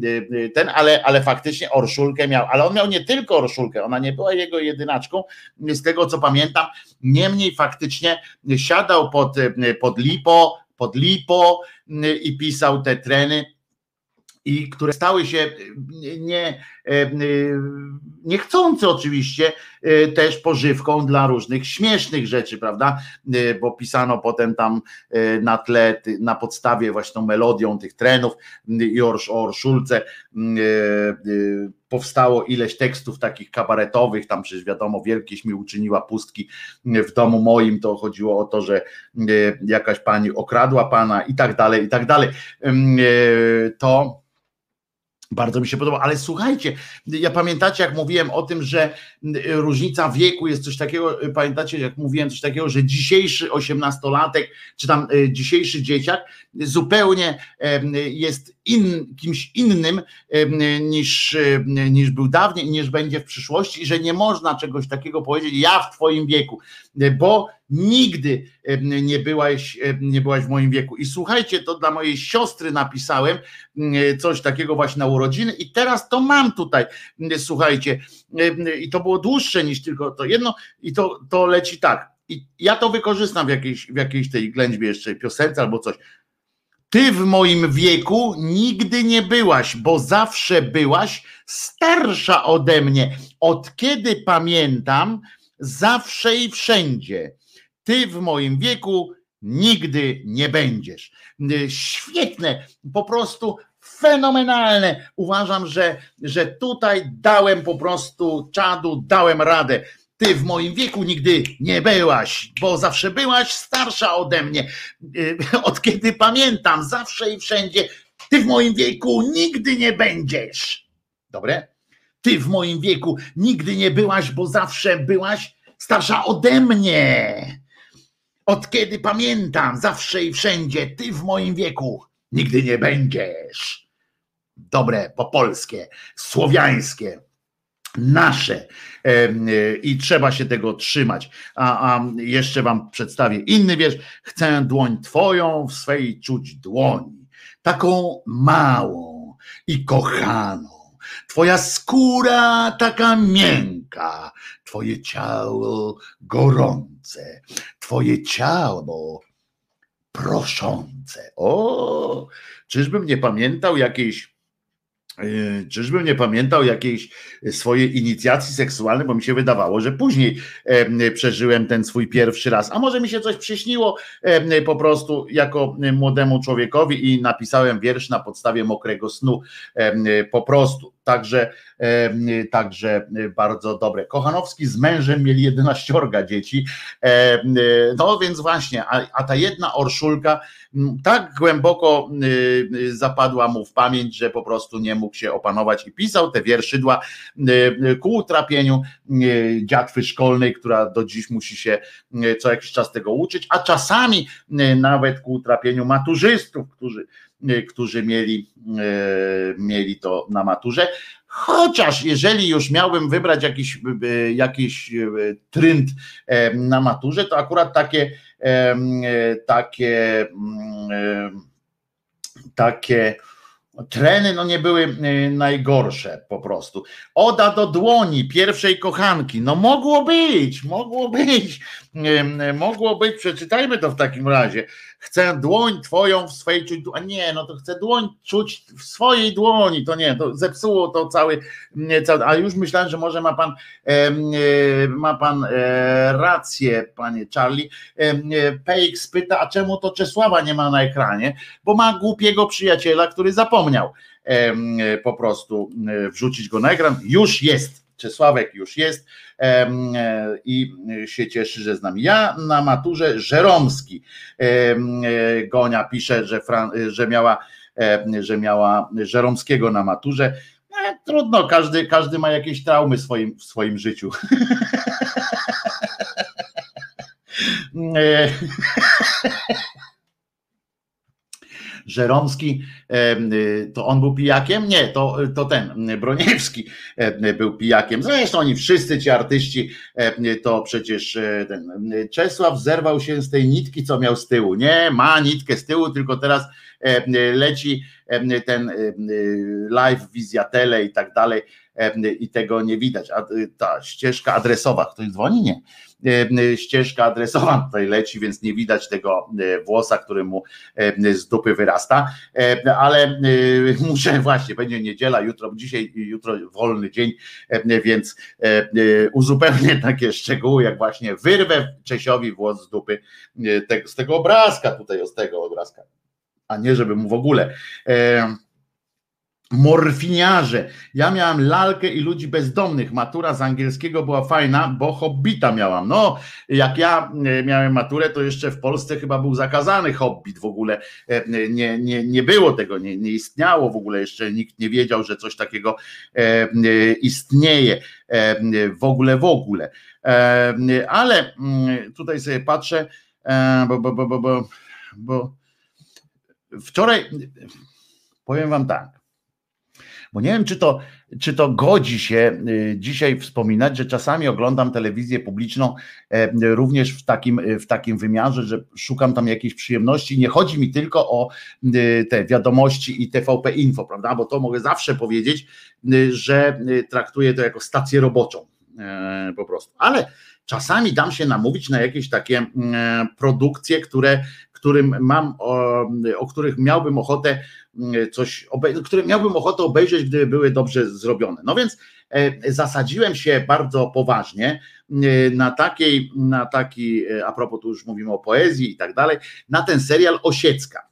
ten, ale, ale faktycznie Orszulkę miał, ale on miał nie tylko Orszulkę, ona nie była jego jedynaczką, z tego co pamiętam, niemniej faktycznie siadał pod, pod lipo, pod lipo i pisał te treny, i które stały się nie, niechcący oczywiście też pożywką dla różnych śmiesznych rzeczy, prawda? Bo pisano potem tam na tle, na podstawie właśnie melodią tych trenów i o Orszulce powstało ileś tekstów takich kabaretowych, tam przecież wiadomo, wielkieś mi uczyniła pustki w domu moim, to chodziło o to, że jakaś pani okradła pana i tak dalej, i tak dalej. To bardzo mi się podoba, ale słuchajcie, ja pamiętacie, jak mówiłem o tym, że różnica wieku jest coś takiego, pamiętacie, jak mówiłem coś takiego, że dzisiejszy osiemnastolatek, czy tam dzisiejszy dzieciak zupełnie jest in, kimś innym niż, niż był dawniej, niż będzie w przyszłości i że nie można czegoś takiego powiedzieć, ja w twoim wieku, bo nigdy nie byłaś, nie byłaś w moim wieku. I słuchajcie, to dla mojej siostry napisałem coś takiego właśnie na urodziny i teraz to mam tutaj, słuchajcie, i to było dłuższe niż tylko to jedno i to, to leci tak. I ja to wykorzystam w jakiejś, w jakiejś tej ględźbie jeszcze, piosence albo coś. Ty w moim wieku nigdy nie byłaś, bo zawsze byłaś starsza ode mnie. Od kiedy pamiętam, zawsze i wszędzie. Ty w moim wieku nigdy nie będziesz. Świetne, po prostu fenomenalne. Uważam, że, że tutaj dałem po prostu czadu, dałem radę. Ty w moim wieku nigdy nie byłaś, bo zawsze byłaś starsza ode mnie. Od kiedy pamiętam, zawsze i wszędzie, ty w moim wieku nigdy nie będziesz. Dobre? Ty w moim wieku nigdy nie byłaś, bo zawsze byłaś starsza ode mnie. Od kiedy pamiętam, zawsze i wszędzie, ty w moim wieku nigdy nie będziesz. dobre, popolskie, słowiańskie, nasze i trzeba się tego trzymać. A, a, jeszcze wam przedstawię inny wiersz. Chcę dłoń twoją w swej czuć dłoni, taką małą i kochaną. Twoja skóra taka miękka, twoje ciało gorące, twoje ciało proszące. O, czyżbym nie pamiętał jakiejś Yy, czyżbym nie pamiętał jakiejś swojej inicjacji seksualnej, bo mi się wydawało, że później przeżyłem ten swój pierwszy raz. A może mi się coś przyśniło po prostu jako młodemu człowiekowi i napisałem wiersz na podstawie mokrego snu po prostu. Także, także bardzo dobre. Kochanowski z mężem mieli 11 dzieci. No więc właśnie, a, a ta jedna orszulka tak głęboko zapadła mu w pamięć, że po prostu nie mógł się opanować i pisał te wierszydła ku utrapieniu dziatwy szkolnej, która do dziś musi się co jakiś czas tego uczyć, a czasami nawet ku utrapieniu maturzystów, którzy którzy mieli, mieli to na maturze. Chociaż jeżeli już miałbym wybrać jakiś, jakiś trend na maturze, to akurat takie takie takie Treny no nie były y, najgorsze po prostu. Oda do dłoni pierwszej kochanki. No mogło być, mogło być, mogło być. Przeczytajmy to w takim razie. Chcę dłoń twoją w swojej czuć. A nie, no to chcę dłoń czuć w swojej dłoni. To nie, to zepsuło to cały. cały a już myślałem, że może ma pan e, ma pan e, rację, panie Charlie. PX pyta, a czemu to Czesława nie ma na ekranie? Bo ma głupiego przyjaciela, który zapomniał po prostu wrzucić go na ekran. Już jest. Czesławek już jest e, i się cieszy, że z nami. Ja na maturze Żeromski e, Gonia pisze, że, że miała że miała Żeromskiego na maturze. No, trudno, każdy, każdy ma jakieś traumy w swoim, w swoim życiu. Żeromski, y, to on był pijakiem? Nie, to, to ten, Broniewski był pijakiem. Zresztą oni wszyscy ci artyści, to przecież e, ten Czesław zerwał się z tej nitki, co miał z tyłu. Nie, ma nitkę z tyłu, tylko teraz leci ten live, wizja tele i tak dalej i tego nie widać. A ta ścieżka adresowa, ktoś dzwoni? Nie ścieżka adresowa tutaj leci, więc nie widać tego e, włosa, który mu e, z dupy wyrasta, ale muszę właśnie, będzie niedziela, jutro, dzisiaj, jutro wolny dzień, więc uzupełnię takie szczegóły, jak właśnie wyrwę Czesiowi włos z dupy z tego obrazka tutaj, z tego obrazka, a nie żeby mu w ogóle morfiniarze. Ja miałem lalkę i ludzi bezdomnych. Matura z angielskiego była fajna, bo hobbita miałam. No, jak ja e, miałem maturę, to jeszcze w Polsce chyba był zakazany hobbit w ogóle. E, nie, nie, nie było tego, nie, nie istniało w ogóle, jeszcze nikt nie wiedział, że coś takiego e, istnieje w ogóle, w ogóle. Ale mm, tutaj sobie patrzę, bo, bo, bo, bo, bo, bo wczoraj powiem wam tak bo nie wiem, czy to, czy to godzi się y, dzisiaj wspominać, że czasami oglądam telewizję publiczną e, również w takim, w takim wymiarze, że szukam tam jakiejś przyjemności. Nie chodzi mi tylko o y, te wiadomości i TVP Info, prawda? Bo to mogę zawsze powiedzieć, y, że traktuję to jako stację roboczą e, po prostu. Ale czasami dam się namówić na jakieś takie mm, produkcje, które, którym mam, o, o których miałbym ochotę mm, coś, które miałbym ochotę obejrzeć, gdyby były dobrze zrobione. No więc e, zasadziłem się bardzo poważnie e, na takiej, na taki, e, a propos tu już mówimy o poezji i tak dalej, na ten serial Osiecka.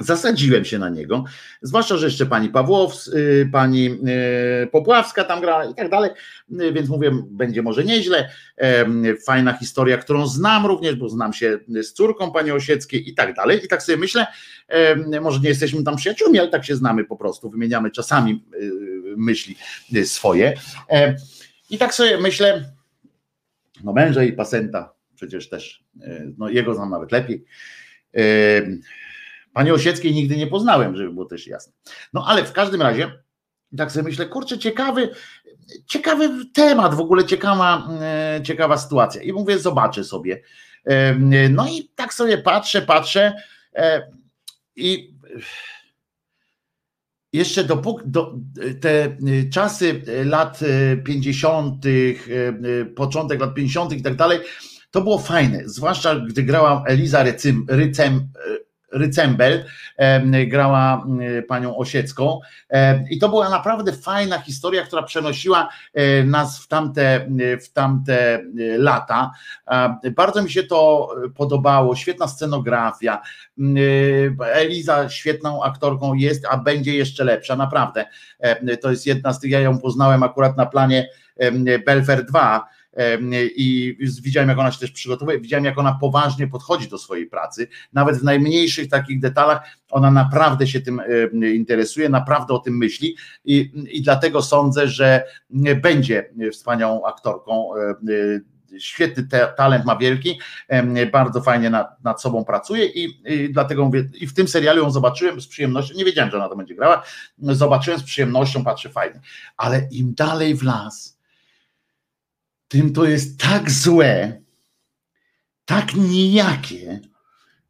Zasadziłem się na niego, zwłaszcza, że jeszcze pani Pawłows, y, pani y, Popławska tam gra i tak dalej, y, więc mówię, będzie może nieźle. Fajna historia, którą znam również, bo znam się z córką pani Osieckiej i tak dalej. I tak sobie myślę, może nie jesteśmy tam przyjaciółmi, ale tak się znamy po prostu, wymieniamy czasami myśli swoje. I tak sobie myślę, no męża i pasenta przecież też, no jego znam nawet lepiej Pani Osieckiej nigdy nie poznałem, żeby było też jasne. No ale w każdym razie, tak sobie myślę, kurczę, ciekawy, ciekawy temat, w ogóle ciekawa, e, ciekawa sytuacja. I mówię, zobaczę sobie. E, no i tak sobie patrzę, patrzę e, i jeszcze dopóki do, te czasy lat 50., początek lat 50. i tak dalej, to było fajne, zwłaszcza gdy grała Eliza Rycym, Rycem, Rycembel, grała panią Osiecką i to była naprawdę fajna historia, która przenosiła nas w tamte, w tamte lata. Bardzo mi się to podobało, świetna scenografia, Eliza świetną aktorką jest, a będzie jeszcze lepsza, naprawdę. To jest jedna z tych, ja ją poznałem akurat na planie Belfer 2, i widziałem, jak ona się też przygotowuje, widziałem, jak ona poważnie podchodzi do swojej pracy, nawet w najmniejszych takich detalach, ona naprawdę się tym interesuje, naprawdę o tym myśli. I, i dlatego sądzę, że będzie wspaniałą aktorką. Świetny te, talent ma wielki, bardzo fajnie nad, nad sobą pracuje i, i, dlatego mówię, i w tym serialu ją zobaczyłem z przyjemnością, nie wiedziałem, że ona to będzie grała, zobaczyłem z przyjemnością, patrzę fajnie, ale im dalej w las, tym to jest tak złe, tak nijakie,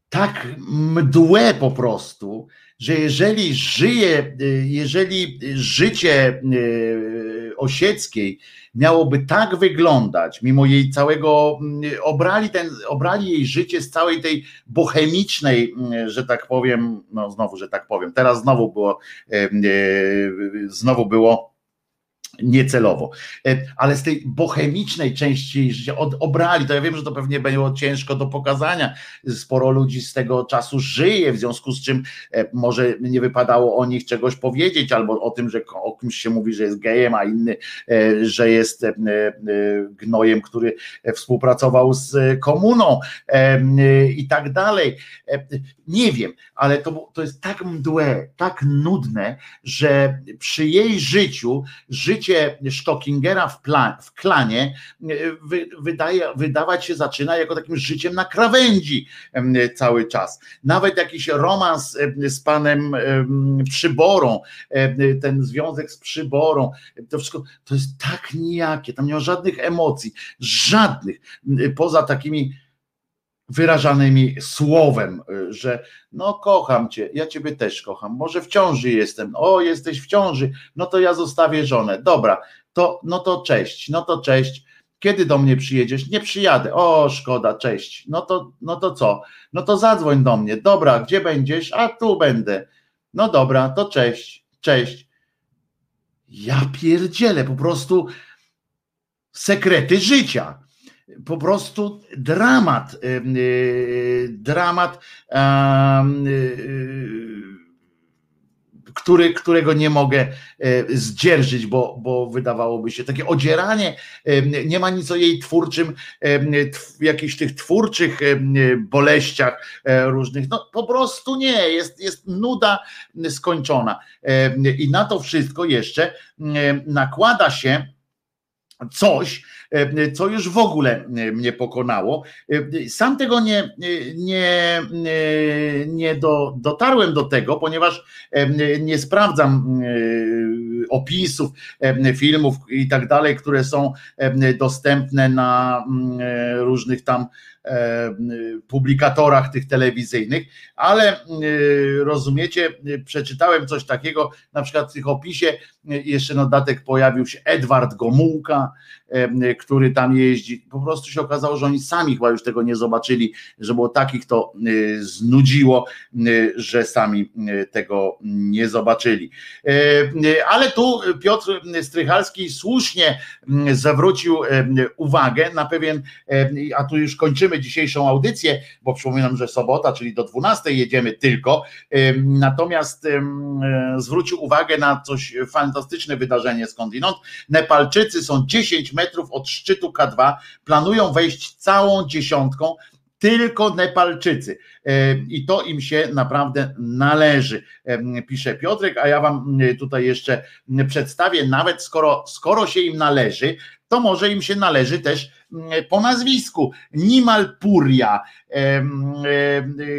tak mdłe po prostu, że jeżeli żyje, jeżeli życie e, Osieckiej miałoby tak wyglądać, mimo jej całego, obrali, ten, obrali jej życie z całej tej bohemicznej, że tak powiem, no znowu, że tak powiem, teraz znowu było, e, e, znowu było niecelowo, e, ale z tej bohemicznej części życia od, obrali, to ja wiem, że to pewnie było ciężko do pokazania, sporo ludzi z tego czasu żyje, w związku z czym e, może nie wypadało o nich czegoś powiedzieć, albo o tym, że o kimś się mówi, że jest gejem, a inny, e, że jest gnojem, który współpracował z komuną i tak dalej. Nie wiem, ale to, to jest tak mdłe, tak nudne, że przy jej życiu, życie Stockingera w, plan, w klanie e, wy, wydaje, wydawać się zaczyna jako takim życiem na krawędzi cały czas. Nawet jakiś romans z panem Przyborą, ten związek z Przyborą, to wszystko, to jest tak nijakie, tam nie ma żadnych emocji, żadnych, poza takimi wyrażanymi słowem, y, że no kocham cię, ja ciebie też kocham, może w ciąży jestem, o jesteś w ciąży, no to ja zostawię żonę, dobra, to no to cześć, no to cześć, kiedy do mnie przyjedziesz? Nie przyjadę, o szkoda, cześć, no to, no to co, no to zadzwoń do mnie, dobra, gdzie będziesz? A tu będę, no dobra, to cześć, cześć. Ja pierdzielę, po prostu sekrety życia po prostu dramat, y, dramat, y, który, którego nie mogę e, zdzierżyć, bo, bo wydawałoby się takie odzieranie, nie ma nic o jej twórczym, jakichś tych twórczych boleściach e, różnych, no po prostu nie, jest, jest nuda skończona. I na to wszystko jeszcze nakłada się coś, E, co już w ogóle e, mnie pokonało. E, sam tego nie, nie, nie do, dotarłem do tego, ponieważ nie sprawdzam opisów filmów i tak dalej, które są dostępne na różnych tam publikatorach tych telewizyjnych, ale rozumiecie, przeczytałem coś takiego, na przykład w tych opisie jeszcze na dodatek pojawił się Edward Gomułka, który tam jeździ. Po prostu się okazało, że oni sami chyba już tego nie zobaczyli, że było takich to znudziło, że sami tego nie zobaczyli. Ale tu Piotr Strychalski słusznie zwrócił uwagę na pewien, a tu już kończymy dzisiejszą audycję, bo przypominam, że sobota, czyli do 12 jedziemy tylko. Natomiast zwrócił uwagę na coś fantastyczne wydarzenie skądinąd. Nepalczycy są 10 metrów od szczytu K2 planują wejść całą dziesiątką tylko Nepalczycy. E, I to im się naprawdę należy, e, pisze Piotrek, a ja wam e, tutaj jeszcze przedstawię, nawet skoro, skoro się im należy, to może im się należy też po nazwisku. Nimal Puria,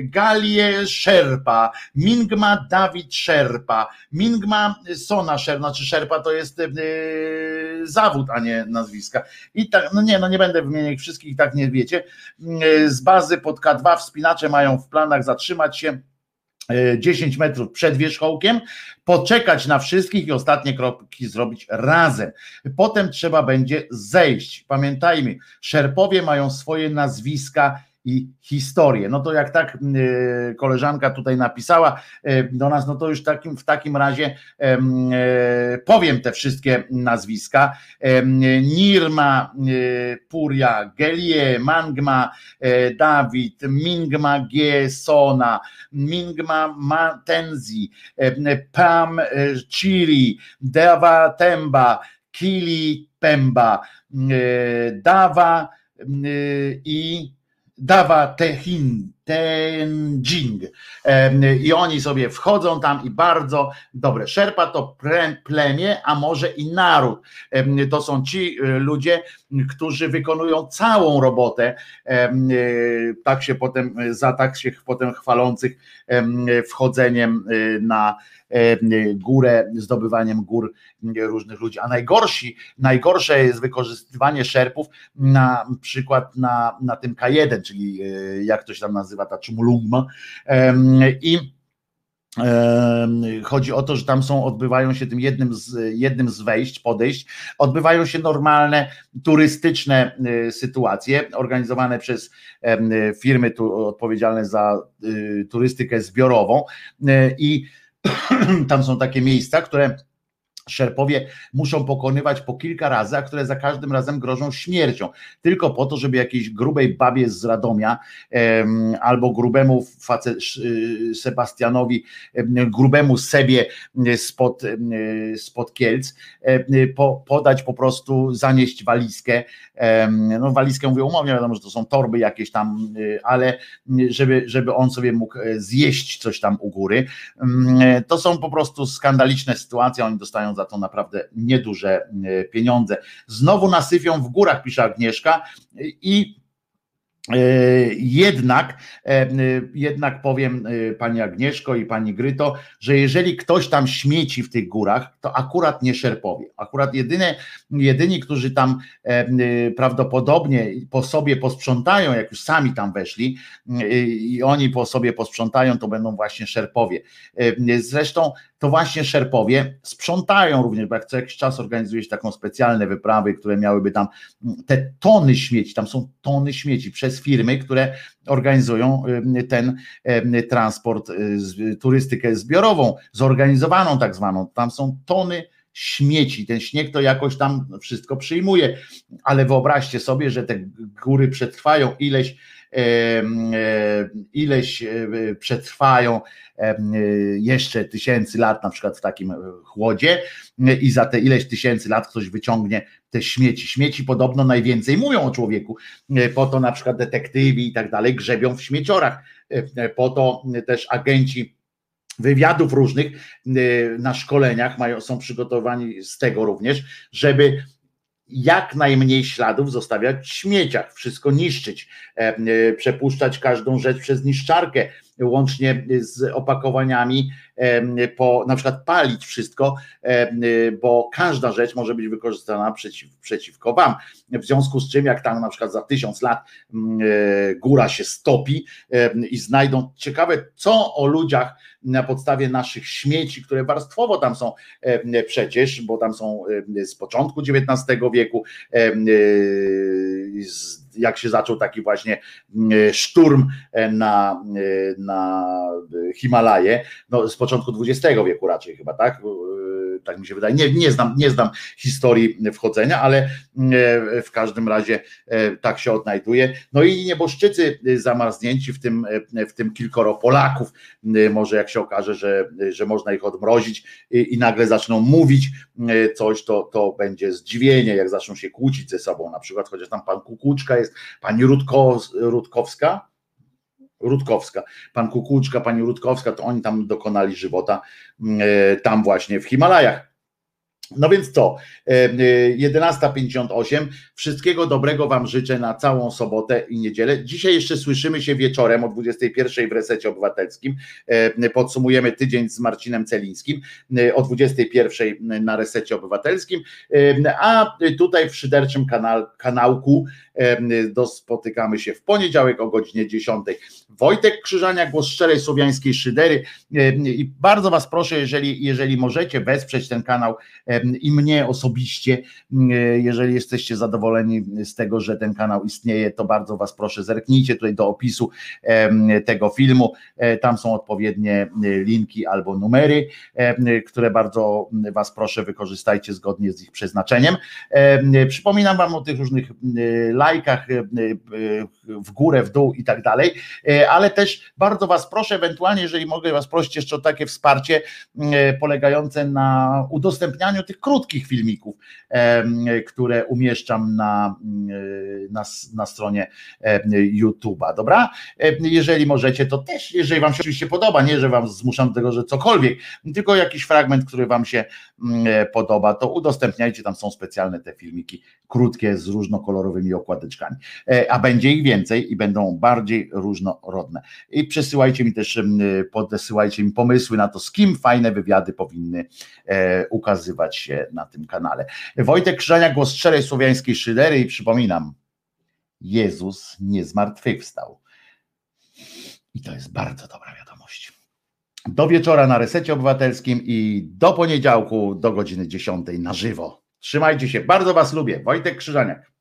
Galie Sherpa, Mingma Dawid Sherpa, Mingma Sona Sherpa, znaczy Sherpa to jest zawód, a nie nazwiska. I tak, no nie, no nie będę wymieniać wszystkich, tak nie wiecie. Z bazy pod K2 wspinacze mają w planach zatrzymać się 10 e, metrów przed wierzchołkiem, poczekać na wszystkich i ostatnie kroki zrobić razem. Potem trzeba będzie zejść. Pamiętajmy, szerpowie mają swoje nazwiska i historię. No to jak tak y, koleżanka tutaj napisała y, do nas, no to już takim, w takim razie y, powiem te wszystkie nazwiska. Nirma, Puria, Gelie, Mangma, Dawid, Mingma G. Sona, Mingma Matenzi, Pam Chiri, Deva Temba, Kili Pemba, Dawa i Dawa Tehin, Tenjing. I oni sobie wchodzą tam i bardzo dobre. Szerpa to plemię, a może i naród. To są ci e, ludzie, którzy wykonują całą robotę, e, tak się potem, za tak się potem chwalących wchodzeniem e, na górę, zdobywaniem gór różnych ludzi. A najgorsi, najgorsze jest wykorzystywanie szerpów na przykład na, na tym K1, czyli jak to się tam nazywa ta Czumulungma i Chodzi o to, że tam są, odbywają się tym jednym z, jednym z wejść, podejść, odbywają się normalne turystyczne y, sytuacje organizowane przez firmy tu, odpowiedzialne za y, turystykę zbiorową. Y, i tam są takie miejsca, które Szerpowie muszą pokonywać po kilka razy, a które za każdym razem grożą śmiercią. Tylko po to, żeby jakiejś grubej babie z Radomia em, albo grubemu face, y, Sebastianowi, em, grubemu Sebie spod, em, spod Kielc po, podać po prostu, zanieść walizkę. No walizkę mówię umownie, wiadomo, że to są torby jakieś tam, y, ale żeby, żeby on sobie mógł e, zjeść coś tam u góry. To są po prostu skandaliczne sytuacje, oni dostają za to naprawdę nieduże e, pieniądze. Znowu nasypią w górach, pisze Agnieszka, i e, jednak, e, jednak powiem pani Agnieszko i pani Gryto, że jeżeli ktoś tam śmieci w tych górach, to akurat nie szerpowie. Akurat jedyne, jedyni, którzy tam prawdopodobnie po sobie posprzątają, jak już sami tam weszli i oni po sobie posprzątają, to będą właśnie szerpowie. Zresztą to właśnie szerpowie sprzątają również, bo jak co jakiś czas organizuje się taką specjalne wyprawy, które miałyby tam mm, te tony śmieci, tam są tony śmieci przez firmy, które organizują ten transport, y, turystykę zbiorową, zorganizowaną tak zwaną. Tam są tony śmieci. Ten śnieg to jakoś tam wszystko przyjmuje, ale wyobraźcie sobie, że te góry przetrwają ileś ileś e, przetrwają jeszcze tysięcy lat, na przykład w takim e, chłodzie, i za te ileś tysięcy lat ktoś wyciągnie te śmieci. Śmieci podobno najwięcej mówią o człowieku. E, po to na przykład detektywi i tak dalej grzebią w śmieciorach. Po to też agenci wywiadów różnych na szkoleniach mają, są przygotowani z tego również, żeby jak najmniej śladów zostawiać w śmieciach, wszystko niszczyć, e, e, przepuszczać każdą rzecz przez niszczarkę, łącznie z opakowaniami, e, po, na przykład palić wszystko, bo każda rzecz może być wykorzystana przeciw, przeciwko Wam. W związku z czym, jak tam na przykład za tysiąc lat góra się stopi i znajdą, ciekawe co o ludziach na podstawie naszych śmieci, które warstwowo tam są przecież, bo tam są z początku XIX wieku, jak się zaczął taki właśnie szturm na, na Himalaje, no z początku XX wieku raczej chyba, tak? Tak mi się wydaje. Nie, nie, znam, nie znam historii wchodzenia, ale e, w każdym razie e, tak się odnajduje. No i nieboszczycy zamarznięci, w tym, e, w tym kilkoro Polaków, może jak się okaże, że, że można ich odmrozić i, i nagle zaczną mówić coś, to, to będzie zdziwienie, jak zaczną się kłócić ze sobą, na przykład, chociaż tam pan Kukuczka jest, pani Rudkowska, Rutkowska, pan Kukuczka, pani Rutkowska, to oni tam dokonali żywota mm, e, tam właśnie w Himalajach. No więc co, e, e, 11.58. Wszystkiego dobrego Wam życzę na całą sobotę i niedzielę. Dzisiaj jeszcze słyszymy się wieczorem o 21.00 w resecie obywatelskim. E, Podsumujemy tydzień z Marcinem Celińskim e, o 21.00 na resecie obywatelskim. E, A tutaj w szyderczym kanał, kanałku e, spotykamy się w poniedziałek o godzinie 10. Wojtek Krzyżania, głos szczerej słowiańskiej szydery. E, I bardzo Was proszę, jeżeli, jeżeli możecie wesprzeć ten kanał i mnie osobiście, m, e, jeżeli jesteście zadowoleni z tego, że ten kanał istnieje, to bardzo Was proszę, zerknijcie tutaj do opisu tego filmu. E, Tam są odpowiednie linki albo numery, które bardzo Was proszę, wykorzystajcie zgodnie z ich przeznaczeniem. Em, Przypominam Wam o tych różnych lajkach w górę, w dół i tak dalej, E, ale też bardzo Was proszę, ewentualnie, jeżeli mogę Was prosić jeszcze o takie wsparcie e, polegające na udostępnianiu tych krótkich filmików, które umieszczam na, e, na, na stronie YouTube'a, dobra? Jeżeli możecie, to też, jeżeli Wam się oczywiście podoba, nie, że Wam zmuszam do tego, że cokolwiek, tylko jakiś fragment, który Wam się mm, podoba, to udostępniajcie, tam są specjalne te filmiki, krótkie, z różnokolorowymi okładeczkami, E, a będzie ich więcej i będą bardziej różnorodne. I przesyłajcie mi też, em, podsyłajcie mi pomysły na to, z kim fajne wywiady powinny e, się na tym kanale. Wojtek Krzyżania, głos szczerej słowiańskiej szydery i przypominam, Jezus nie zmartwychwstał. I to jest bardzo dobra wiadomość. Do wieczora na resecie obywatelskim i do poniedziałku do godziny 10 na żywo. Trzymajcie się, bardzo Was lubię. Wojtek Krzyżaniak.